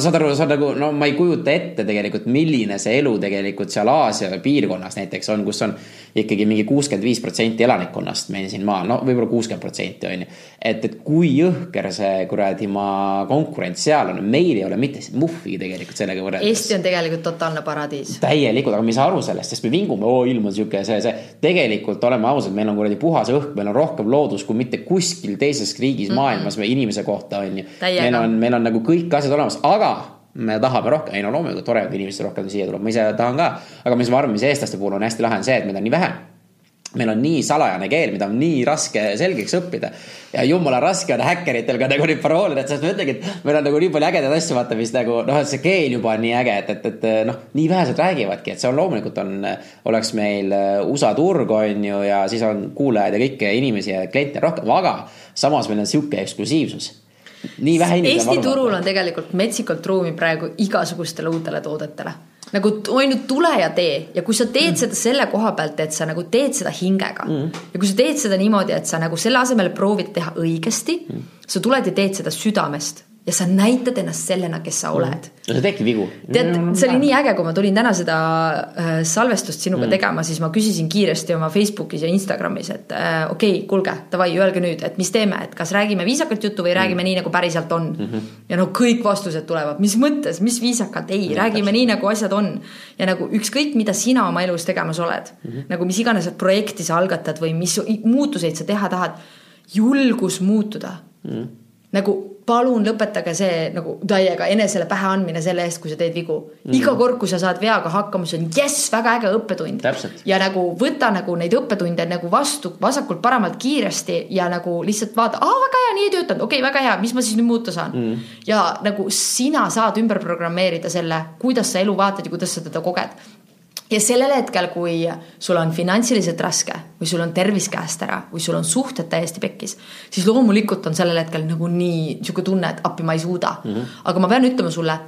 saad aru, sa nagu, no ma ei kujuta ette tegelikult, milline see elu tegelikult seal Aasia piirkonnas näiteks on, kus on ikkagi mingi kuuskümmend viis protsenti elanikkonnast meil siin maal, no võib-olla kuuskümmend protsenti on ju. et, et kui jõhker see kuradi maa konkurents seal on, meil ei ole mitte muhvigi tegelikult sellega võrreldes. Eesti on tegelikult totaalne paradiis. täielikult, aga me ei saa aru sellest, sest me vingume, oo ilm on sihuke see, see. tegelikult oleme ausad, meil on kuradi puhas õhk, meil on rohkem loodus kui mitte kuskil teises riigis mm -hmm. maailmas või inimese kohta on ju. meil on, meil on nagu kõik asjad olemas, aga me tahame rohkem, ei no loomulikult tore, kui inimesed rohkem siia tuleb, ma ise tahan ka. aga mis ma arvan, mis eestlaste puhul on hästi lahe, on see, et meid on nii vähe meil on nii salajane keel, mida on nii raske selgeks õppida. ja jumala raske on häkkeritel ka nagu neid paroole, et sest ma ütlengi, et meil on nagu nii palju ägedaid asju, vaata, mis nagu noh, et see keel juba on nii äge, et, et, et noh, nii vähesed räägivadki, et see on loomulikult on, oleks meil äh, USA turg on ju ja siis on kuulajaid ja kõiki inimesi ja kliente rohkem, aga samas meil on sihuke eksklusiivsus nii vähe inimesi. Eesti turul on tegelikult metsikult ruumi praegu igasugustele uutele toodetele nagu ju tule ja tee ja kui sa teed mm. seda selle koha pealt, et sa nagu teed seda hingega mm. ja kui sa teed seda niimoodi, et sa nagu selle asemel proovid teha õigesti mm., sa tuled ja teed seda südamest ja sa näitad ennast sellena, kes sa oled. no sa teedki vigu. tead, see oli nii äge, kui ma tulin täna seda äh, salvestust sinuga mm. tegema, siis ma küsisin kiiresti oma Facebookis ja Instagramis, et äh, okei okay,, kuulge, davai, öelge nüüd, et mis teeme, et kas räägime viisakat juttu või mm. räägime nii, nagu päriselt on mm. -hmm. ja no kõik vastused tulevad, mis mõttes, mis viisakalt, ei, räägime nii, nagu asjad on. ja nagu ükskõik, mida sina oma elus tegemas oled mm, -hmm. nagu mis iganes projekti sa algatad või mis muutuseid sa teha tahad, julgus muutuda mm. -hmm. nagu palun lõpetage see nagu täiega enesele pähe andmine selle eest, kui sa teed vigu. Mm.. iga kord, kui sa saad veaga hakkama, see on jess, väga äge õppetund. ja nagu võta nagu neid õppetunde nagu vastu vasakult-paremalt kiiresti ja nagu lihtsalt vaata, aa väga hea, nii ei töötanud, okei okay,, väga hea, mis ma siis nüüd muuta saan? Mm.. ja nagu sina saad ümber programmeerida selle, kuidas sa elu vaatad ja kuidas sa teda koged ja sellel hetkel, kui sul on finantsiliselt raske või sul on tervis käest ära või sul on suhted täiesti pekkis, siis loomulikult on sellel hetkel nagu nii sihuke tunne, et appi ma ei suuda mm. -hmm. aga ma pean ütlema sulle,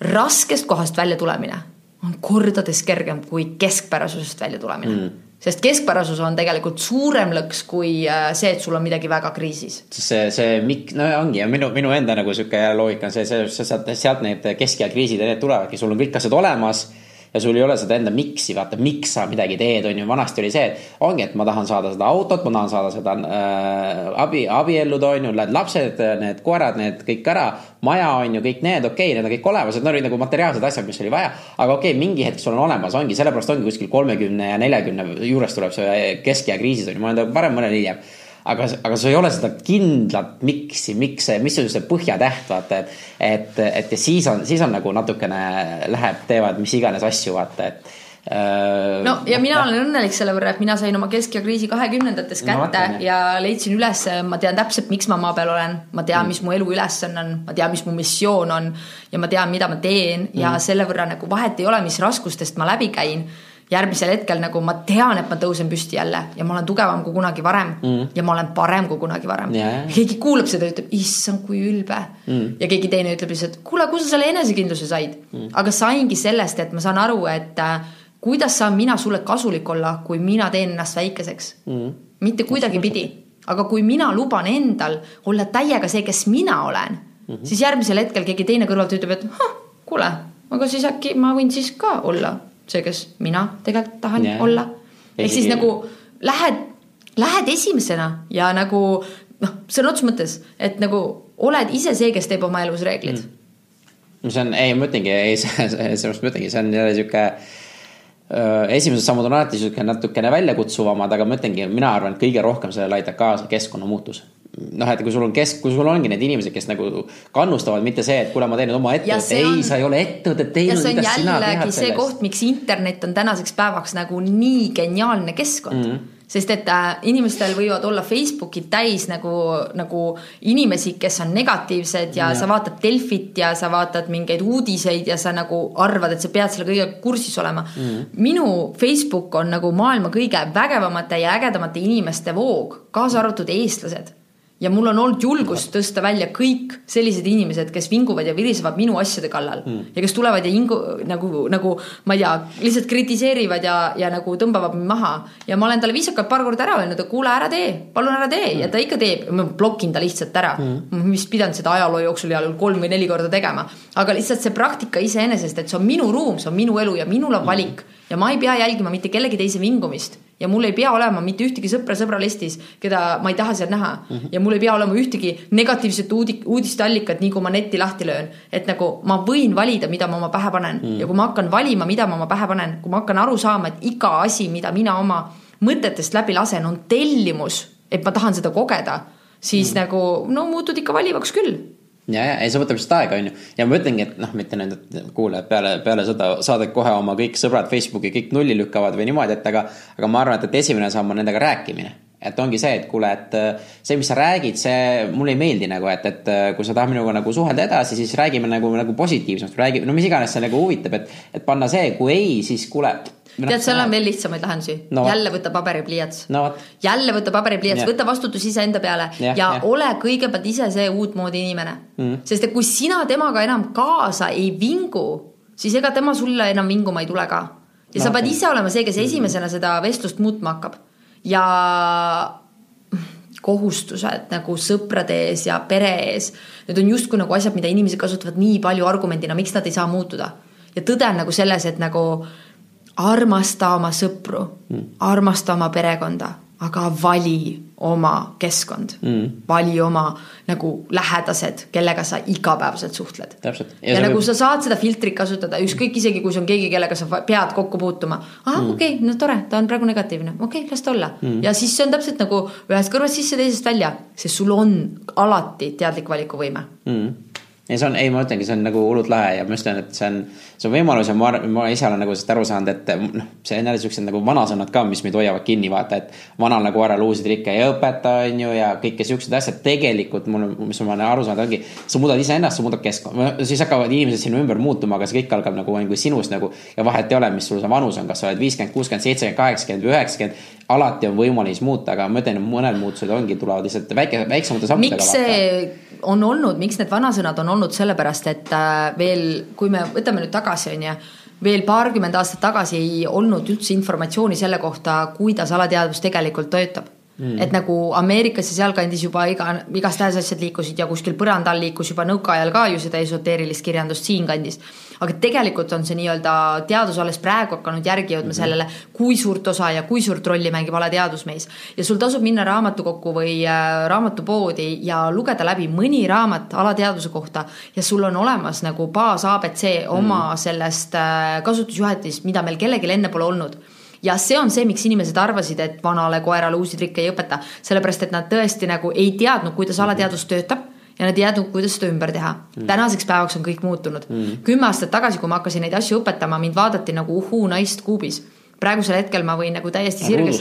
raskest kohast välja tulemine on kordades kergem kui keskpärasusest välja tulemine mm. -hmm sest keskpärasus on tegelikult suurem lõks kui äh, see, et sul on midagi väga kriisis. see, see mik-, no ongi ja minu, minu enda nagu sihuke loogika on see, see, sealt, sealt need kesk- ja kriisid ja need tulevadki, sul on kõik asjad olemas ja sul ei ole seda enda miks'i, vaata, miks sa midagi teed, on ju, vanasti oli see, et ongi, et ma tahan saada seda autot, ma tahan saada seda äh, abi, abielluda, on ju, need lapsed, need koerad, need kõik ära, maja on ju, kõik need, okei okay,, need on kõik olemas, et need olid nagu materiaalsed asjad, mis oli vaja. aga okei okay,, mingi hetk sul on olemas, ongi, sellepärast ongi kuskil kolmekümne ja neljakümne juures tuleb see kesk- ja kriisis on ju, ma olen parem mõnel hiljem aga, aga sul ei ole seda kindlat miks'i, miks see, mis on see põhjatäht, vaata, et. et, et ja siis on, siis on nagu natukene läheb, teevad mis iganes asju, vaata, et no ja mina olen õnnelik selle võrra, et mina sain oma kesk- ja kriisi kahekümnendates kätte no, ja leidsin üles, ma tean täpselt, miks ma maa peal olen, ma tean, mis mu elu ülesanne on, ma tean, mis mu missioon on ja ma tean, mida ma teen ja mm. selle võrra nagu vahet ei ole, mis raskustest ma läbi käin järgmisel hetkel nagu ma tean, et ma tõusen püsti jälle ja ma olen tugevam kui kunagi varem mm. ja ma olen parem kui kunagi varem. Yeah.. keegi kuulab seda ja ütleb, issand, kui ülbe. Mm.. ja keegi teine ütleb lihtsalt, kuule, kust sa selle enesekindluse said? Mm.. aga saingi sellest, et ma saan aru, et äh, kuidas saan mina sulle kasulik olla, kui mina teen ennast väikeseks? Mm.. mitte kuidagipidi, aga kui mina luban endal olla täiega see, kes mina olen mm, -hmm. siis järgmisel hetkel keegi teine kõrvalt ütleb, et kuule, aga siis äkki ma võin siis ka olla see, kes mina tegelikult tahan yeah. olla. ehk siis nagu lähed, lähed esimesena ja nagu noh, sõna otseses mõttes, et nagu oled ise see, kes teeb oma elus reeglid mm.. see on, ei ma ütlengi, ei sellepärast ma ütlengi, see on jälle sihuke esimesed sammud on alati sihuke natukene väljakutsuvamad, aga ma ütlengi, mina arvan, et kõige rohkem sellele aitab kaasa keskkonnamuutus noh, et kui sul on kesk, kui sul ongi need inimesed, kes nagu kannustavad, mitte see, et kuule, ma teen oma ettevõtte, ei on..., sa ei ole ettevõtet teinud. see on jällegi see sellest. koht, miks internet on tänaseks päevaks nagu nii geniaalne keskkond mm. -hmm sest et äh, inimestel võivad olla Facebookid täis nagu, nagu inimesi, kes on negatiivsed ja, ja sa vaatad Delfit ja sa vaatad mingeid uudiseid ja sa nagu arvad, et sa pead selle kõigega kursis olema mm.. minu Facebook on nagu maailma kõige vägevamate ja ägedamate inimeste voog, kaasa arvatud eestlased ja mul on olnud julgust tõsta välja kõik sellised inimesed, kes vinguvad ja virisevad minu asjade kallal mm. ja kes tulevad ja ingu, nagu, nagu ma ei tea, lihtsalt kritiseerivad ja, ja nagu tõmbavad mind maha. ja ma olen talle viisakalt paar korda ära öelnud, et kuule, ära tee, palun ära tee mm. ja ta ikka teeb, ma blokin ta lihtsalt ära mm.. ma vist pidanud seda ajaloo jooksul juhul kolm või neli korda tegema, aga lihtsalt see praktika iseenesest, et see on minu ruum, see on minu elu ja minul on mm. valik ja ma ei pea jälgima mitte kellegi teise vingumist ja mul ei pea olema mitte ühtegi sõpra sõbralistis, keda ma ei taha seal näha mm. -hmm. ja mul ei pea olema ühtegi negatiivset uudi-, uudisteallikat, nii kui ma netti lahti löön. et nagu ma võin valida, mida ma oma pähe panen mm. -hmm. ja kui ma hakkan valima, mida ma oma pähe panen, kui ma hakkan aru saama, et iga asi, mida mina oma mõtetest läbi lasen, on tellimus, et ma tahan seda kogeda, siis mm. -hmm. nagu no muutud ikka valivaks küll ja, ja ei, see võtab lihtsalt aega, onju. ja ma ütlengi, et noh, mitte nüüd, et kuulajad peale, peale seda saadet kohe oma kõik sõbrad Facebooki kõik nulli lükkavad või niimoodi, et aga, aga ma arvan, et, et esimene samm on nendega rääkimine. et ongi see, et kuule, et äh, see, mis sa räägid, see mulle ei meeldi nagu, et, et äh, kui sa tahad minuga nagu suhelda edasi, siis räägime nagu, nagu positiivsemalt, räägime, no mis iganes see nagu huvitab, et, et panna see, kui ei, siis kuule tead, seal on veel lihtsamaid lahendusi no,. jälle võta paberipliiats no,. jälle võta paberipliiats, võta vastutus iseenda peale ja, ja, ja ole kõigepealt ise see uutmoodi inimene mm.. sest et kui sina temaga enam kaasa ei vingu, siis ega tema sulle enam vinguma ei tule ka. ja no, sa pead ise olema see, kes mm. esimesena seda vestlust muutma hakkab. ja kohustused nagu sõprade ees ja pere ees, need on justkui nagu asjad, mida inimesed kasutavad nii palju argumendina, miks nad ei saa muutuda. ja tõde on nagu selles, et nagu armasta oma sõpru mm., armasta oma perekonda, aga vali oma keskkond mm., vali oma nagu lähedased, kellega sa igapäevaselt suhtled. ja, ja nagu võib... sa saad seda filtrit kasutada, ükskõik isegi kui see on keegi, kellega sa pead kokku puutuma. ahah mm., okei okay,, no tore, ta on praegu negatiivne, okei okay,, las ta olla mm.. ja siis see on täpselt nagu ühest kõrvast sisse, teisest välja, sest sul on alati teadlik valikuvõime mm ja see on, ei, ma ütlengi, see on nagu hullult lahe ja ma ütlen, et see on, see on võimalus ja ma, ma ise olen nagu sellest aru saanud, et noh, see on jälle siuksed nagu vanasõnad ka, mis meid hoiavad kinni, vaata, et vanal nagu ära uusi trikke ei õpeta, on ju, ja kõike siuksed asjad tegelikult mul, mis ma olen aru saanud, ongi. sa muudad iseennast, sa muudad keskkonda, siis hakkavad inimesed sinu ümber muutuma, aga see kõik algab nagu, nagu sinust nagu ja vahet ei ole, mis sul see vanus on, kas sa oled viiskümmend, kuuskümmend, seitsekümmend, kaheksakümmend või üheksakümmend alati on võimalus muuta, aga ma ütlen, et mõned muutused ongi, tulevad lihtsalt väike, väiksemate sammudega. miks see on olnud, miks need vanasõnad on olnud sellepärast, et äh, veel, kui me võtame nüüd tagasi, on ju veel paarkümmend aastat tagasi ei olnud üldse informatsiooni selle kohta, kuidas alateadvus tegelikult töötab Mm. et nagu Ameerikas ja sealkandis juba iga, igastahes asjad liikusid ja kuskil põranda all liikus juba nõukaajal ka ju seda esoteerilist kirjandust siinkandis. aga tegelikult on see nii-öelda teadus alles praegu hakanud järgi jõudma mm -hmm. sellele, kui suurt osa ja kui suurt rolli mängib alateadvus meis. ja sul tasub minna raamatukokku või äh, raamatupoodi ja lugeda läbi mõni raamat alateadvuse kohta ja sul on olemas nagu baas abc oma mm. sellest äh, kasutusjuhendist, mida meil kellelgi enne pole olnud ja see on see, miks inimesed arvasid, et vanale koerale uusi trikke ei õpeta, sellepärast et nad tõesti nagu ei teadnud, kuidas alateadvus töötab ja nad ei teadnud, kuidas seda ümber teha. Mm.. tänaseks päevaks on kõik muutunud. Mm.. kümme aastat tagasi, kui ma hakkasin neid asju õpetama, mind vaadati nagu uhuu naist kuubis praegusel hetkel ma võin nagu täiesti sirges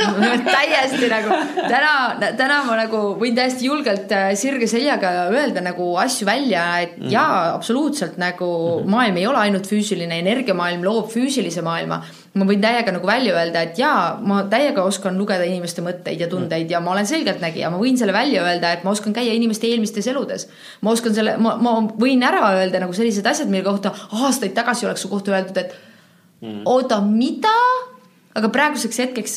täiesti nagu täna, täna ma nagu võin täiesti julgelt äh, sirge seljaga öelda nagu asju välja, et mm. jaa, absoluutselt nagu mm. maailm ei ole ainult füüsiline, energiamaailm loob füüsilise maailma. ma võin täiega nagu välja öelda, et jaa, ma täiega oskan lugeda inimeste mõtteid ja tundeid ja ma olen selgeltnägija, ma võin selle välja öelda, et ma oskan käia inimeste eelmistes eludes. ma oskan selle, ma, ma võin ära öelda nagu sellised asjad, mille kohta aastaid tagasi oleks su kohta öeldud, et mm.. oota, mida? aga praeguseks hetkeks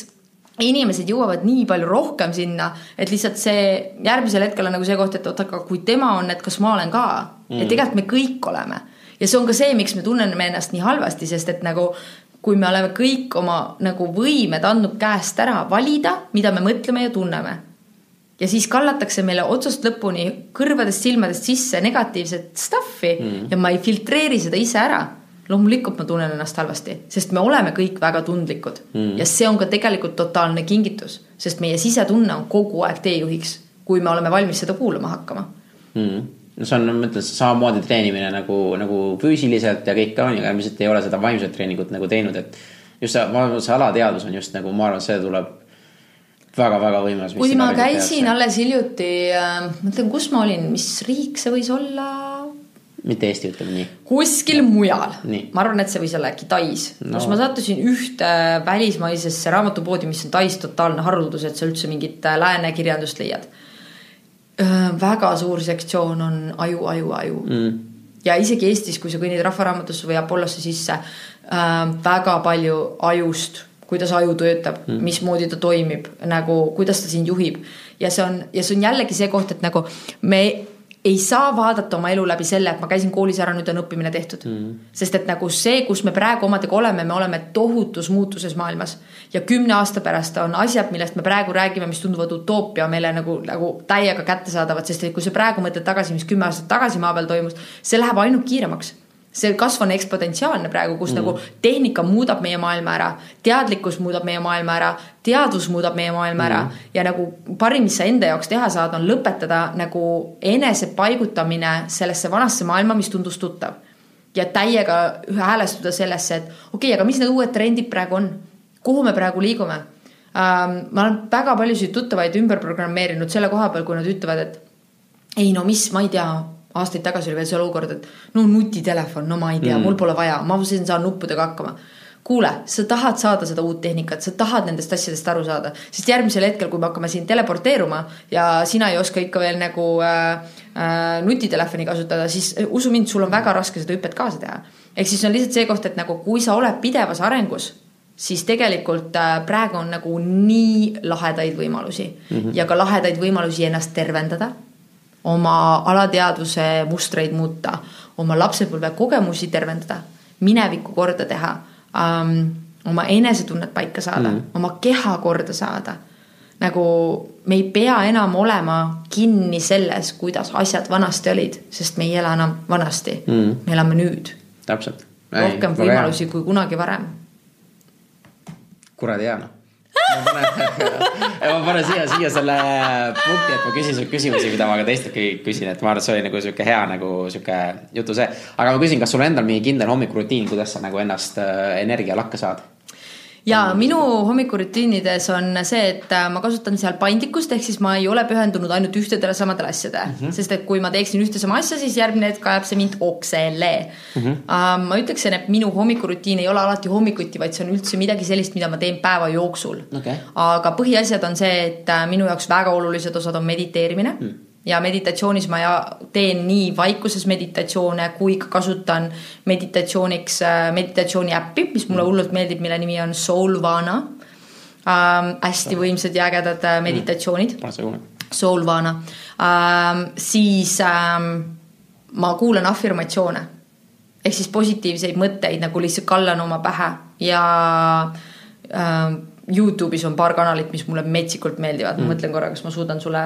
inimesed jõuavad nii palju rohkem sinna, et lihtsalt see järgmisel hetkel on nagu see koht, et oot, aga kui tema on, et kas ma olen ka mm.. et tegelikult me kõik oleme ja see on ka see, miks me tunneme ennast nii halvasti, sest et nagu kui me oleme kõik oma nagu võimed andnud käest ära valida, mida me mõtleme ja tunneme. ja siis kallatakse meile otsast lõpuni kõrvadest-silmadest sisse negatiivset stuff'i mm. ja ma ei filtreeri seda ise ära loomulikult ma tunnen ennast halvasti, sest me oleme kõik väga tundlikud mm. ja see on ka tegelikult totaalne kingitus, sest meie sisetunne on kogu aeg teejuhiks, kui me oleme valmis seda kuulama hakkama mm no see on, ma ütlen, samamoodi treenimine nagu, nagu füüsiliselt ja kõik on ju, aga ilmselt ei ole seda vaimset treeningut nagu teinud, et just see, ma arvan, see alateadvus on just nagu, ma arvan, see tuleb väga-väga võimas. kui ma käisin alles hiljuti äh,, mõtlen, kus ma olin, mis riik see võis olla mitte Eesti, ütleme nii. kuskil mujal. ma arvan, et see võis olla äkki Tais no., kus ma sattusin ühte välismaisesse raamatupoodi, mis on Tais totaalne haruldus, et sa üldse mingit äh, lääne kirjandust leiad. väga suur sektsioon on aju, aju, aju mm. ja isegi Eestis, kui sa kõnnid Rahvaraamatusse või Apollosse sisse äh,, väga palju ajust kuidas aju töötab mm., mismoodi ta toimib, nagu kuidas ta sind juhib. ja see on, ja see on jällegi see koht, et nagu me ei saa vaadata oma elu läbi selle, et ma käisin koolis ära, nüüd on õppimine tehtud. Mm.. sest et nagu see, kus me praegu omadega oleme, me oleme tohutus muutuses maailmas. ja kümne aasta pärast on asjad, millest me praegu räägime, mis tunduvad utoopia meile nagu, nagu täiega kättesaadavad, sest et kui sa praegu mõtled tagasi, mis kümme aastat tagasi maa peal toimus, see läheb ainult kiiremaks see kasv on eksponentsiaalne praegu, kus mm. nagu tehnika muudab meie maailma ära, teadlikkus muudab meie maailma ära, teadus muudab meie maailma ära mm. ja nagu parim, mis sa enda jaoks teha saad, on lõpetada nagu enese paigutamine sellesse vanasse maailma, mis tundus tuttav. ja täiega häälestuda sellesse, et okei okay,, aga mis need uued trendid praegu on, kuhu me praegu liigume ähm,. ma olen väga paljusid tuttavaid ümber programmeerinud selle koha peal, kui nad ütlevad, et ei no mis, ma ei tea aastaid tagasi oli veel see olukord, et no nutitelefon, no ma ei tea mm., mul pole vaja, ma siin saan nuppudega hakkama. kuule, sa tahad saada seda uut tehnikat, sa tahad nendest asjadest aru saada, sest järgmisel hetkel, kui me hakkame siin teleporteeruma ja sina ei oska ikka veel nagu äh, äh, nutitelefoni kasutada, siis äh, usu mind, sul on väga raske seda hüpet kaasa teha. ehk siis on lihtsalt see koht, et nagu kui sa oled pidevas arengus siis tegelikult äh, praegu on nagu nii lahedaid võimalusi mm -hmm. ja ka lahedaid võimalusi ennast tervendada oma alateadvuse mustreid muuta, oma lapsepõlve kogemusi tervendada, minevikku korda teha um,, oma enesetunnet paika saada mm., oma keha korda saada. nagu me ei pea enam olema kinni selles, kuidas asjad vanasti olid, sest me ei ela enam vanasti mm., me elame nüüd. täpselt. rohkem võimalusi kui kunagi varem. kuradi hea noh ma panen, ma panen siia, siia selle punkti, et ma küsin sult küsimusi, mida ma ka teisteltki küsin, et ma arvan, et see oli nagu sihuke hea nagu sihuke jutu see. aga ma küsin, kas sul endal mingi kindel hommikurutiin, kuidas sa nagu ennast äh, energialakka saad? Ja minu hommikurutiinides on see, et äh, ma kasutan seal paindlikkust, ehk siis ma ei ole pühendunud ainult ühtedele samadele asjadele mm, -hmm. sest et kui ma teeksin ühte sama asja, siis järgmine hetk ajab see mind oksele mm. -hmm. Uh, ma ütleksin, et minu hommikurutiin ei ole alati hommikuti, vaid see on üldse midagi sellist, mida ma teen päeva jooksul okay.. aga põhiasjad on see, et äh, minu jaoks väga olulised osad on mediteerimine mm ja meditatsioonis ma teen nii vaikuses meditatsioone kui ka kasutan meditatsiooniks äh, meditatsiooni äppi, mis mulle mm. hullult meeldib, mille nimi on Soulvana ähm,. hästi võimsad ja ägedad äh, meditatsioonid. Mm.. Soulvana ähm,, siis ähm, ma kuulan afirmatsioone. Ehk siis positiivseid mõtteid nagu lihtsalt kallan oma pähe ja ähm, Youtube'is on paar kanalit, mis mulle metsikult meeldivad. Mm., ma mõtlen korra, kas ma suudan sulle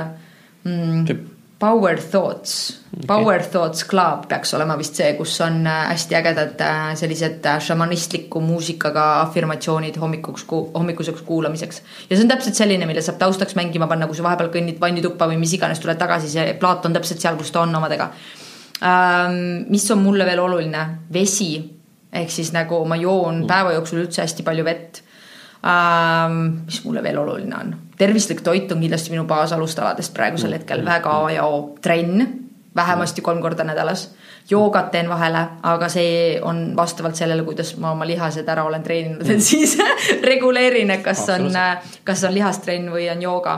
mm,. Power Thoughts okay., Power Thoughts Club peaks olema vist see, kus on äh, hästi ägedad äh, sellised äh, šamanistliku muusikaga afirmatsioonid hommikuks, hommikuseks kuulamiseks. ja see on täpselt selline, mille saab taustaks mängima panna, kui sa vahepeal kõnnid vannituppa või mis iganes, tuled tagasi, see plaat on täpselt seal, kus ta on omadega ähm,. mis on mulle veel oluline, vesi ehk siis nagu ma joon mm. päeva jooksul üldse hästi palju vett. Mis mulle veel oluline on, tervislik toit on kindlasti minu baasalustaladest praegusel mm. hetkel väga A ja O, trenn vähemasti kolm korda nädalas. joogat teen vahele, aga see on vastavalt sellele, kuidas ma oma lihased ära olen treeninud, et siis reguleerin, et kas on, kas on lihastrenn või on jooga.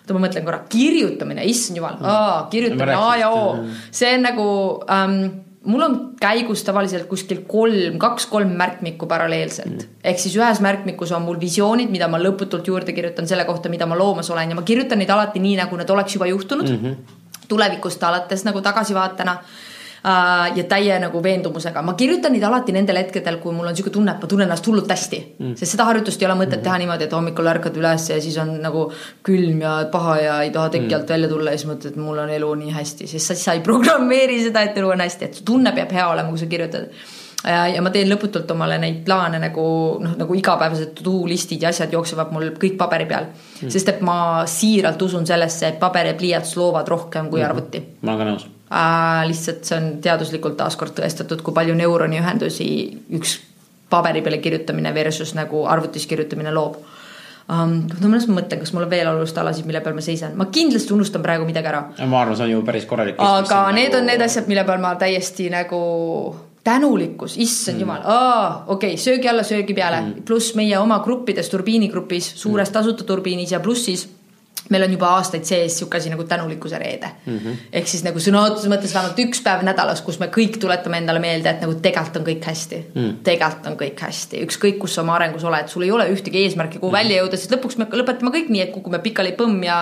Oota, ma mõtlen korra, kirjutamine, issand jumal, kirjutamine A ja O, see on nagu ähm, mul on käigus tavaliselt kuskil kolm, kaks-kolm märkmikku paralleelselt mm.. ehk siis ühes märkmikus on mul visioonid, mida ma lõputult juurde kirjutan selle kohta, mida ma loomas olen ja ma kirjutan neid alati nii, nagu need oleks juba juhtunud mm. -hmm. tulevikust alates nagu tagasivaatena ja täie nagu veendumusega, ma kirjutan neid alati nendel hetkedel, kui mul on sihuke tunne, et ma tunnen ennast hullult hästi mm.. sest seda harjutust ei ole mõtet mm. teha niimoodi, et hommikul ärkad üles ja siis on nagu külm ja paha ja ei taha teki alt mm. välja tulla ja siis mõtled, et mul on elu nii hästi, sest sa, sa ei programmeeri seda, et elu on hästi, et su tunne peab hea olema, kui sa kirjutad ja, ja ma teen lõputult omale neid plaane nagu noh, nagu igapäevased to-do listid ja asjad jooksevad mul kõik paberi peal mm.. sest et ma siiralt usun sellesse, et paber ja pliiats loovad rohkem kui mm. arvuti. ma olen ka nõus äh,. Lihtsalt see on teaduslikult taaskord tõestatud, kui palju neuroniühendusi üks paberi peale kirjutamine versus nagu arvutis kirjutamine loob um,. ma mõtlen, kas mul on veel olulist alasid, mille peal ma seisan, ma kindlasti unustan praegu midagi ära. ma arvan, see on ju päris korralik. aga need nagu... on need asjad, mille peal ma täiesti nagu tänulikkus, issand mm. jumal, okei okay,, söögi alla, söögi peale mm., pluss meie oma gruppides, turbiinigrupis, suures mm. tasuta turbiinis ja plussis meil on juba aastaid sees sihuke asi nagu tänulikkuse reede mm. -hmm. ehk siis nagu sõna otseses mõttes vähemalt üks päev nädalas, kus me kõik tuletame endale meelde, et nagu tegelikult on kõik hästi mm.. tegelikult on kõik hästi, ükskõik kus sa oma arengus oled, sul ei ole ühtegi eesmärki, kuhu mm. välja jõuda, siis lõpuks me lõpetame kõik nii, et kukume pikali põmm ja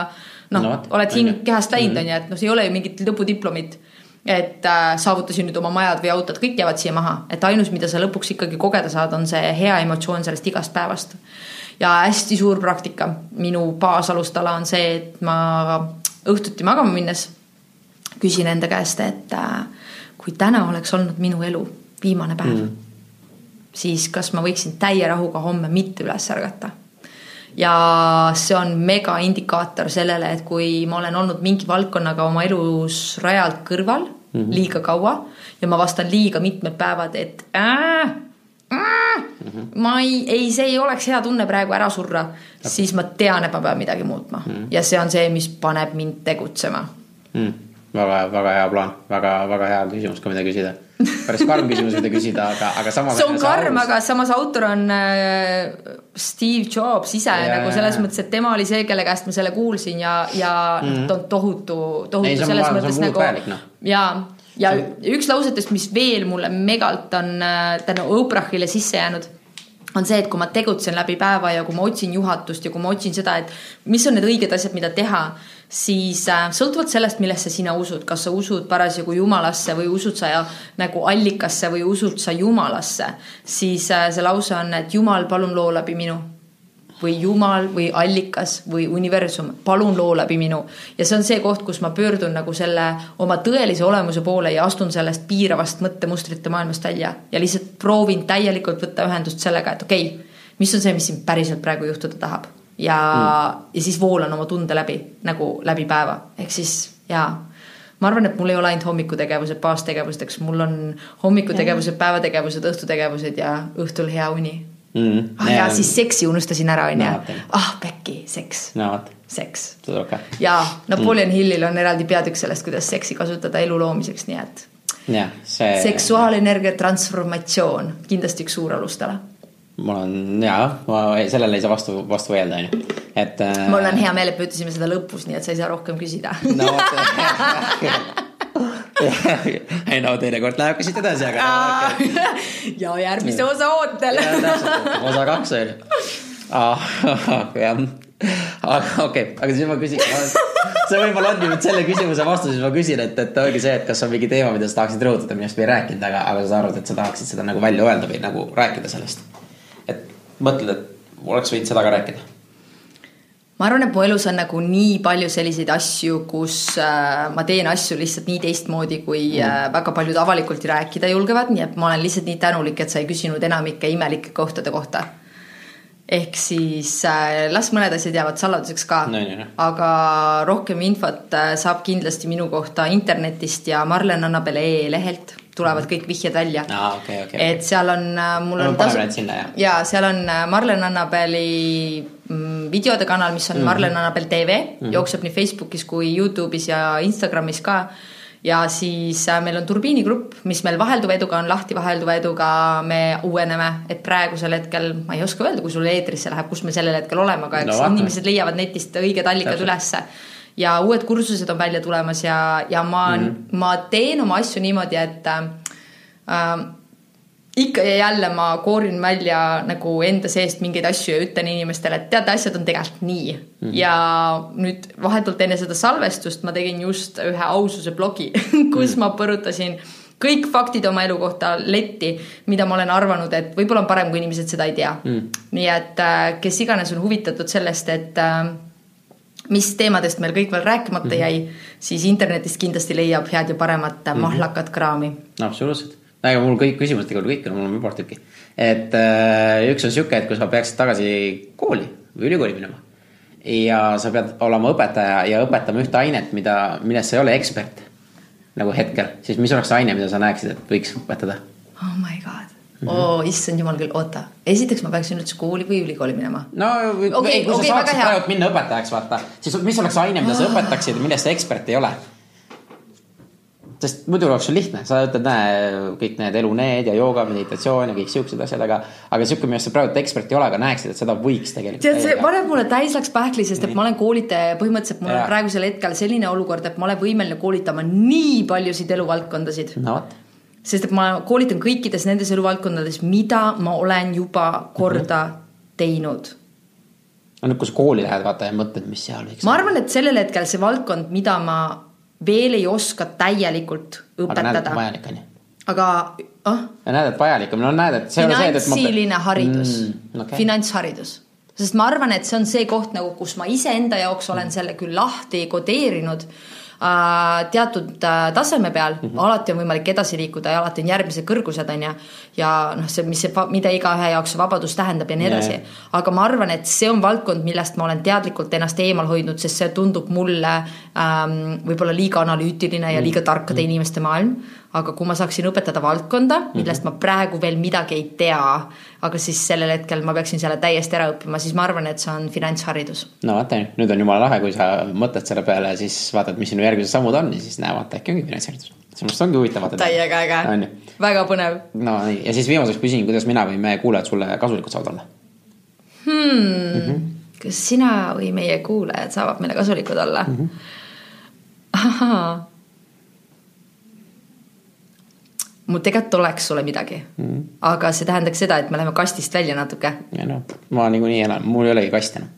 noh no, oled hing kehast läinud, mhm. on ju, et noh, see ei ole ju mingit lõpudiplomit et äh, saavutasin nüüd oma majad või autod, kõik jäävad siia maha, et ainus, mida sa lõpuks ikkagi kogeda saad, on see hea emotsioon sellest igast päevast ja hästi suur praktika, minu baasalustala on see, et ma õhtuti magama minnes küsin enda käest, et äh, kui täna oleks olnud minu elu, viimane päev mm., siis kas ma võiksin täie rahuga homme mitte üles ärgata ja see on mega indikaator sellele, et kui ma olen olnud mingi valdkonnaga oma elus rajalt kõrval mm -hmm. liiga kaua ja ma vastan liiga mitmed päevad, et äh, äh, mm -hmm. ma ei, ei, see ei oleks hea tunne praegu ära surra siis ma tean, et ma pean midagi muutma mm -hmm. ja see on see, mis paneb mind tegutsema mm väga, väga hea plaan, väga, väga hea küsimus ka, mida küsida. päris karm küsimus, mida küsida, aga, aga samas. see on karm, aga samas autor on äh, Steve Jobs ise ja, nagu selles ja, mõttes, et tema oli see, kelle käest ma selle kuulsin ja, ja mm -hmm. tohutu, tohutu Ei, selles mõttes nagu. No. ja, ja üks lausetest, mis veel mulle megalt on äh, tänu Oprahile sisse jäänud on see, et kui ma tegutsen läbi päeva ja kui ma otsin juhatust ja kui ma otsin seda, et mis on need õiged asjad, mida teha siis äh, sõltuvalt sellest, millesse sina usud, kas sa usud parasjagu jumalasse või usud sa nagu allikasse või usud sa jumalasse, siis äh, see lause on, et jumal, palun loo läbi minu või jumal või allikas või universum, palun loo läbi minu. ja see on see koht, kus ma pöördun nagu selle oma tõelise olemuse poole ja astun sellest piiravast mõttemustrite maailmast välja. Ja lihtsalt proovin täielikult võtta ühendust sellega, et okei okay,, mis on see, mis siin päriselt praegu juhtuda tahab? Ja mm., ja siis voolan oma tunde läbi nagu läbi päeva, ehk siis jaa. Ma arvan, et mul ei ole ainult hommikutegevused baastegevusteks, mul on hommikutegevused, päevategevused, õhtutegevused ja õhtul hea uni mm,. ah ja siis seksi unustasin ära, onju. ah pekki, seks no,. seks. Okay. ja Napoleon mm. Hillil on eraldi peatükk sellest, kuidas seksi kasutada elu loomiseks, nii et. See... seksuaalenergia transformatsioon, kindlasti üks suur alustala mul on jaa, ma sellele ei saa vastu, vastu vaielda, onju, et äh.... mul on hea meel, et me ütlesime seda lõpus, nii et sa ei saa rohkem küsida. no ei no teinekord läheb ka siit edasi, aga no,. ja järgmise osa ootel. osa kaks on ju. Ah, jah, aga okei aga siis ma küsin, see võib-olla on nüüd selle küsimuse vastus, siis ma küsin, et, et ongi see, et kas on mingi teema, mida sa tahaksid rõhutada, millest me ei rääkinud, aga, aga sa arvad, et sa tahaksid seda nagu välja öelda või nagu rääkida sellest mõtled, et oleks võinud seda ka rääkida? Ma arvan, et mu elus on nagu nii palju selliseid asju, kus äh, ma teen asju lihtsalt nii teistmoodi, kui mm. äh, väga paljud avalikult rääkida julgevad, nii et ma olen lihtsalt nii tänulik, et sa ei küsinud enamike imelike kohtade kohta. ehk siis äh, las mõned asjad jäävad saladuseks ka no,, no. aga rohkem infot äh, saab kindlasti minu kohta internetist ja Marlen Annabel E lehelt tulevad kõik vihjed välja ah,. Okay, okay. et seal on, äh, mul on tasu. Ja seal on äh, Marlen Annabeli mm, videode kanal, mis on mm -hmm. Marlen Annabel tv mm, -hmm. jookseb nii Facebookis kui Youtube'is ja Instagramis ka. ja siis äh, meil on Turbiini grupp, mis meil vahelduva eduga on lahti, vahelduva eduga me uueneme, et praegusel hetkel ma ei oska öelda, kui sul eetrisse läheb, kus me sellel hetkel oleme, aga eks no, inimesed leiavad netist õiged allikad ülesse ja uued kursused on välja tulemas ja, ja ma mm, -hmm. ma teen oma asju niimoodi, et äh, ikka ja jälle ma koorin välja nagu enda seest mingeid asju ja ütlen inimestele, et teate, asjad on tegelikult nii mm. -hmm. ja nüüd vahetult enne seda salvestust ma tegin just ühe aususe blogi kus mm -hmm. ma põrutasin kõik faktid oma elu kohta letti, mida ma olen arvanud, et võib-olla on parem, kui inimesed seda ei tea mm.. nii et äh, kes iganes on huvitatud sellest, et äh, mis teemadest meil kõik veel rääkimata mm -hmm. jäi, siis internetist kindlasti leiab head ja paremat mm -hmm. mahlakat kraami. absoluutselt, ega mul kõik küsimused tegelikult kõik on, mul on üpart tükki. et äh, üks on sihuke, et kui sa peaksid tagasi kooli või ülikooli minema ja sa pead olema õpetaja ja õpetama ühte ainet, mida, milles sa ei ole ekspert nagu hetkel, siis mis oleks aine, mida sa näeksid, et võiks õpetada? oh my god Mm -hmm. oo oh,, issand jumal küll, oota, esiteks ma peaksin üldse kooli või ülikooli minema. no okay, ei, kui okay, sa saaksid praegu minna õpetajaks, vaata, siis mis oleks aine, mida sa ah. õpetaksid ja millest sa ekspert ei ole? sest muidu oleks sul lihtne, sa ütled, näe, kõik need eluneed ja jooga, meditatsioon ja kõik siuksed asjad, aga, aga sihuke, millest sa praegu ekspert ei ole, aga näeksid, et seda võiks tegelikult. tead, see paneb mulle täis läks pähkli, sest et ma olen koolitaja ja põhimõtteliselt mul on praegusel hetkel selline olukord, et ma olen võimeline koolitama nii paljusid eluvaldkondasid. no vot sest et ma koolitan kõikides nendes eluvaldkondades, mida ma olen juba korda mm -hmm. teinud. no nüüd, kui sa kooli lähed, vaata ja mõtled, mis seal võiks ma arvan, et sellel hetkel see valdkond, mida ma veel ei oska täielikult õpetada. aga näed, et vajalik on ju. aga ah? näed, et vajalik on, no näed, et finantsiline ma... haridus mm,, okay. finantsharidus sest ma arvan, et see on see koht nagu, kus ma iseenda jaoks olen selle küll lahti kodeerinud teatud äh, taseme peal mm, -hmm. alati on võimalik edasi liikuda ja alati on järgmised kõrgused, on ju. ja noh, see, mis see, mida igaühe jaoks vabadus tähendab ja nii edasi yeah.. aga ma arvan, et see on valdkond, millest ma olen teadlikult ennast eemal hoidnud, sest see tundub mulle ähm, võib-olla liiga analüütiline ja liiga tarkade mm -hmm. inimeste maailm aga kui ma saaksin õpetada valdkonda, millest mm -hmm. ma praegu veel midagi ei tea, aga siis sellel hetkel ma peaksin selle täiesti ära õppima, siis ma arvan, et see on finantsharidus. no vaata nüüd on jumala lahe, kui sa mõtled selle peale ja siis vaatad, mis sinu järgmised sammud on ja siis näe, vaata äkki ongi finantsharidus. see arust ongi huvitav vaadata. täiega äge, väga põnev. no nii, ja siis viimaseks küsin, kuidas mina või meie kuulajad sulle kasulikud saavad olla hmm. mm? -hmm. kas sina või meie kuulajad saavad meile kasulikud olla mm? -hmm. ahhaa mul tegelikult oleks sulle midagi mm. aga see tähendaks seda, et me läheme kastist välja natuke. ja noh, ma niikuinii elan, mul ei olegi kasti enam.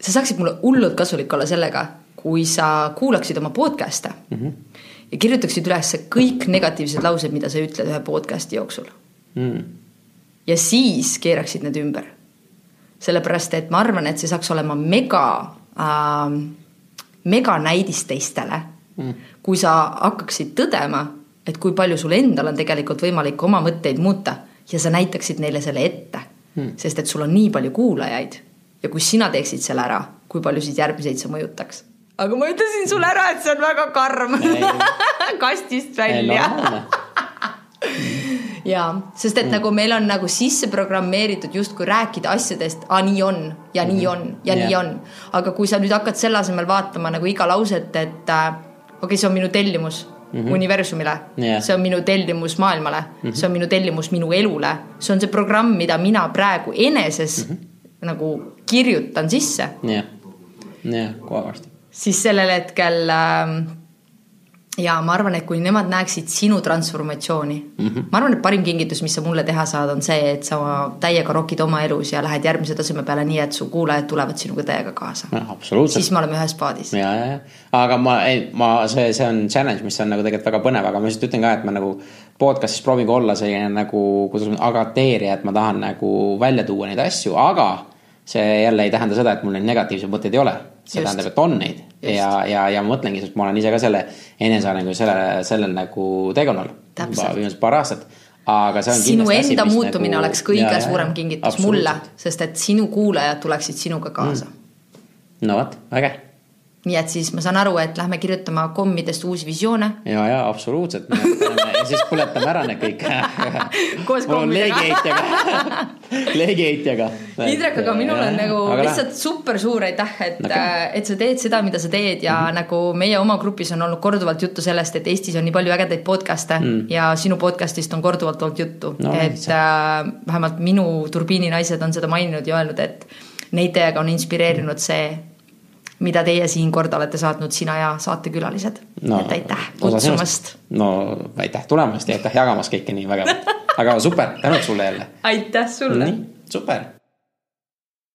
sa saaksid mulle hullult kasulik olla sellega, kui sa kuulaksid oma podcast'e mm -hmm. ja kirjutaksid üles kõik negatiivsed laused, mida sa ütled ühe podcast'i jooksul mm.. ja siis keeraksid need ümber. sellepärast, et ma arvan, et see saaks olema mega äh,, mega näidis teistele mm., kui sa hakkaksid tõdema et kui palju sul endal on tegelikult võimalik oma mõtteid muuta ja sa näitaksid neile selle ette hmm.. sest et sul on nii palju kuulajaid ja kui sina teeksid selle ära, kui paljusid järgmiseid see mõjutaks. aga ma ütlesin sulle ära, et see on väga karm. kastist välja. jaa, sest et mm. nagu meil on nagu sisse programmeeritud justkui rääkida asjadest, aa nii on ja nii mhm. on ja yeah. nii on. aga kui sa nüüd hakkad selle asemel vaatama nagu iga lauset, et äh, okei okay,, see on minu tellimus mm -hmm. universumile yeah.. see on minu tellimus maailmale mm, -hmm. see on minu tellimus minu elule, see on see programm, mida mina praegu eneses mm -hmm. nagu kirjutan sisse. jah yeah., jah yeah,, kohe varsti. siis sellel hetkel äh, ja ma arvan, et kui nemad näeksid sinu transformatsiooni mm, -hmm. ma arvan, et parim kingitus, mis sa mulle teha saad, on see, et sa täiega rokid oma elus ja lähed järgmise taseme peale nii, et su kuulajad tulevad sinuga täiega kaasa. siis me oleme ühes paadis. ja, ja, ja, aga ma, ei, ma, see, see on challenge, mis on nagu tegelikult väga põnev, aga ma lihtsalt ütlen ka, et ma nagu podcast'is proovin ka olla selline nagu, kuidas ma, agateerija, et ma tahan nagu välja tuua neid asju, aga see jälle ei tähenda seda, et mul neid negatiivseid mõtteid ei ole. See Just. tähendab, et on neid Just. ja, ja, ja ma mõtlengi, sest ma olen ise ka selle enesearengu selle, sellel nagu teekonnal. juba viimased paar aastat aga see on sinu enda asi, muutumine nagu... oleks kõige ja, suurem kingitus mulle, sest et sinu kuulajad tuleksid sinuga kaasa mm.. no vot, äge nii et siis ma saan aru, et lähme kirjutama kommidest uusi visioone. ja, ja absoluutselt, ja siis põletame ära need kõik koos kommidega. leegiheitjaga leegiheitjaga. Indrek, aga minul on nagu aga lihtsalt lähe. super suur aitäh, et okay., äh, et sa teed seda, mida sa teed ja mm -hmm. nagu meie oma grupis on olnud korduvalt juttu sellest, et Eestis on nii palju ägedaid podcast'e mm. ja sinu podcast'ist on korduvalt olnud juttu no,, et äh, vähemalt minu turbiininaised on seda maininud ja öelnud, et neid teiega on inspireerinud see mida teie siin korda olete saatnud, sina ja saatekülalised no,. et aitäh kutsumast. no aitäh tulemast ja aitäh jagamast kõike nii vägevalt. aga super, tänud sulle jälle. aitäh sulle. super